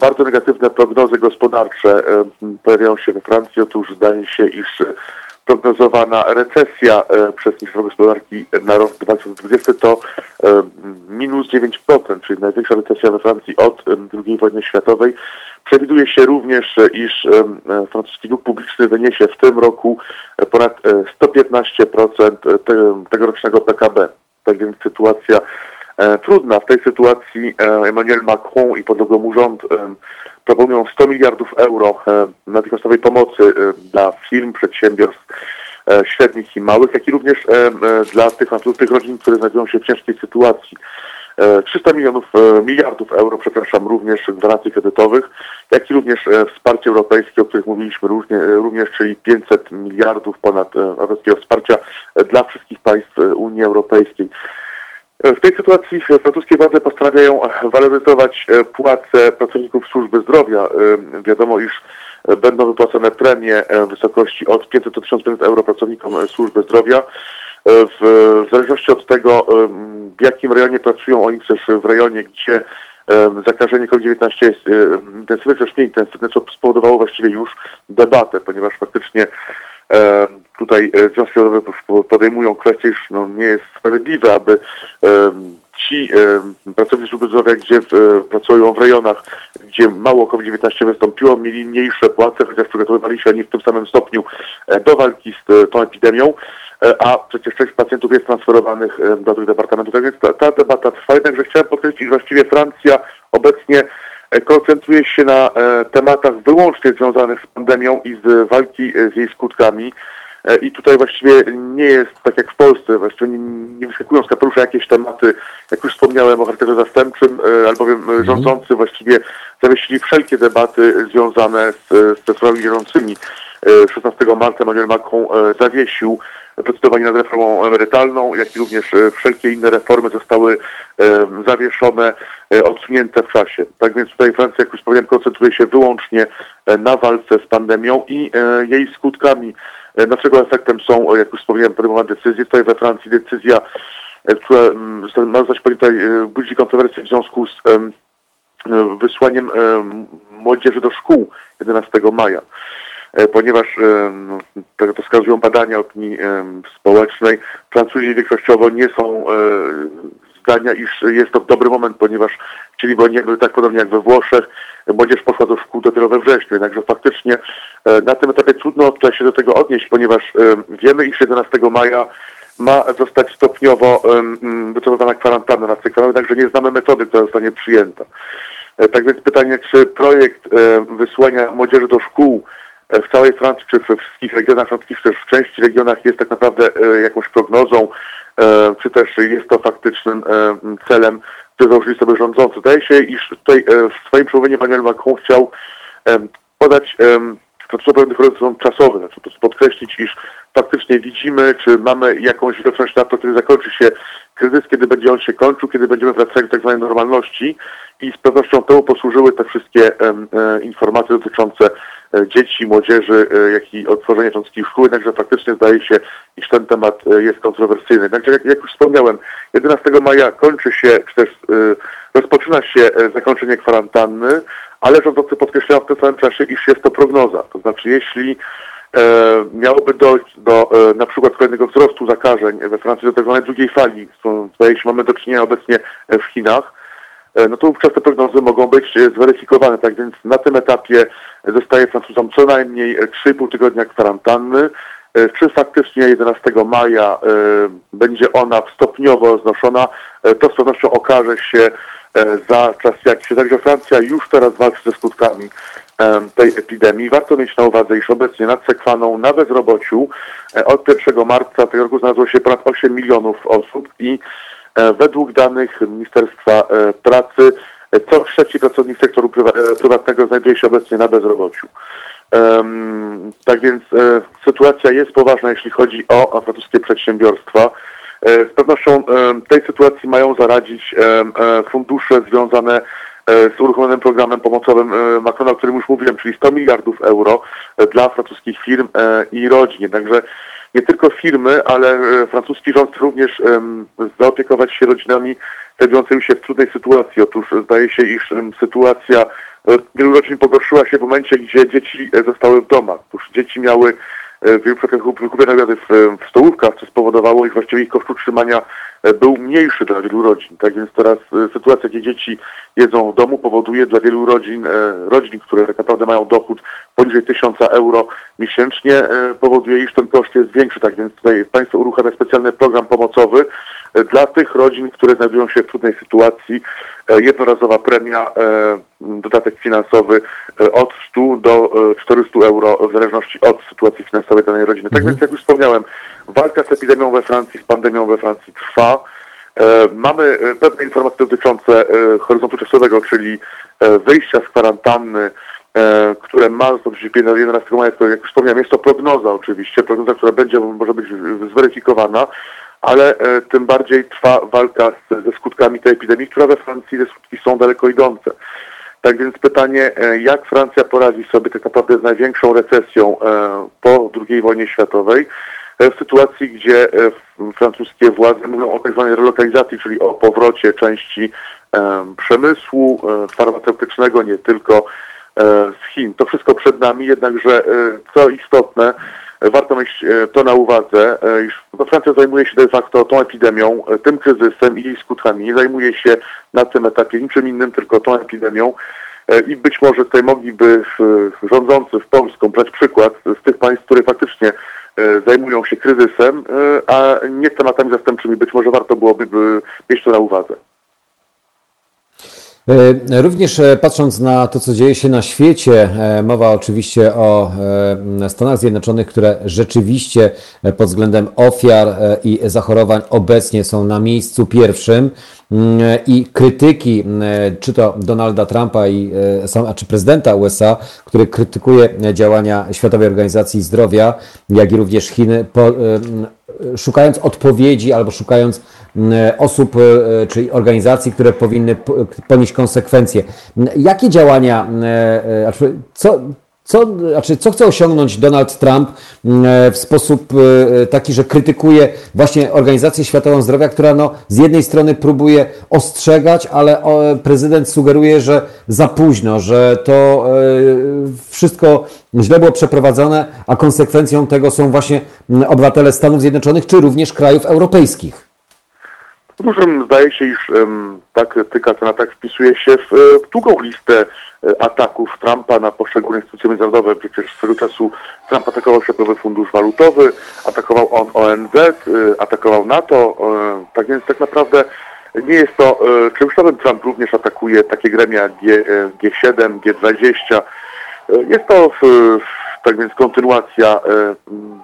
bardzo negatywne prognozy gospodarcze e, pojawiają się we Francji. Otóż zdaje się, iż e, prognozowana recesja e, przez Ministerstwo Gospodarki na rok 2020 to e, minus 9%, czyli największa recesja we Francji od II wojny światowej. Przewiduje się również, e, iż e, francuski dług publiczny wyniesie w tym roku e, ponad e, 115% te- tegorocznego PKB. Tak więc sytuacja e, trudna. W tej sytuacji e, Emmanuel Macron i podległy mu rząd e, proponują 100 miliardów euro e, natychmiastowej pomocy e, dla firm, przedsiębiorstw e, średnich i małych, jak i również e, e, dla tych, tych rodzin, które znajdują się w ciężkiej sytuacji. E, 300 milionów, e, miliardów euro, przepraszam, również gwarancji kredytowych, jak i również e, wsparcie europejskie, o których mówiliśmy różnie, e, również, czyli 500 miliardów ponad e, europejskiego wsparcia e, dla wszystkich państw e, Unii Europejskiej. W tej sytuacji francuskie władze postanawiają waloryzować e, płace pracowników służby zdrowia. E, Wiadomo, iż e, będą wypłacone premie w wysokości od 500 do 1500 euro pracownikom służby zdrowia. W, zależności od tego, w jakim rejonie pracują oni, też w rejonie, gdzie zakażenie COVID-19 jest intensywne, też nie intensywne, co spowodowało właściwie już debatę, ponieważ faktycznie tutaj e, związki zawodowe po- podejmują kwestię, iż no, nie jest sprawiedliwe, aby ci pracownicy służby zdrowia, gdzie e, pracują w rejonach, gdzie mało COVID-19 wystąpiło, mieli mniejsze płace, chociaż przygotowywali się oni w tym samym stopniu e, do walki z tą epidemią, a przecież część pacjentów jest transferowanych do tych departamentów. Tak więc ta, ta debata trwa, jednakże chciałem podkreślić, że właściwie Francja obecnie koncentruje się na e, tematach wyłącznie związanych z pandemią i z walki e, z jej skutkami. E, I tutaj właściwie nie jest tak jak w Polsce, właściwie nie, nie wyskakują z kapelusza jakieś tematy, jak już wspomniałem o charakterze zastępczym, e, albowiem mhm. rządzący właściwie zawiesili wszelkie debaty związane z, z sprawami bieżącymi. 16 marca Emmanuel Macron zawiesił procedowanie nad reformą emerytalną, jak i również wszelkie inne reformy zostały zawieszone, odsunięte w czasie. Tak więc tutaj Francja, jak już wspomniałem, koncentruje się wyłącznie na walce z pandemią i jej skutkami. E, dlaczego efektem są, jak już wspomniałem, podejmowane decyzje. Tutaj we Francji decyzja, e, która ma zostać podjęta, e, budzi kontrowersję w związku z wysłaniem młodzieży do szkół 11 maja ponieważ to, to wskazują badania opinii społecznej, Francuzi większościowo nie są zdania, iż jest to dobry moment, ponieważ chcieliby oni jakby tak podobnie jak we Włoszech, młodzież poszła do szkół dopiero we wrześniu, jednakże faktycznie e, na tym etapie trudno się do tego odnieść, ponieważ e, wiemy, iż 11 maja ma zostać stopniowo wycofana kwarantanna na cyklach, także nie znamy metody, która zostanie przyjęta. E, tak więc pytanie, czy projekt wysłania młodzieży do szkół w całej Francji, czy we wszystkich regionach francuskich, czy w części regionach jest tak naprawdę jakąś prognozą, czy też jest to faktycznym celem które założyli sobie rządzący. Wydaje się, iż tutaj e, w swoim przemówieniu Emmanuel Macron chciał podać to pewnych horyzont czasowy, znaczy prostu podkreślić, iż faktycznie widzimy, czy mamy jakąś widoczność na to, kiedy zakończy się kryzys, kiedy będzie on się kończył, kiedy będziemy wracali do tak zwanej normalności i z pewnością temu posłużyły te wszystkie e, informacje dotyczące e, dzieci, młodzieży, e, jak i otworzenia francuskich szkół, jednakże faktycznie zdaje się, iż ten temat jest kontrowersyjny. Jednakże, jak, jak już wspomniałem, 11 maja kończy się, czy też rozpoczyna się zakończenie kwarantanny, ale rządzący podkreślają w tym samym czasie, iż jest to prognoza. To znaczy, jeśli e, miałoby dojść do e, na przykład kolejnego wzrostu zakażeń we Francji, do tak zwanej drugiej fali, z którą zdaje się mamy do czynienia obecnie w Chinach, e, no to wówczas te prognozy mogą być zweryfikowane. Tak więc na tym etapie zostaje Francuzom co najmniej 3,5 tygodnia kwarantanny. E, czy faktycznie 11 maja e, będzie ona stopniowo znoszona, e, to z pewnością okaże się E, za czas jakiś. Także Francja już teraz walczy ze skutkami tej epidemii. Warto mieć na uwadze, iż obecnie nad Sekwaną na bezrobociu e, od 1 marca tego roku znalazło się ponad 8 milionów osób i e, według danych Ministerstwa Pracy co trzeci pracownik sektoru prywatnego znajduje się obecnie na bezrobociu. tak więc sytuacja jest poważna, jeśli chodzi o francuskie przedsiębiorstwa. E, z pewnością e, tej sytuacji mają zaradzić e, fundusze związane z uruchomionym programem pomocowym Macrona, o którym już mówiłem, czyli 100 miliardów euro dla francuskich firm i rodzin. Także nie tylko firmy, ale francuski rząd również zaopiekować się rodzinami znajdującymi się w trudnej sytuacji. Otóż zdaje się, iż sytuacja wielu rodzin pogorszyła się w momencie, gdzie dzieci zostały w domach. Otóż dzieci miały E, w wielu przypadkach wykupione obiady w, w stołówkach, co spowodowało, iż właściwie ich koszt utrzymania e, był mniejszy dla wielu rodzin. Tak więc teraz e, sytuacja, gdzie dzieci jedzą w domu, powoduje dla wielu rodzin, rodzin, które tak naprawdę mają dochód poniżej 1000 euro miesięcznie, powoduje, iż ten koszt jest większy. Tak więc tutaj państwo uruchamia specjalny program pomocowy dla tych rodzin, które znajdują się w trudnej sytuacji. Jednorazowa premia, dodatek finansowy od 100 do 400 euro w zależności od sytuacji finansowej danej rodziny. Tak mhm. więc jak już wspomniałem, walka z epidemią we Francji, z pandemią we Francji trwa. E, mamy e, pewne informacje dotyczące e, horyzontu czasowego, czyli wyjścia z kwarantanny, które ma zostać 11 maja, jak już wspomniałem, jest to prognoza oczywiście, prognoza, która będzie, może być zweryfikowana, ale tym bardziej trwa walka ze skutkami tej epidemii, która we Francji te skutki są daleko idące. Tak więc pytanie, e, jak Francja poradzi sobie tak naprawdę z największą recesją e, po II wojnie światowej, e, w sytuacji, gdzie francuskie władze mówią o tak zwanej relokalizacji, czyli o powrocie części przemysłu farmaceutycznego, nie tylko z Chin. To wszystko przed nami, jednakże co istotne, warto mieć e, to na uwadze, e, iż no, Francja zajmuje się de facto tą epidemią, e, tym kryzysem i jej skutkami. Nie zajmuje się na tym etapie niczym innym, tylko tą epidemią. I być może tutaj mogliby rządzący w Polską brać przykład z tych państw, które faktycznie zajmują się kryzysem, a nie tematami zastępczymi. Być może warto byłoby mieć to na uwadze. E, również e, patrząc na to, co dzieje się na świecie, e, mowa oczywiście o Stanach Zjednoczonych, które rzeczywiście pod względem ofiar i zachorowań obecnie są na miejscu pierwszym. Mm, i krytyki, czy to Donalda Trumpa i czy prezydenta USA, który krytykuje działania Światowej Organizacji Zdrowia, jak i również Chiny, szukając odpowiedzi albo szukając osób czy organizacji, które powinny ponieść konsekwencje. Jakie działania, znaczy, co, co, znaczy, co chce osiągnąć Donald Trump w sposób taki, że krytykuje właśnie Organizację Światową Zdrowia, która no, z jednej strony próbuje ostrzegać, ale prezydent sugeruje, że za późno, że to wszystko źle było przeprowadzone, a konsekwencją tego są właśnie obywatele Stanów Zjednoczonych, czy również krajów europejskich. Zdaje się, iż um, ta krytyka, ten atak wpisuje się w, w długą listę e, ataków Trumpa na poszczególne instytucje międzynarodowe. Przecież swego czasu Trump atakował Światowy Fundusz Walutowy, atakował on ONZ, e, atakował NATO. E, tak więc tak naprawdę nie jest to czymś nowym. Trump również atakuje takie gremia G, G7, G20. Jest to tak więc kontynuacja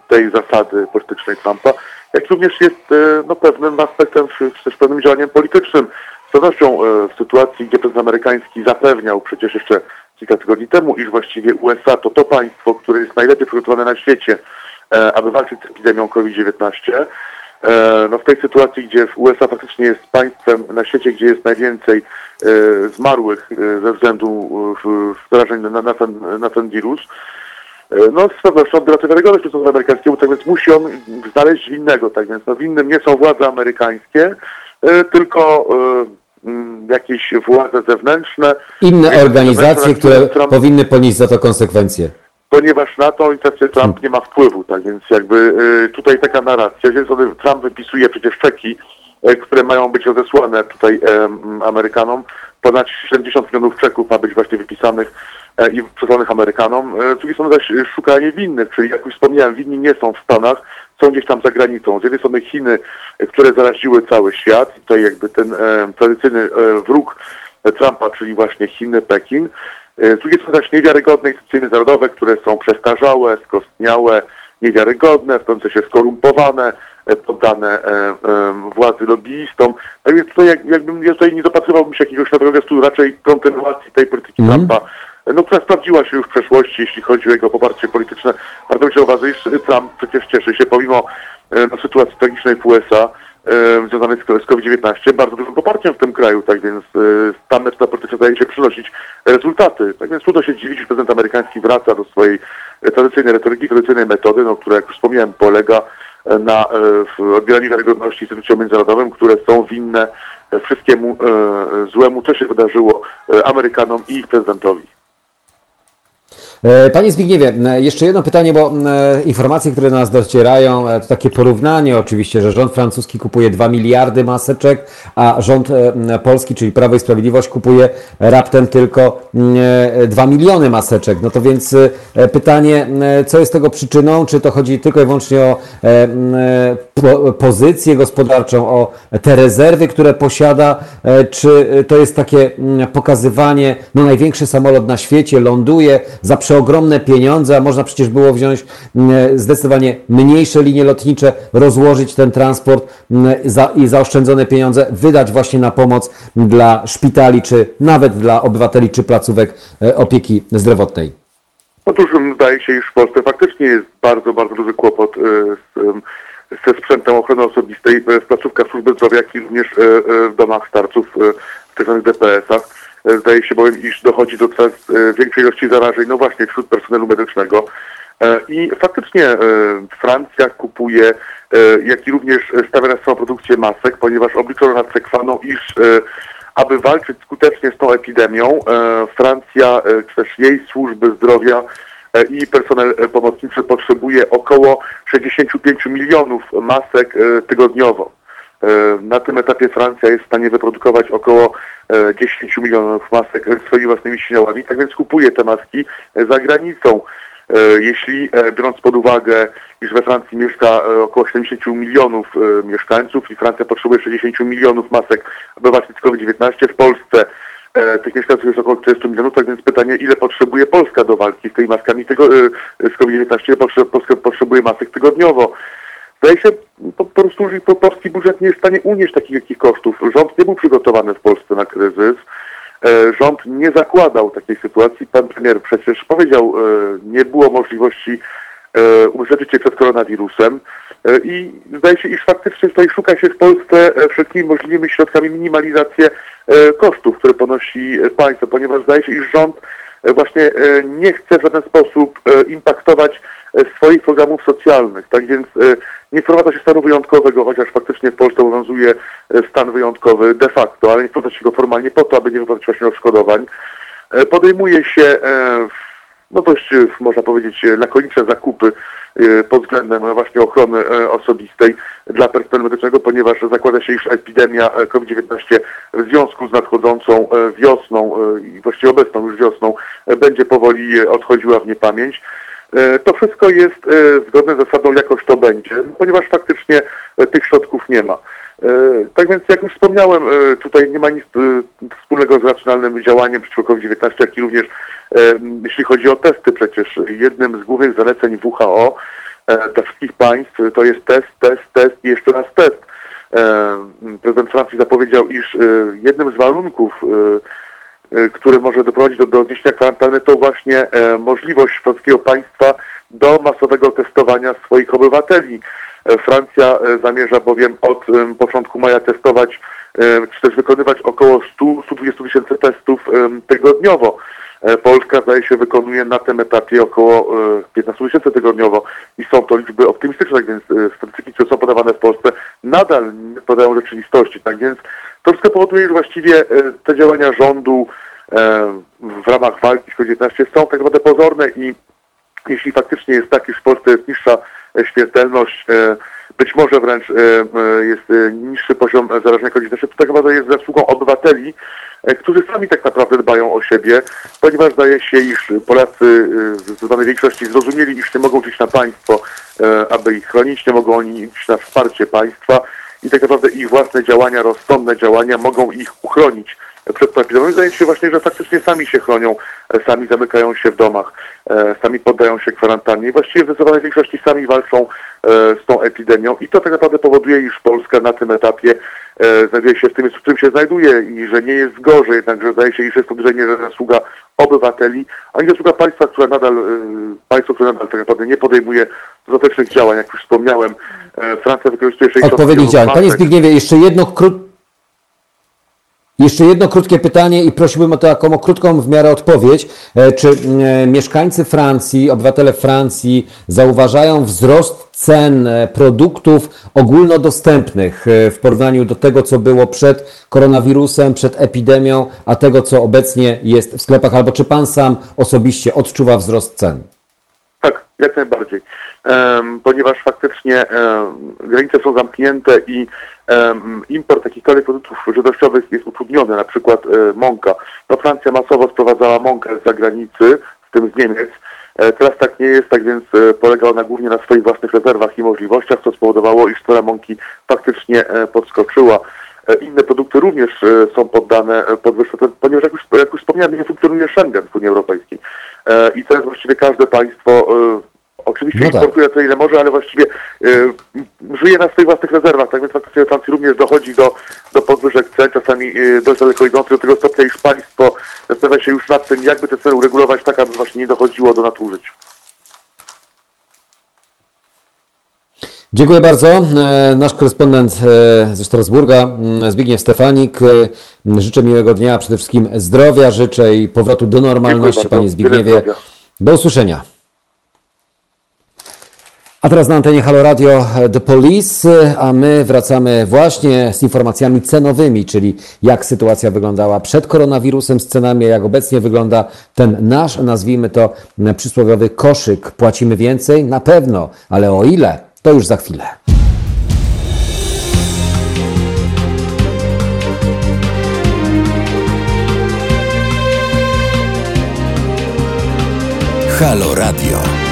tej zasady politycznej Trumpa jak również jest e, no, pewnym aspektem, też pewnym działaniem politycznym. Pewnością e, w sytuacji, gdzie prezydent amerykański zapewniał przecież jeszcze kilka tygodni temu, iż właściwie USA to to państwo, które jest najlepiej przygotowane na świecie, e, aby walczyć z epidemią COVID-19. No w tej sytuacji, gdzie USA faktycznie jest państwem na świecie, gdzie jest najwięcej zmarłych ze względu na, na, ten, na ten wirus, E, no z pewnością to wiarygodność stosunku amerykańskiemu, tak więc musi on znaleźć winnego, tak więc no, winnym nie są władze amerykańskie, e, tylko e, jakieś władze zewnętrzne. Inne organizacje, które Trump, powinny ponieść za to konsekwencje. Ponieważ na to interesy Trump hmm. nie ma wpływu, tak więc jakby tutaj taka narracja, że Trump wypisuje przecież czeki, które mają być rozesłane tutaj Amerykanom, ponad 70 milionów czeków ma być właśnie wypisanych E, i przesłanych Amerykanom. E, z drugiej strony zaś szukanie winnych, czyli jak już wspomniałem, winni nie są w Stanach, są gdzieś tam za granicą. Z jednej strony Chiny, które zaraziły cały świat, tutaj jakby ten e, tradycyjny e, wróg Trumpa, czyli właśnie Chiny, Pekin. E, z drugiej strony zaś niewiarygodne instytucje międzynarodowe, które są przestarzałe, skostniałe, niewiarygodne, w pewnym sensie skorumpowane, e, poddane władzy lobbyistom. Tak więc tutaj jak, jakbym ja tutaj nie dopatrywałbym się jakiegoś nowego gestu, raczej kontynuacji tej polityki mm. Trumpa no, która sprawdziła się już w przeszłości, jeśli chodzi o jego poparcie polityczne. Się uważa, iż Trump przecież cieszy się, pomimo e, no, sytuacji tragicznej w USA, e, związanej z, z COVID-19, bardzo dużym poparciem w tym kraju, tak więc e, ta metoda polityczna zdaje się przynosić rezultaty. Tak więc trudno się dziwić, że prezydent amerykański wraca do swojej tradycyjnej retoryki, tradycyjnej metody, no, która, jak już wspomniałem, polega na odbieraniu wiarygodności instytucjom międzynarodowym, które są winne wszystkiemu złemu, co się wydarzyło Amerykanom i ich prezydentowi. E, panie Zbigniewie, e, jeszcze jedno pytanie, bo e, informacje, które do nas docierają, to takie porównanie oczywiście, że rząd francuski kupuje 2 miliardy maseczek, a rząd polski, czyli Prawo i Sprawiedliwość kupuje raptem tylko 2 miliony maseczek. No to więc pytanie, co jest tego przyczyną? Czy to chodzi tylko i wyłącznie o pozycję gospodarczą, o te rezerwy, które posiada, czy to jest takie pokazywanie, no największy samolot na świecie ląduje za przeogromne pieniądze, a można przecież było wziąć mm, zdecydowanie mniejsze linie lotnicze, rozłożyć ten transport mm, i zaoszczędzone pieniądze wydać właśnie na pomoc dla szpitali, czy nawet dla obywateli, czy placówek e, opieki zdrowotnej. Otóż zdaje się, iż w Polsce faktycznie jest bardzo, bardzo duży kłopot e, z, ze sprzętem ochrony osobistej w placówkach służby zdrowia, jak i również e, w domach starców, w tzw. DPS-ach. Zdaje się bowiem, iż dochodzi do coraz e, większej ilości zarażeń, no właśnie wśród personelu medycznego. E, I faktycznie e, Francja kupuje, jak i również stawia na swoją produkcję masek, ponieważ obliczono nad Sekwaną, iż aby walczyć skutecznie z tą epidemią, Francja, czy też jej służby zdrowia i personel pomocniczy potrzebuje około 65 milionów masek tygodniowo. Na tym etapie Francja jest w stanie wyprodukować około 10 milionów masek swoimi własnymi śmiałami, tak więc kupuje te maski za granicą. E, jeśli e, biorąc pod uwagę, iż we Francji mieszka e, około 70 milionów mieszkańców i Francja potrzebuje 60 milionów masek, z COVID-19, w Polsce E, tych mieszkańców jest około 40 milionów, tak więc pytanie, ile potrzebuje Polska do walki z tymi maskami tego, e, z COVID-19, ile potrze- Polska potrzebuje masek tygodniowo. Zdaje się, po, prostu że po polski budżet nie jest w stanie unieść takich wielkich kosztów. Rząd nie był przygotowany w Polsce na kryzys. E, rząd nie zakładał takiej sytuacji. Pan premier przecież powiedział, e, nie było możliwości e, uprzedzić się przed koronawirusem i zdaje się, iż faktycznie tutaj szuka się w Polsce wszelkimi możliwymi środkami minimalizację kosztów, które ponosi państwo, ponieważ zdaje się, iż rząd właśnie nie chce w żaden sposób impaktować swoich programów socjalnych. Tak więc nie wprowadza się stanu wyjątkowego, chociaż faktycznie w Polsce obowiązuje e, stan wyjątkowy de facto, ale nie wprowadza się go formalnie po to, aby nie wypłacać właśnie odszkodowań. E, Podejmuje się e, no dość, można powiedzieć, lakoniczne zakupy pod względem właśnie ochrony osobistej dla personelu medycznego, ponieważ zakłada się, iż epidemia e, COVID-19 w związku z nadchodzącą wiosną i właściwie obecną już wiosną będzie powoli odchodziła w niepamięć. E, To wszystko jest e, zgodne z zasadą jakoś to będzie, ponieważ faktycznie e, tych środków nie ma. Tak więc jak już wspomniałem, tutaj nie ma nic wspólnego z racjonalnym działaniem przeciwko COVID-19, jak i również jeśli chodzi o testy przecież jednym z głównych zaleceń WHO dla wszystkich państw to jest test, test, test i jeszcze raz test. Prezydent Francji zapowiedział, iż jednym z warunków e, e, który może doprowadzić do, do zniesienia kwarantanny, to właśnie e, możliwość polskiego państwa do masowego testowania swoich obywateli. E, Francja zamierza bowiem od początku maja testować, czy też wykonywać około 100-120 tysięcy testów tygodniowo. Polska zdaje się wykonuje na tym etapie około e, 15 tysięcy tygodniowo i są to liczby optymistyczne, tak więc statystyki, które są podawane w Polsce nadal nie podają rzeczywistości. Tak więc to wszystko powoduje, że właściwie e, te działania rządu e, w ramach walki z COVID-19 są tak naprawdę pozorne i jeśli faktycznie jest tak, iż w Polsce jest niższa e, śmiertelność, być może wręcz jest niższy poziom zarażenia COVID-19, to tak naprawdę jest zasługą obywateli, którzy sami tak naprawdę dbają o siebie, ponieważ zdaje się, iż Polacy w zdecydowanej większości zrozumieli, iż nie mogą liczyć na państwo, aby ich chronić, nie mogą oni liczyć na wsparcie państwa i tak naprawdę ich własne działania, rozsądne działania mogą ich uchronić przed epidemią. Zdaje się właśnie, że faktycznie sami się chronią, e, sami zamykają się w domach, e, sami poddają się kwarantannie właściwie w zdecydowanej większości sami walczą e, z tą epidemią i to tak naprawdę powoduje, iż Polska na tym etapie znajduje się w tym, w którym się znajduje i że nie jest gorzej, jednakże zdaje się, iż jest to dużej zasługa obywateli, a nie zasługa państwa, które nadal, państwo, które nadal tak naprawdę nie podejmuje dostatecznych działań, jak już wspomniałem. E, Francja wykorzystuje 60 Odpowiednich milionów działań. Panie. Zbigniewie, jeszcze jedno krót... Jeszcze jedno krótkie pytanie i prosiłbym o taką krótką w miarę odpowiedź. E, Czy e, mieszkańcy Francji, obywatele Francji zauważają wzrost cen produktów ogólnodostępnych w porównaniu do tego, co było przed koronawirusem, przed epidemią, a tego, co obecnie jest w sklepach? Albo czy pan sam osobiście odczuwa wzrost cen? Tak, jak najbardziej. Em, ponieważ faktycznie em, granice są zamknięte i em, import jakichkolwiek produktów żywnościowych jest utrudniony, na przykład e, mąka. No Francja masowo sprowadzała mąkę z zagranicy, w tym z Niemiec. E, teraz tak nie jest, tak więc e, polega ona głównie na swoich własnych rezerwach i możliwościach, co spowodowało, iż cena mąki faktycznie podskoczyła. E, Inne produkty również e, są poddane e, podwyżce, ponieważ jak już, jak już wspomniałem, nie funkcjonuje Schengen w Unii Europejskiej. I teraz właściwie każde państwo oczywiście No tak. importuje tyle, ile może, ale właściwie żyje na swoich własnych rezerwach. Tak więc faktycznie w Francji również dochodzi do, do podwyżek cen, czasami dość daleko idących do tego stopnia, iż państwo zastanawia się już nad tym, jakby te ceny uregulować tak, aby właśnie nie dochodziło do nadużyć. Dziękuję bardzo. E, Nasz korespondent e, ze Strasburga, m, Zbigniew Stefanik. E, Życzę miłego dnia, przede wszystkim zdrowia, życzę i powrotu do normalności, panie Zbigniewie. Do usłyszenia. A teraz na antenie Halo Radio The Police, a my wracamy właśnie z informacjami cenowymi, czyli jak sytuacja wyglądała przed koronawirusem, z cenami, jak obecnie wygląda ten nasz, nazwijmy to przysłowiowy koszyk. Płacimy więcej? Na pewno, ale o ile? To już za chwilę. Halo Radio.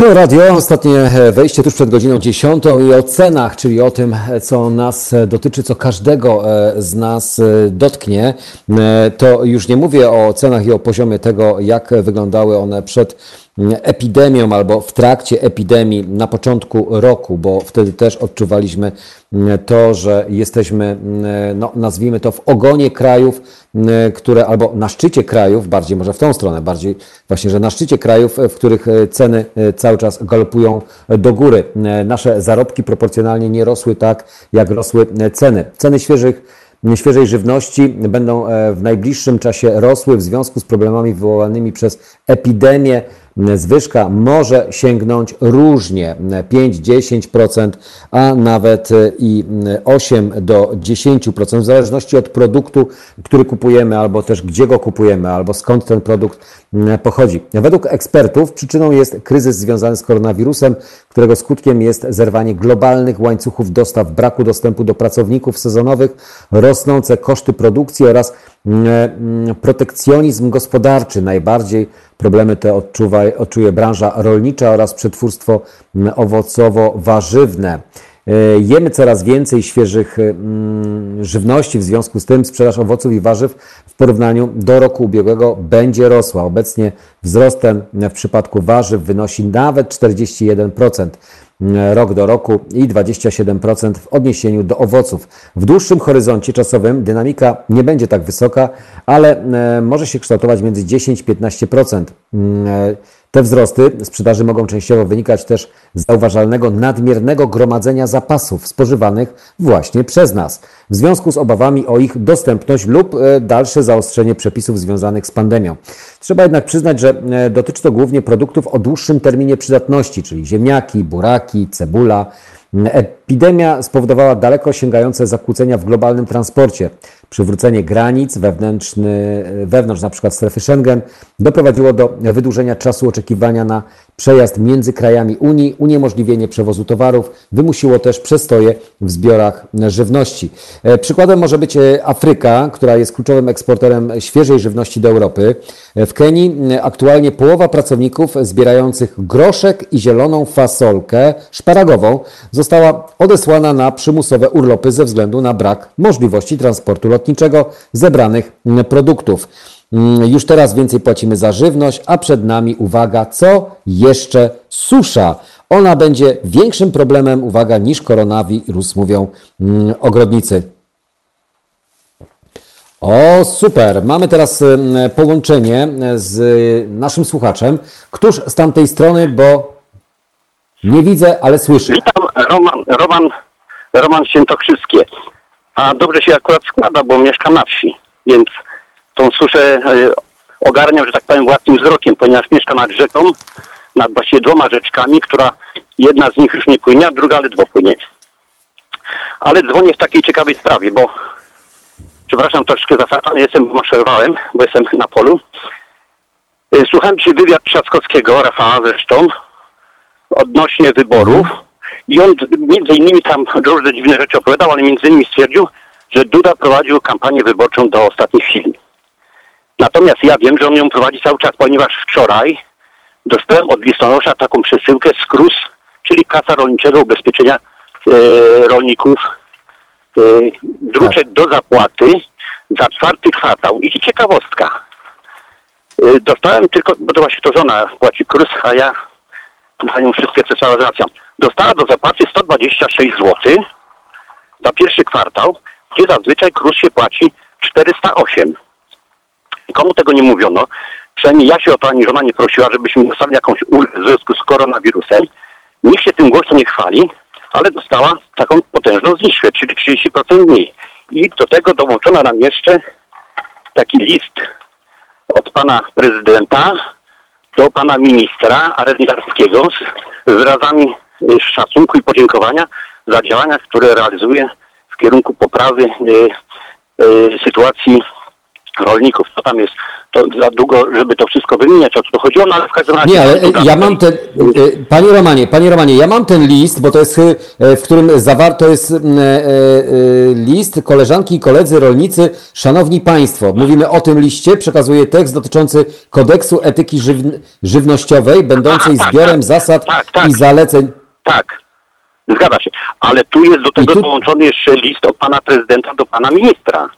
Halo Radio, ostatnie wejście tuż przed godziną 10 i o cenach, czyli o tym, co nas dotyczy, co każdego z nas dotknie. To już nie mówię o cenach i o poziomie tego, jak wyglądały one przed epidemią albo w trakcie epidemii na początku roku, bo wtedy też odczuwaliśmy mm, to, że jesteśmy, mm, no, nazwijmy to, w ogonie krajów, mm, które albo na szczycie krajów, bardziej może w tą stronę, bardziej właśnie, że na szczycie krajów, w których e, ceny e, cały czas galopują do góry. E, nasze zarobki proporcjonalnie nie rosły tak, jak rosły ceny. Ceny świeżych świeżej żywności będą w najbliższym czasie rosły w związku z problemami wywołanymi przez epidemię zwyżka może sięgnąć różnie 5-10%, a nawet i 8 do 10%, w zależności od produktu, który kupujemy, albo też gdzie go kupujemy, albo skąd ten produkt pochodzi. Według ekspertów przyczyną jest kryzys związany z koronawirusem, którego skutkiem jest zerwanie globalnych łańcuchów dostaw, braku dostępu do pracowników sezonowych, rosnące koszty produkcji oraz protekcjonizm gospodarczy. Najbardziej problemy te odczuwa, odczuje branża rolnicza oraz przetwórstwo owocowo-warzywne. E, jemy coraz więcej świeżych żywności, w związku z tym sprzedaż owoców i warzyw w porównaniu do roku ubiegłego będzie rosła. Obecnie wzrost ten w przypadku warzyw wynosi nawet 41% rok do roku i 27% w odniesieniu do owoców. W dłuższym horyzoncie czasowym dynamika nie będzie tak wysoka, ale e, może się kształtować między 10-15%. Te wzrosty sprzedaży mogą częściowo wynikać też z zauważalnego nadmiernego gromadzenia zapasów spożywanych właśnie przez nas, w związku z obawami o ich dostępność lub e, dalsze zaostrzenie przepisów związanych z pandemią. Trzeba jednak przyznać, że e, dotyczy to głównie produktów o dłuższym terminie przydatności, czyli ziemniaki, buraki, cebula, Epidemia spowodowała daleko sięgające zakłócenia w globalnym transporcie. Przywrócenie granic wewnętrzny, wewnątrz np. strefy Schengen doprowadziło do wydłużenia czasu oczekiwania na przejazd między krajami Unii, uniemożliwienie przewozu towarów, wymusiło też przestoje w zbiorach żywności. E, przykładem może być e, Afryka, która jest kluczowym eksporterem świeżej żywności do Europy. E, w Kenii aktualnie połowa pracowników zbierających groszek i zieloną fasolkę szparagową została odesłana na przymusowe urlopy ze względu na brak możliwości transportu lotniczego zebranych produktów. Mm, już teraz więcej płacimy za żywność, a przed nami, uwaga, co jeszcze susza. Ona będzie większym problemem, uwaga, niż koronawirus, mówią mm, ogrodnicy. O, super. Mamy teraz mm, połączenie z naszym słuchaczem. Któż z tamtej strony, bo nie widzę, ale słyszę. Witam, Roman, Roman, Roman Świętokrzyskie. A dobrze się akurat składa, bo mieszkam na wsi, więc tą suszę e, ogarniam, że tak powiem, własnym wzrokiem, ponieważ mieszkam nad rzeką, nad właściwie dwoma rzeczkami, która jedna z nich już nie płynie, a druga ledwo płynie. Ale dzwonię w takiej ciekawej sprawie, bo przepraszam troszkę zasadzany jestem, bo maszerowałem, bo jestem na polu. E, słuchałem dzisiaj wywiad Trzaskowskiego, Rafała zresztą, odnośnie wyborów i on między innymi tam różne dziwne rzeczy opowiadał, ale między innymi stwierdził, że Duda prowadził kampanię wyborczą do ostatniej chwili. Natomiast ja wiem, że on ją prowadzi cały czas, ponieważ wczoraj dostałem od listonosza taką przesyłkę z KRUS, czyli Kasa Rolniczego Ubezpieczenia e, Rolników, e, druczek tak. do zapłaty za czwarty kwartał. I ciekawostka. E, dostałem tylko, bo to właśnie to żona płaci KRUS, a ja za nią wszystkie przeprowadzam. Dostała do zapłaty 126 zł za pierwszy kwartał, gdzie zazwyczaj KRUS się płaci 408. Komu tego nie mówiono? Przynajmniej ja się o to ani żona nie prosiła, żebyśmy dostali jakąś ulgę w związku z koronawirusem. Nikt się tym głośno nie chwali, ale dostała taką potężną zniżkę, czyli 30% mniej. I do tego dołączono nam jeszcze taki list od pana prezydenta do pana ministra Arendarskiego z wyrazami szacunku i podziękowania za działania, które realizuje w kierunku poprawy y, y, sytuacji rolników. Co tam jest? To za długo, żeby to wszystko wymieniać, o co to chodziło, no ale w każdym razie... Nie, ale to ja mam ten, e, panie Romanie, panie Romanie, ja mam ten list, bo to jest, e, w którym zawarto jest mm, e, e, list koleżanki i koledzy rolnicy, szanowni państwo, mówimy o tym liście, przekazuję tekst dotyczący kodeksu etyki żywn żywnościowej, będącej Tak, tak, zbiorem tak. zasad Tak, tak. i zaleceń. Tak, zgadza się. Ale tu jest do tego tu- dołączony jeszcze list od pana prezydenta do pana ministra.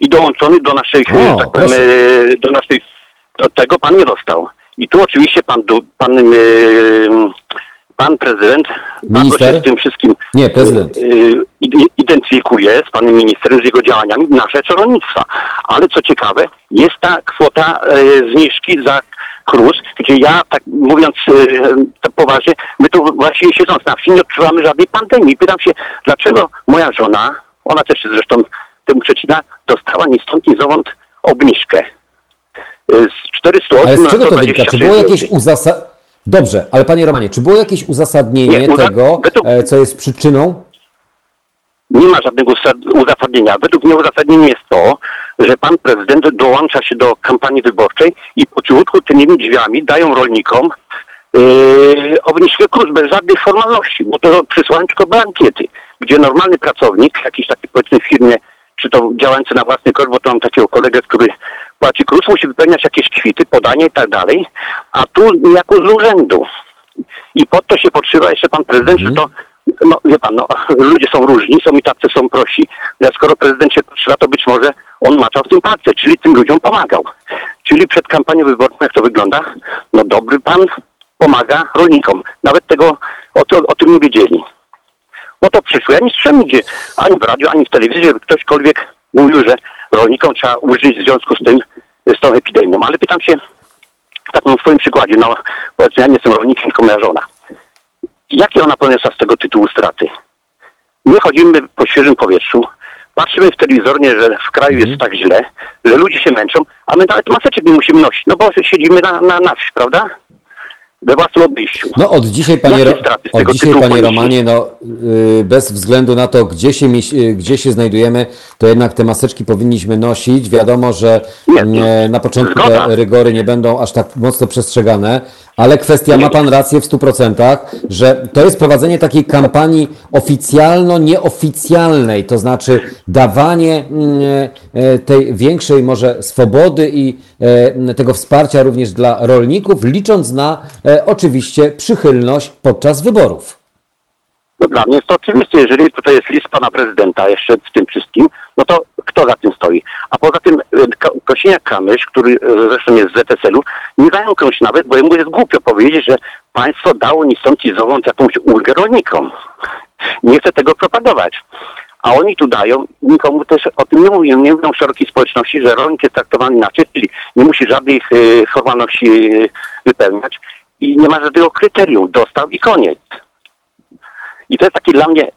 I dołączony do naszej, O, tak powiem, e, do naszej, do tego pan nie dostał. I tu oczywiście pan, pan, e, pan prezydent bardzo Minister? się z tym wszystkim Nie, prezydent. e, id- identyfikuje z panem ministrem, z jego działaniami na rzecz rolnictwa. Ale co ciekawe, jest ta kwota zniżki za KRUS, gdzie ja, tak mówiąc tak poważnie, my tu właściwie siedząc na wsi nie odczuwamy żadnej pandemii. Pytam się, dlaczego moja żona, ona też się zresztą temu przecina, dostała ni stąd, ni zowąd obniżkę. E, Z 408 Ale z czego to 126 wynika? Czy było jakieś uzasadnienie? Dobrze, ale panie Romanie, czy było jakieś uzasadnienie Nie, uza- tego, według- e, co jest przyczyną? Nie ma żadnego uza- uzasadnienia. Według mnie uzasadnieniem jest to, że pan prezydent dołącza się do kampanii wyborczej i po cichutku tymi drzwiami dają rolnikom yy, obniżkę KRUS bez żadnych formalności, bo to przysłałem tylko blankiety, gdzie normalny pracownik, jakiś taki powiedzmy w firmie, czy to działający na własny koszt, bo to mam takiego kolegę, który płaci KRUS, musi wypełniać jakieś kwity, podanie i tak dalej, a tu jako z urzędu. I pod to się podszywa jeszcze pan prezydent, że to, no wie pan, no, ludzie są różni, są i tacy są prosi. Ja skoro prezydent się podszywa, to być może on maczał w tym palce, czyli tym ludziom pomagał. Czyli przed kampanią wyborczą, jak to wygląda, no dobry pan pomaga rolnikom. Nawet tego, o, to, o tym nie wiedzieli. No to przyszło. Ja nie słyszałem nigdzie, ani w radiu, ani w telewizji, żeby ktośkolwiek mówił, że rolnikom trzeba użyć w związku z tym, z tą epidemią. Ale pytam się, tak na swoim przykładzie, no powiedzmy, ja nie jestem rolnikiem, tylko moja żona. Jakie ona poniosła z tego tytułu straty? My chodzimy po świeżym powietrzu, patrzymy w telewizornie, że w kraju jest tak źle, że ludzie się męczą, a my nawet maseczek nie musimy nosić, no bo siedzimy na, na, na wsi, prawda? We własnym obejściu. No od dzisiaj, panie, Ro- od dzisiaj, panie? Romanie, no, yy, bez względu na to, gdzie się, yy, gdzie się znajdujemy, to jednak te maseczki powinniśmy nosić. Wiadomo, że Nie, nie, na początku zgoda. te rygory nie będą aż tak mocno przestrzegane, ale kwestia, ma pan rację w 100%, że to jest prowadzenie takiej kampanii oficjalno-nieoficjalnej, to znaczy dawanie mm, e, tej większej może swobody i e, tego wsparcia również dla rolników, licząc na e, oczywiście przychylność podczas wyborów. No dla mnie jest to oczywiste, jeżeli tutaj jest list pana prezydenta jeszcze w tym wszystkim, no to kto za tym stoi? A poza tym e, Ko- Kosiniak-Kamysz, który e, zresztą jest z ZSL-u, nie dają komuś nawet, bo jemu jest głupio powiedzieć, że państwo dało ni stąd ni zowąd jakąś ulgę rolnikom. Nie chcę tego propagować. A oni tu dają, nikomu też o tym nie mówią, nie mówią szerokiej społeczności, że rolnik jest traktowany inaczej, czyli nie musi żadnych e, formalności e, wypełniać i nie ma żadnego kryterium, dostał i koniec. I to jest taki dla mnie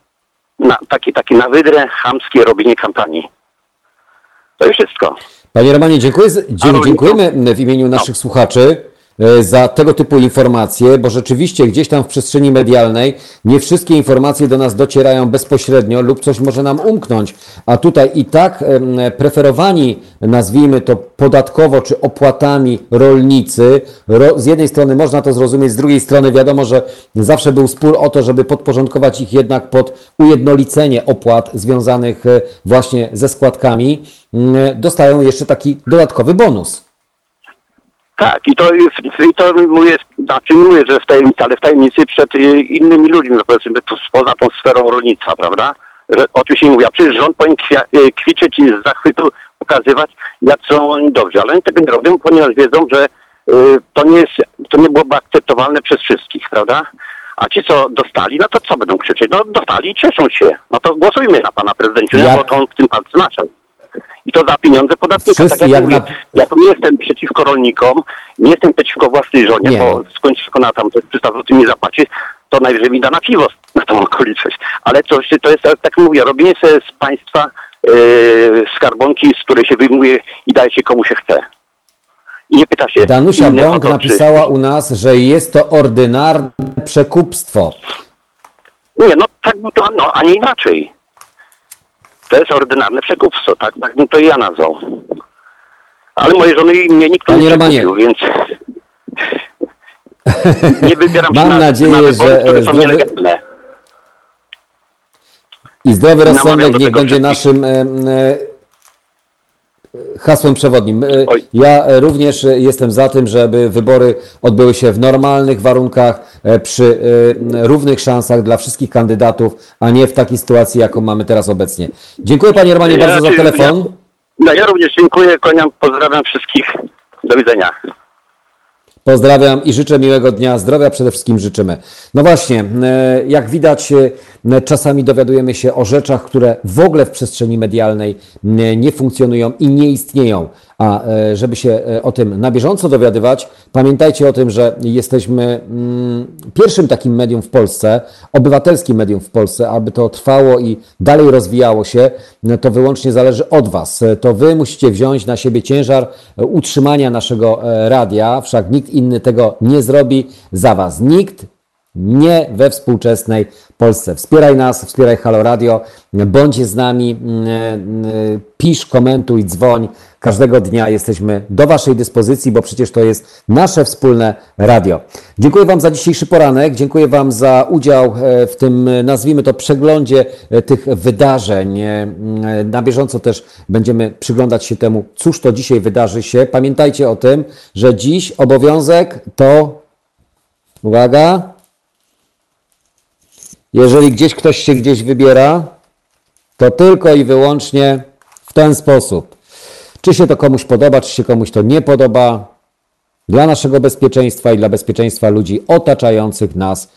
na, takie, takie na wydrę chamskie robienie kampanii. To już wszystko. Panie Romanie, dziękuję, dziękujemy w imieniu naszych słuchaczy e, za tego typu informacje, bo rzeczywiście gdzieś tam w przestrzeni medialnej nie wszystkie informacje do nas docierają bezpośrednio lub coś może nam umknąć, a tutaj i tak preferowani, nazwijmy to podatkowo czy opłatami rolnicy, ro, z jednej strony można to zrozumieć, z drugiej strony wiadomo, że zawsze był spór o to, żeby podporządkować ich jednak pod ujednolicenie opłat związanych e, właśnie ze składkami, mm, dostają jeszcze taki dodatkowy bonus. Tak, i to jest, i to mówię, znaczy mówię, że w tajemnicy, ale w tajemnicy przed y, innymi ludźmi, no powiedzmy, poza tą sferą rolnictwa, prawda? Że oczywiście nie mówię, a przecież rząd powinien y, kwiczeć i z zachwytu pokazywać, jak są oni dobrzy, ale oni tego nie robią, ponieważ wiedzą, że y, to nie jest, to nie byłoby akceptowalne przez wszystkich, prawda? A ci, co dostali, no to co będą krzyczeć? No dostali i cieszą się. No to głosujmy na pana prezydencie, Jak- bo to on w tym palce maczał. I to za pieniądze podatnika. Tak jak, mówię, na- ja tu nie jestem przeciwko rolnikom, nie jestem przeciwko własnej żonie, Nie. bo skąd się na tam 300 zł mi zapłaci, to najwyżej mi da na piwo na tą okoliczność. Ale to, to jest, tak mówię, robienie sobie z państwa yy, skarbonki, z której się wyjmuje i daje się komu się chce. I nie pyta się... Danusia Bąk to, napisała u nas, że jest to ordynarne przekupstwo. Nie, no tak, to, no, a nie inaczej. To jest ordynarne przekupstwo, tak, tak bym to ja nazwał. Ale mojej żony i mnie nikt Panie nie Romanie. kupił, więc nie wybieram Mam na, nadzieję, na wybory, że, które e, są zdrowy-. I zdrowy rozsądek niech będzie wszystkich. naszym e, e, hasłem przewodnim. E. Ja również e, jestem za tym, żeby wybory odbyły się w normalnych warunkach, e, przy równych szansach dla wszystkich kandydatów, a nie w takiej sytuacji, jaką mamy teraz obecnie. Dziękuję Panie Romanie Ja bardzo za telefon. No, ja również dziękuję, kłaniam, pozdrawiam wszystkich. Do widzenia. Pozdrawiam i życzę miłego dnia. Zdrowia przede wszystkim życzymy. No właśnie, e, jak widać, e, czasami dowiadujemy się o rzeczach, które w ogóle w przestrzeni medialnej e, nie funkcjonują i nie istnieją. A e, żeby się e, o tym na bieżąco dowiadywać, pamiętajcie o tym, że jesteśmy mm, pierwszym takim medium w Polsce, obywatelskim medium w Polsce, aby to trwało i dalej rozwijało się, no to wyłącznie zależy od Was. To Wy musicie wziąć na siebie ciężar e, utrzymania naszego radia, wszak nikt inny tego nie zrobi za Was. Nikt nie we współczesnej Polsce. Wspieraj nas, wspieraj Halo Radio, bądź z nami, mm, mm, pisz, komentuj, dzwoń. Każdego dnia jesteśmy do Waszej dyspozycji, bo przecież to jest nasze wspólne radio. Dziękuję Wam za dzisiejszy poranek, dziękuję Wam za udział e, w tym, e, nazwijmy to, przeglądzie e, tych wydarzeń. Mm, Na bieżąco też będziemy przyglądać się temu, cóż to dzisiaj wydarzy się. Pamiętajcie o tym, że dziś obowiązek to, uwaga, jeżeli gdzieś ktoś się gdzieś wybiera, to tylko i wyłącznie w ten sposób. Czy się to komuś podoba, czy się komuś to nie podoba, dla naszego bezpieczeństwa i dla bezpieczeństwa ludzi otaczających nas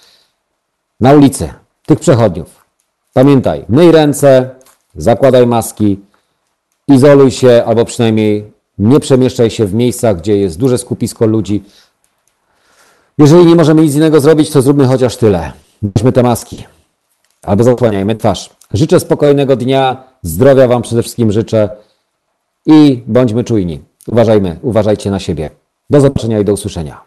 na ulicy, tych przechodniów. Pamiętaj, myj ręce, zakładaj maski, izoluj się albo przynajmniej nie przemieszczaj się w miejscach, gdzie jest duże skupisko ludzi. Jeżeli nie możemy nic innego zrobić, to zróbmy chociaż tyle. Weźmy te maski albo zasłaniajmy twarz. Życzę spokojnego dnia, zdrowia Wam przede wszystkim życzę i bądźmy czujni. Uważajmy, uważajcie na siebie. Do zobaczenia i do usłyszenia.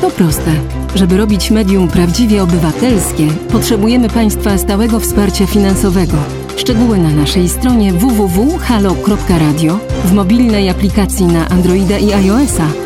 To proste. Żeby robić medium prawdziwie obywatelskie, potrzebujemy Państwa stałego wsparcia finansowego. Szczegóły na naszej stronie www.halo.radio, w mobilnej aplikacji na Androida i iOS-a